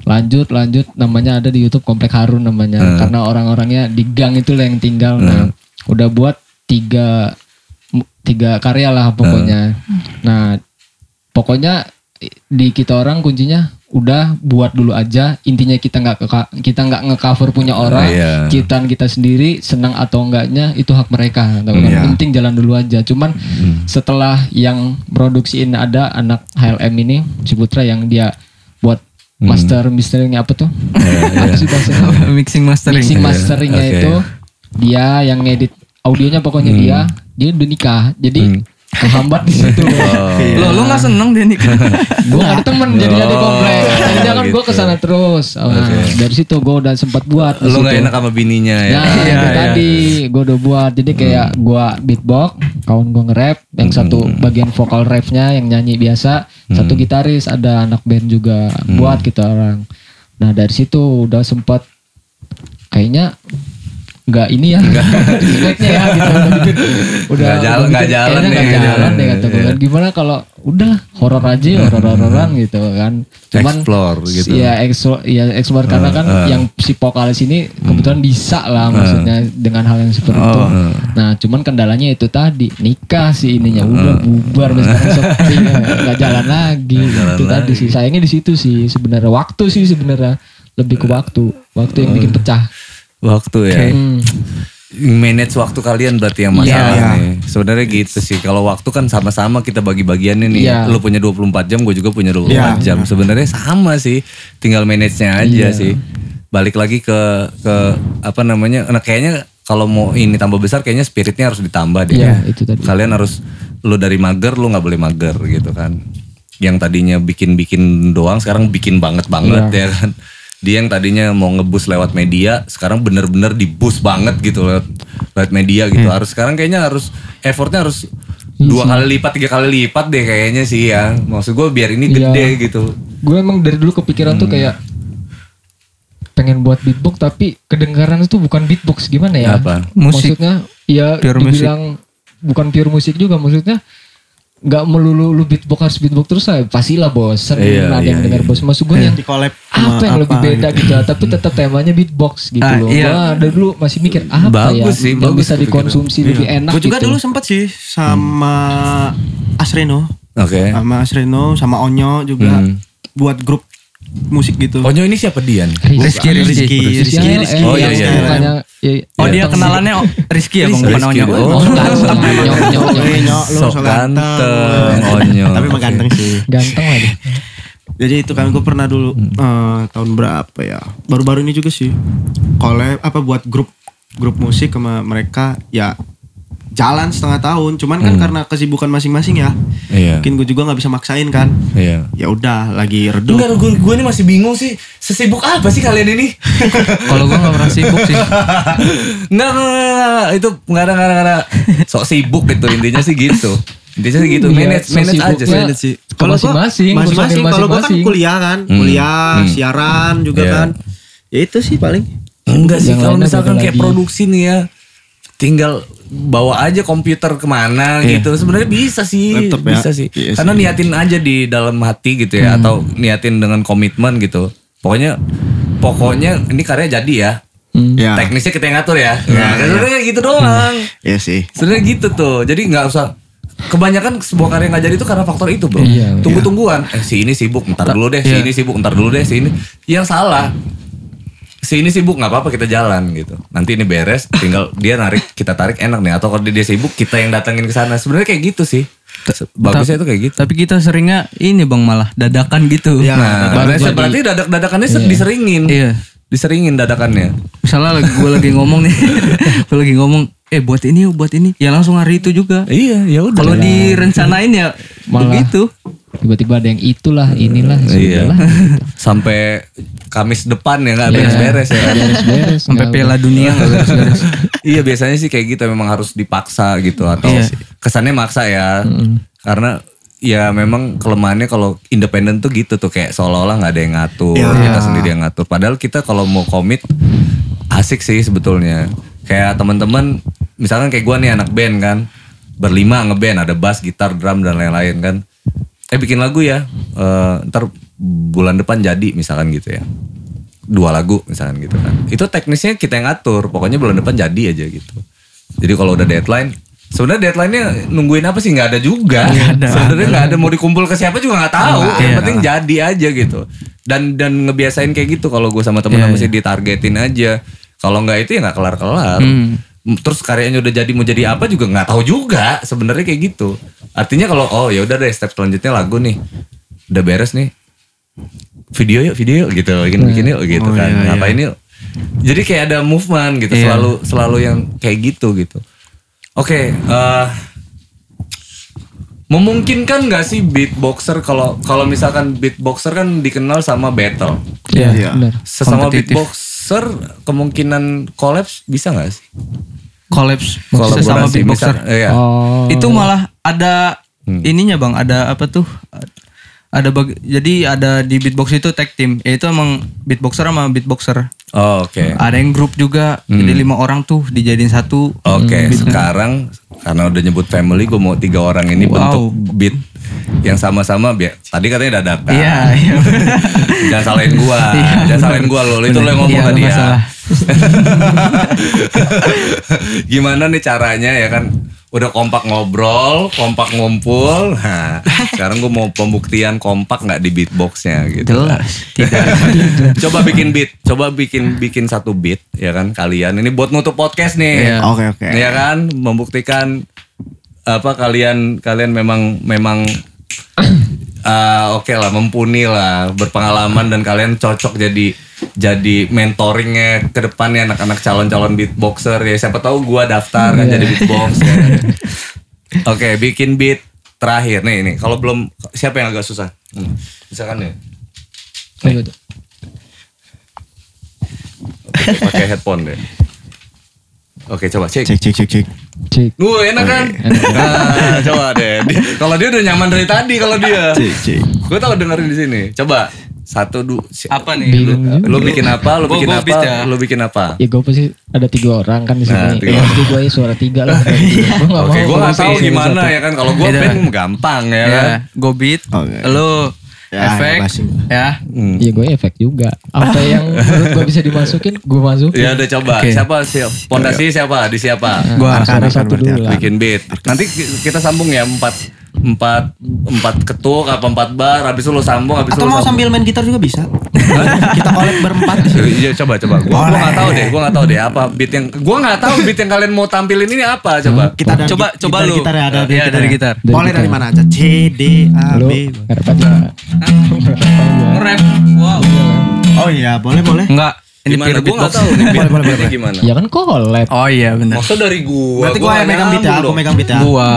C: lanjut lanjut namanya ada di YouTube Komplek Harun namanya karena orang-orangnya di gang itu lah yang tinggal nah udah buat tiga tiga karya lah pokoknya nah pokoknya di kita orang kuncinya udah buat dulu aja. Intinya kita nggak ke- kita nggak ngecover punya orang.
A: Iya.
C: kita kita sendiri senang atau enggaknya itu hak mereka. Tahu kan?
B: Iya.
C: penting jalan dulu aja. Cuman setelah yang produksiin ada anak HLM ini si Putra yang dia buat master misteringnya apa tuh? Apa sih bahasanya?
D: Mixing mastering.
C: mixing masteringnya
A: Oke.
C: itu dia yang ngedit audionya pokoknya dia. Dia udah nikah. Jadi kehambat di situ
D: Lo lo nggak seneng dia nih?
C: gue gak ada temen jadinya di
A: Oh,
C: komplek jadi kan gue
A: gitu.
C: ke sana terus Nah, dari situ gue udah sempat buat di
A: Lu
C: situ.
A: gak enak sama bininya ya?
C: Nah,
D: Iya,
C: itu
D: iya.
C: tadi gue udah buat. Jadi kayak gue beatbox, kawan gue nge-rap, yang satu bagian vokal rapnya yang nyanyi biasa, satu gitaris, ada anak band juga buat kita orang. Nah dari situ udah sempat kayaknya nggak ini ya. Respectnya ya gitu. Udah
A: Nggak jalan- nggak jalan
C: kayaknya nggak
A: deh,
C: jalan deh kata gue kan. Gimana kalau udah horor aja horor hororan gitu kan. Cuman
A: Explore gitu.
C: ya explore ya explore. Karena kan yang si vokalis ini kebetulan bisa lah maksudnya dengan hal yang seperti itu. Nah cuman kendalanya itu tadi nikah sih ininya. Udah bubar sekarang sepi nggak jalan lagi. Itu tadi sih sayangnya di situ sih sebenarnya. Waktu sih sebenarnya. Lebih ke waktu. Waktu yang bikin pecah
A: Waktu ya.
C: Hmm.
A: Manage waktu kalian berarti yang masalah nih. Sebenarnya gitu sih. Kalau waktu kan sama-sama kita bagi-bagiannya nih.
C: Iya.
A: Lu punya 24 jam, gue juga punya 24
B: Iya,
A: jam. Sebenarnya sama sih. Tinggal manage-nya aja
C: Iya.
A: sih. Balik lagi ke ke apa namanya? Nah, kayaknya kalau mau ini tambah besar kayaknya spiritnya harus ditambah deh.
C: Iya, itu tadi.
A: Kalian harus lu dari mager lu nggak boleh mager gitu kan. Yang tadinya bikin-bikin doang sekarang bikin banget-banget
C: Iya.
A: ya kan. Dia yang tadinya mau ngebus lewat media sekarang bener-bener dibus banget gitu lewat lewat media gitu. Harus sekarang kayaknya harus effortnya harus dua kali lipat tiga kali lipat deh kayaknya sih ya. Maksud gue biar ini gede gitu.
C: gue emang dari dulu kepikiran tuh kayak pengen buat beatbox tapi kedengaran itu bukan beatbox gimana ya
A: Apa?
D: Musik.
C: maksudnya ya
D: Pure musik.
C: dibilang bukan pure musik juga maksudnya nggak melulu lu beatbox harus beatbox terus lah pastilah bosen
A: Iya,
C: ada
A: iya,
C: yang dengar
A: iya.
C: bos maksud gue yang
B: di collab
C: apa yang lebih beda gitu, tapi tetap temanya beatbox gitu
D: Ah,
C: loh
D: iya.
C: Gua dari dulu masih mikir apa
A: Bagus
C: ya
A: sih,
C: yang
A: bagus
C: bisa dikonsumsi lebih enak
B: Gue juga
C: gitu.
B: dulu sempat sih sama Asreno,
A: Oke.
B: sama Asreno, sama Onyo juga
A: Hmm.
B: buat grup musik gitu.
A: Onyo ini siapa Dian?
D: Rizky, Rizky.
C: Rizky,
B: Rizky.
A: Oh, iya, iya, iya.
C: mukanya, ya,
D: Oh dia kenalannya oh, Rizky ya bang, bukan
A: Rizky.
D: Onyo.
A: Oh.
C: Oh, ganteng. Nyok, nyok, nyok.
B: Nyok, lu
A: Sok
B: so
A: ganteng, Onyo.
B: Tapi mah ganteng sih.
C: Ganteng lagi.
B: Jadi itu kan gue pernah dulu eh, tahun berapa ya? Baru-baru ini juga sih. Collab apa buat grup grup musik sama mereka ya jalan setengah tahun. Cuman kan karena kesibukan masing-masing ya.
A: Iya.
B: Mungkin gue juga nggak bisa maksain kan.
A: Iya.
B: Ya udah lagi redup.
A: Enggak, gue, gue ini masih bingung sih. Sesibuk apa sih kalian ini?
D: Kalau gue nggak pernah sibuk sih.
A: Enggak, enggak, enggak, enggak. Itu enggak ada, enggak ada. Sok sibuk gitu. Intinya sih gitu. Intinya sih gitu.
C: Iya,
A: Manage,
C: sok
A: manage aja sih.
B: sih.
C: ke masing-masing,
B: masing-masing. Kalau gue kan kuliah kan,
A: Hmm.
B: kuliah,
A: Hmm.
B: siaran juga
A: Iya.
B: kan. Ya itu sih paling.
A: Enggak sih, kalau misalkan kayak
C: lagi.
A: produksi nih ya. Tinggal bawa aja komputer ke mana
B: Iya.
A: gitu. Sebenarnya bisa sih,
B: Laptop ya.
A: bisa sih.
B: Iya
A: Karena niatin aja di dalam hati gitu ya, atau niatin dengan komitmen gitu. Pokoknya, pokoknya ini karya jadi ya.
C: Hmm.
B: Ya.
A: Teknisnya kita yang ngatur ya.
B: Iya,
A: Nah,
B: iya.
A: sebenarnya gitu doang.
B: Iya sih.
A: Sebenarnya gitu tuh. Jadi nggak usah kebanyakan sebuah karya nggak jadi itu karena faktor itu bro.
C: Iya,
A: Tunggu-tungguan. Eh si ini sibuk, ntar dulu deh. Si
D: Iya.
A: ini sibuk, ntar dulu deh. Si ini yang salah. Si ini sibuk nggak apa-apa kita jalan gitu. Nanti ini beres, tinggal dia narik kita tarik enak nih. Atau kalau dia sibuk kita yang datengin ke sana. Sebenarnya kayak gitu sih. Bagusnya itu kayak gitu.
D: Tapi kita seringnya ini bang malah dadakan gitu.
B: Iya.
A: Nah,
C: baru
A: berarti
C: jadi-
A: berarti dadak dadakannya ser- diseringin.
D: Iya.
A: Diseringin dadakannya.
D: Misalnya lagi gue lagi ngomong nih, gue lagi ngomong, eh buat ini yuk, buat ini, ya langsung hari itu juga.
A: Iya, ya udah.
D: Kalau direncanain ya
C: Malah.
D: begitu.
C: Tiba-tiba ada yang itulah, inilah,
A: Iya.
C: sudahlah.
A: Sampai Kamis depan ya nggak
C: Iya.
A: beres-beres ya.
C: Beres-beres.
D: Sampai Piala Dunia nggak beres-beres.
A: iya biasanya sih kayak gitu memang harus dipaksa gitu atau
D: Iya.
A: kesannya maksa ya. Karena ya memang kelemahannya kalau independen tuh gitu tuh kayak seolah-olah nggak ada yang ngatur,
B: Iya.
A: kita sendiri yang ngatur. Padahal kita kalau mau komit asik sih sebetulnya. Kayak teman-teman misalkan kayak gua nih anak band kan, berlima ngeband ada bass, gitar, drum dan lain-lain kan. Eh bikin lagu ya, eh, ntar bulan depan jadi misalkan gitu ya dua lagu misalkan gitu kan. Itu teknisnya kita yang ngatur. Pokoknya bulan depan jadi aja gitu. Jadi kalau udah deadline, sebenarnya deadline-nya nungguin apa sih nggak ada juga. Sebenarnya nggak ada mau dikumpul ke siapa juga nggak tahu. Yang penting jadi aja gitu. Dan dan ngebiasain kayak gitu kalau gue sama temen
D: Iya,
A: mesti ditargetin aja. Kalau nggak itu ya nggak kelar-kelar.
D: Hmm.
A: Terus karyanya udah jadi mau jadi apa juga nggak tahu juga. Sebenarnya kayak gitu. Artinya kalau oh ya udah deh step selanjutnya lagu nih. Udah beres nih video yuk video yuk gitu bikin bikin yuk gitu
B: Oh,
A: kan
B: iya, iya.
A: ngapain yuk jadi kayak ada movement gitu
D: Iya.
A: selalu selalu yang kayak gitu gitu oke eh, memungkinkan nggak sih beatboxer kalau kalau misalkan beatboxer kan dikenal sama battle
D: Iya.
B: Iya.
C: Benar.
A: sesama
D: Kompetitif.
A: Beatboxer kemungkinan collapse bisa nggak sih
D: Collapse sesama
A: Kolaborasi,
D: beatboxer.
A: misal- iya.
C: Oh.
D: Itu malah ada
A: Hmm.
D: ininya bang, ada apa tuh? Ada bag, jadi ada di beatbox itu tag team, yaitu emang beatboxer sama beatboxer.
A: Oh, oke
D: Ada yang grup juga, jadi lima orang tuh dijadiin satu.
A: Oke, sekarang karena udah nyebut family, gue mau tiga orang ini
D: Wow.
A: bentuk beat yang sama-sama. Biar tadi katanya dadakan.
D: Iya, iya.
A: Jangan salahin gua, jangan salahin gua lo. Itu lo yang ngomong
D: Iya,
A: tadi ya.
D: masalah.
A: Gimana nih caranya ya kan? Udah kompak ngobrol, kompak ngumpul. Nah, sekarang gue mau pembuktian kompak nggak di beatboxnya gitu.
D: Jelas, tidak.
A: Coba bikin beat, coba bikin bikin satu beat ya kan kalian. Ini buat nutup podcast nih.
D: Iya.
B: Oke oke.
A: ya kan membuktikan apa kalian kalian memang memang ah, oke lah mumpuni lah berpengalaman dan kalian cocok jadi jadi mentoringnya ke depannya anak-anak calon-calon beatboxer ya siapa tahu gua daftar kan jadi beatbox ya. oke bikin beat terakhir nih nih kalau belum siapa yang agak susah hmm. misalkan nih
C: Ayo, tuh.
A: Oke, pakai headphone deh oke coba cek
B: Cek cek cek cek.
C: Cek.
A: Gue enak kan? Nah, coba deh. Kalau dia udah nyaman dari tadi kalau dia.
B: Cek cek.
A: Gue tau dengerin di sini. Coba satu du. si-
D: apa nih?
C: Bingung.
A: Lu bikin apa? Lu bikin
D: gua
A: apa?
D: ya.
A: Lu bikin apa?
C: Ya gue pasti ada tiga orang kan di sini.
A: Nah, tiga
C: ya,
A: orang.
C: pasti gue suara tiga lah. Gue gak
A: Oke,
C: mau
A: gue nggak tahu gimana
C: satu.
A: ya kan. Kalau gue band gampang ya kan.
D: Ya, go beat, lu
B: Ya,
D: efek,
B: ya, pasti.
D: ya.
A: Hmm.
C: Iya gue efek juga. Apa yang menurut gue bisa dimasukin, gue masukin.
A: Ya udah coba.
D: Oke.
A: Siapa siapa? Pondasi siapa? Di siapa?
C: Suara
B: arkan
C: satu dulu.
A: Bikin beat. Nanti ki- kita sambung ya empat empat empat ketuk apa empat bar habis itu lo sambung habis itu
B: Atau
A: lo
B: mau
A: sambung.
B: sambil main gitar juga bisa. Kita collab berempat.
A: Iya coba coba. Gua gua nggak tahu deh, gua nggak tahu deh apa beat yang gua nggak tahu beat yang kalian mau tampilin ini apa coba.
B: Kita ada
D: Coba-
B: gi-
D: coba
B: dari
D: lu.
B: gitar ya, ada gitar
D: dari
B: ya.
D: gitar.
C: Dari
B: Boleh dari
C: gitar.
B: mana aja? C D A B.
C: Nge-rap.
D: Wow.
B: Oh iya, boleh boleh.
D: Enggak. Ini
A: Gimana? Gua tahu nih beat,
B: Boleh, boleh, boleh.
A: gimana.
C: Ya kan collab.
D: Oh iya benar.
A: Maksud dari gua.
B: Berarti gua yang
A: nggak
B: megang beat ya, aku megang beat ya.
D: Gua.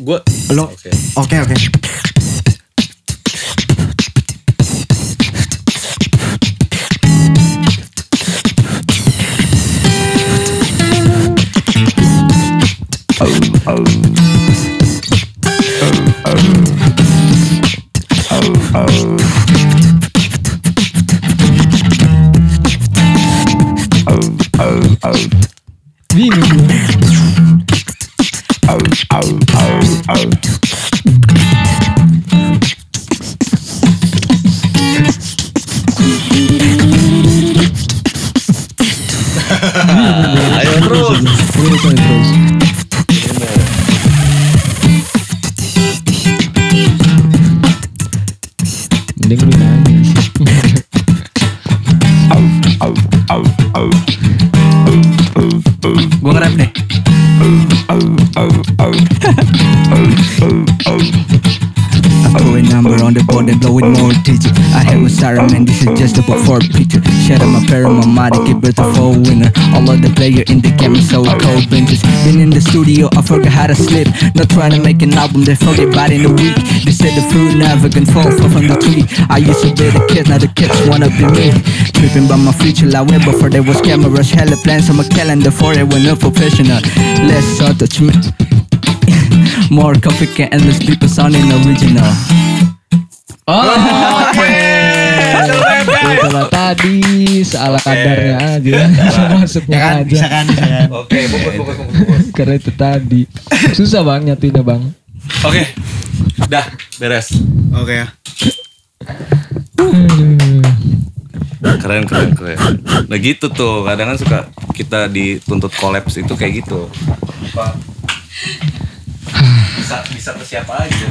A: Gua
B: Lu.
A: Oke.
B: Oke oke.
C: Bingung
D: give birth to four uh, winner. All the player in the game is so cold benches. Been in the studio, I forgot how to slip. Not trying to make an album, they forget about in a week. They said the fruit never can fall far from the tree. I used to be the kid, now the kids wanna be me. Tripping by my future, like way before there was cameras. Hella plans on my calendar for it when no professional. Less attachment. More copycat and less people sounding original.
C: Oh, Tadi salah kadarnya aja. Masuknya
B: Ya kan,
C: aja.
B: bisa kan, bisa kan.
A: Oke, fokus fokus fokus. fokus.
C: Karena itu tadi. Susah bang nyatuinnya bang.
A: Oke. Dah, beres.
B: Oke ya.
A: Keren keren keren. Nah gitu tuh, kadang kan suka kita dituntut kolaps itu kayak gitu. Bisa bisa ke siapa aja.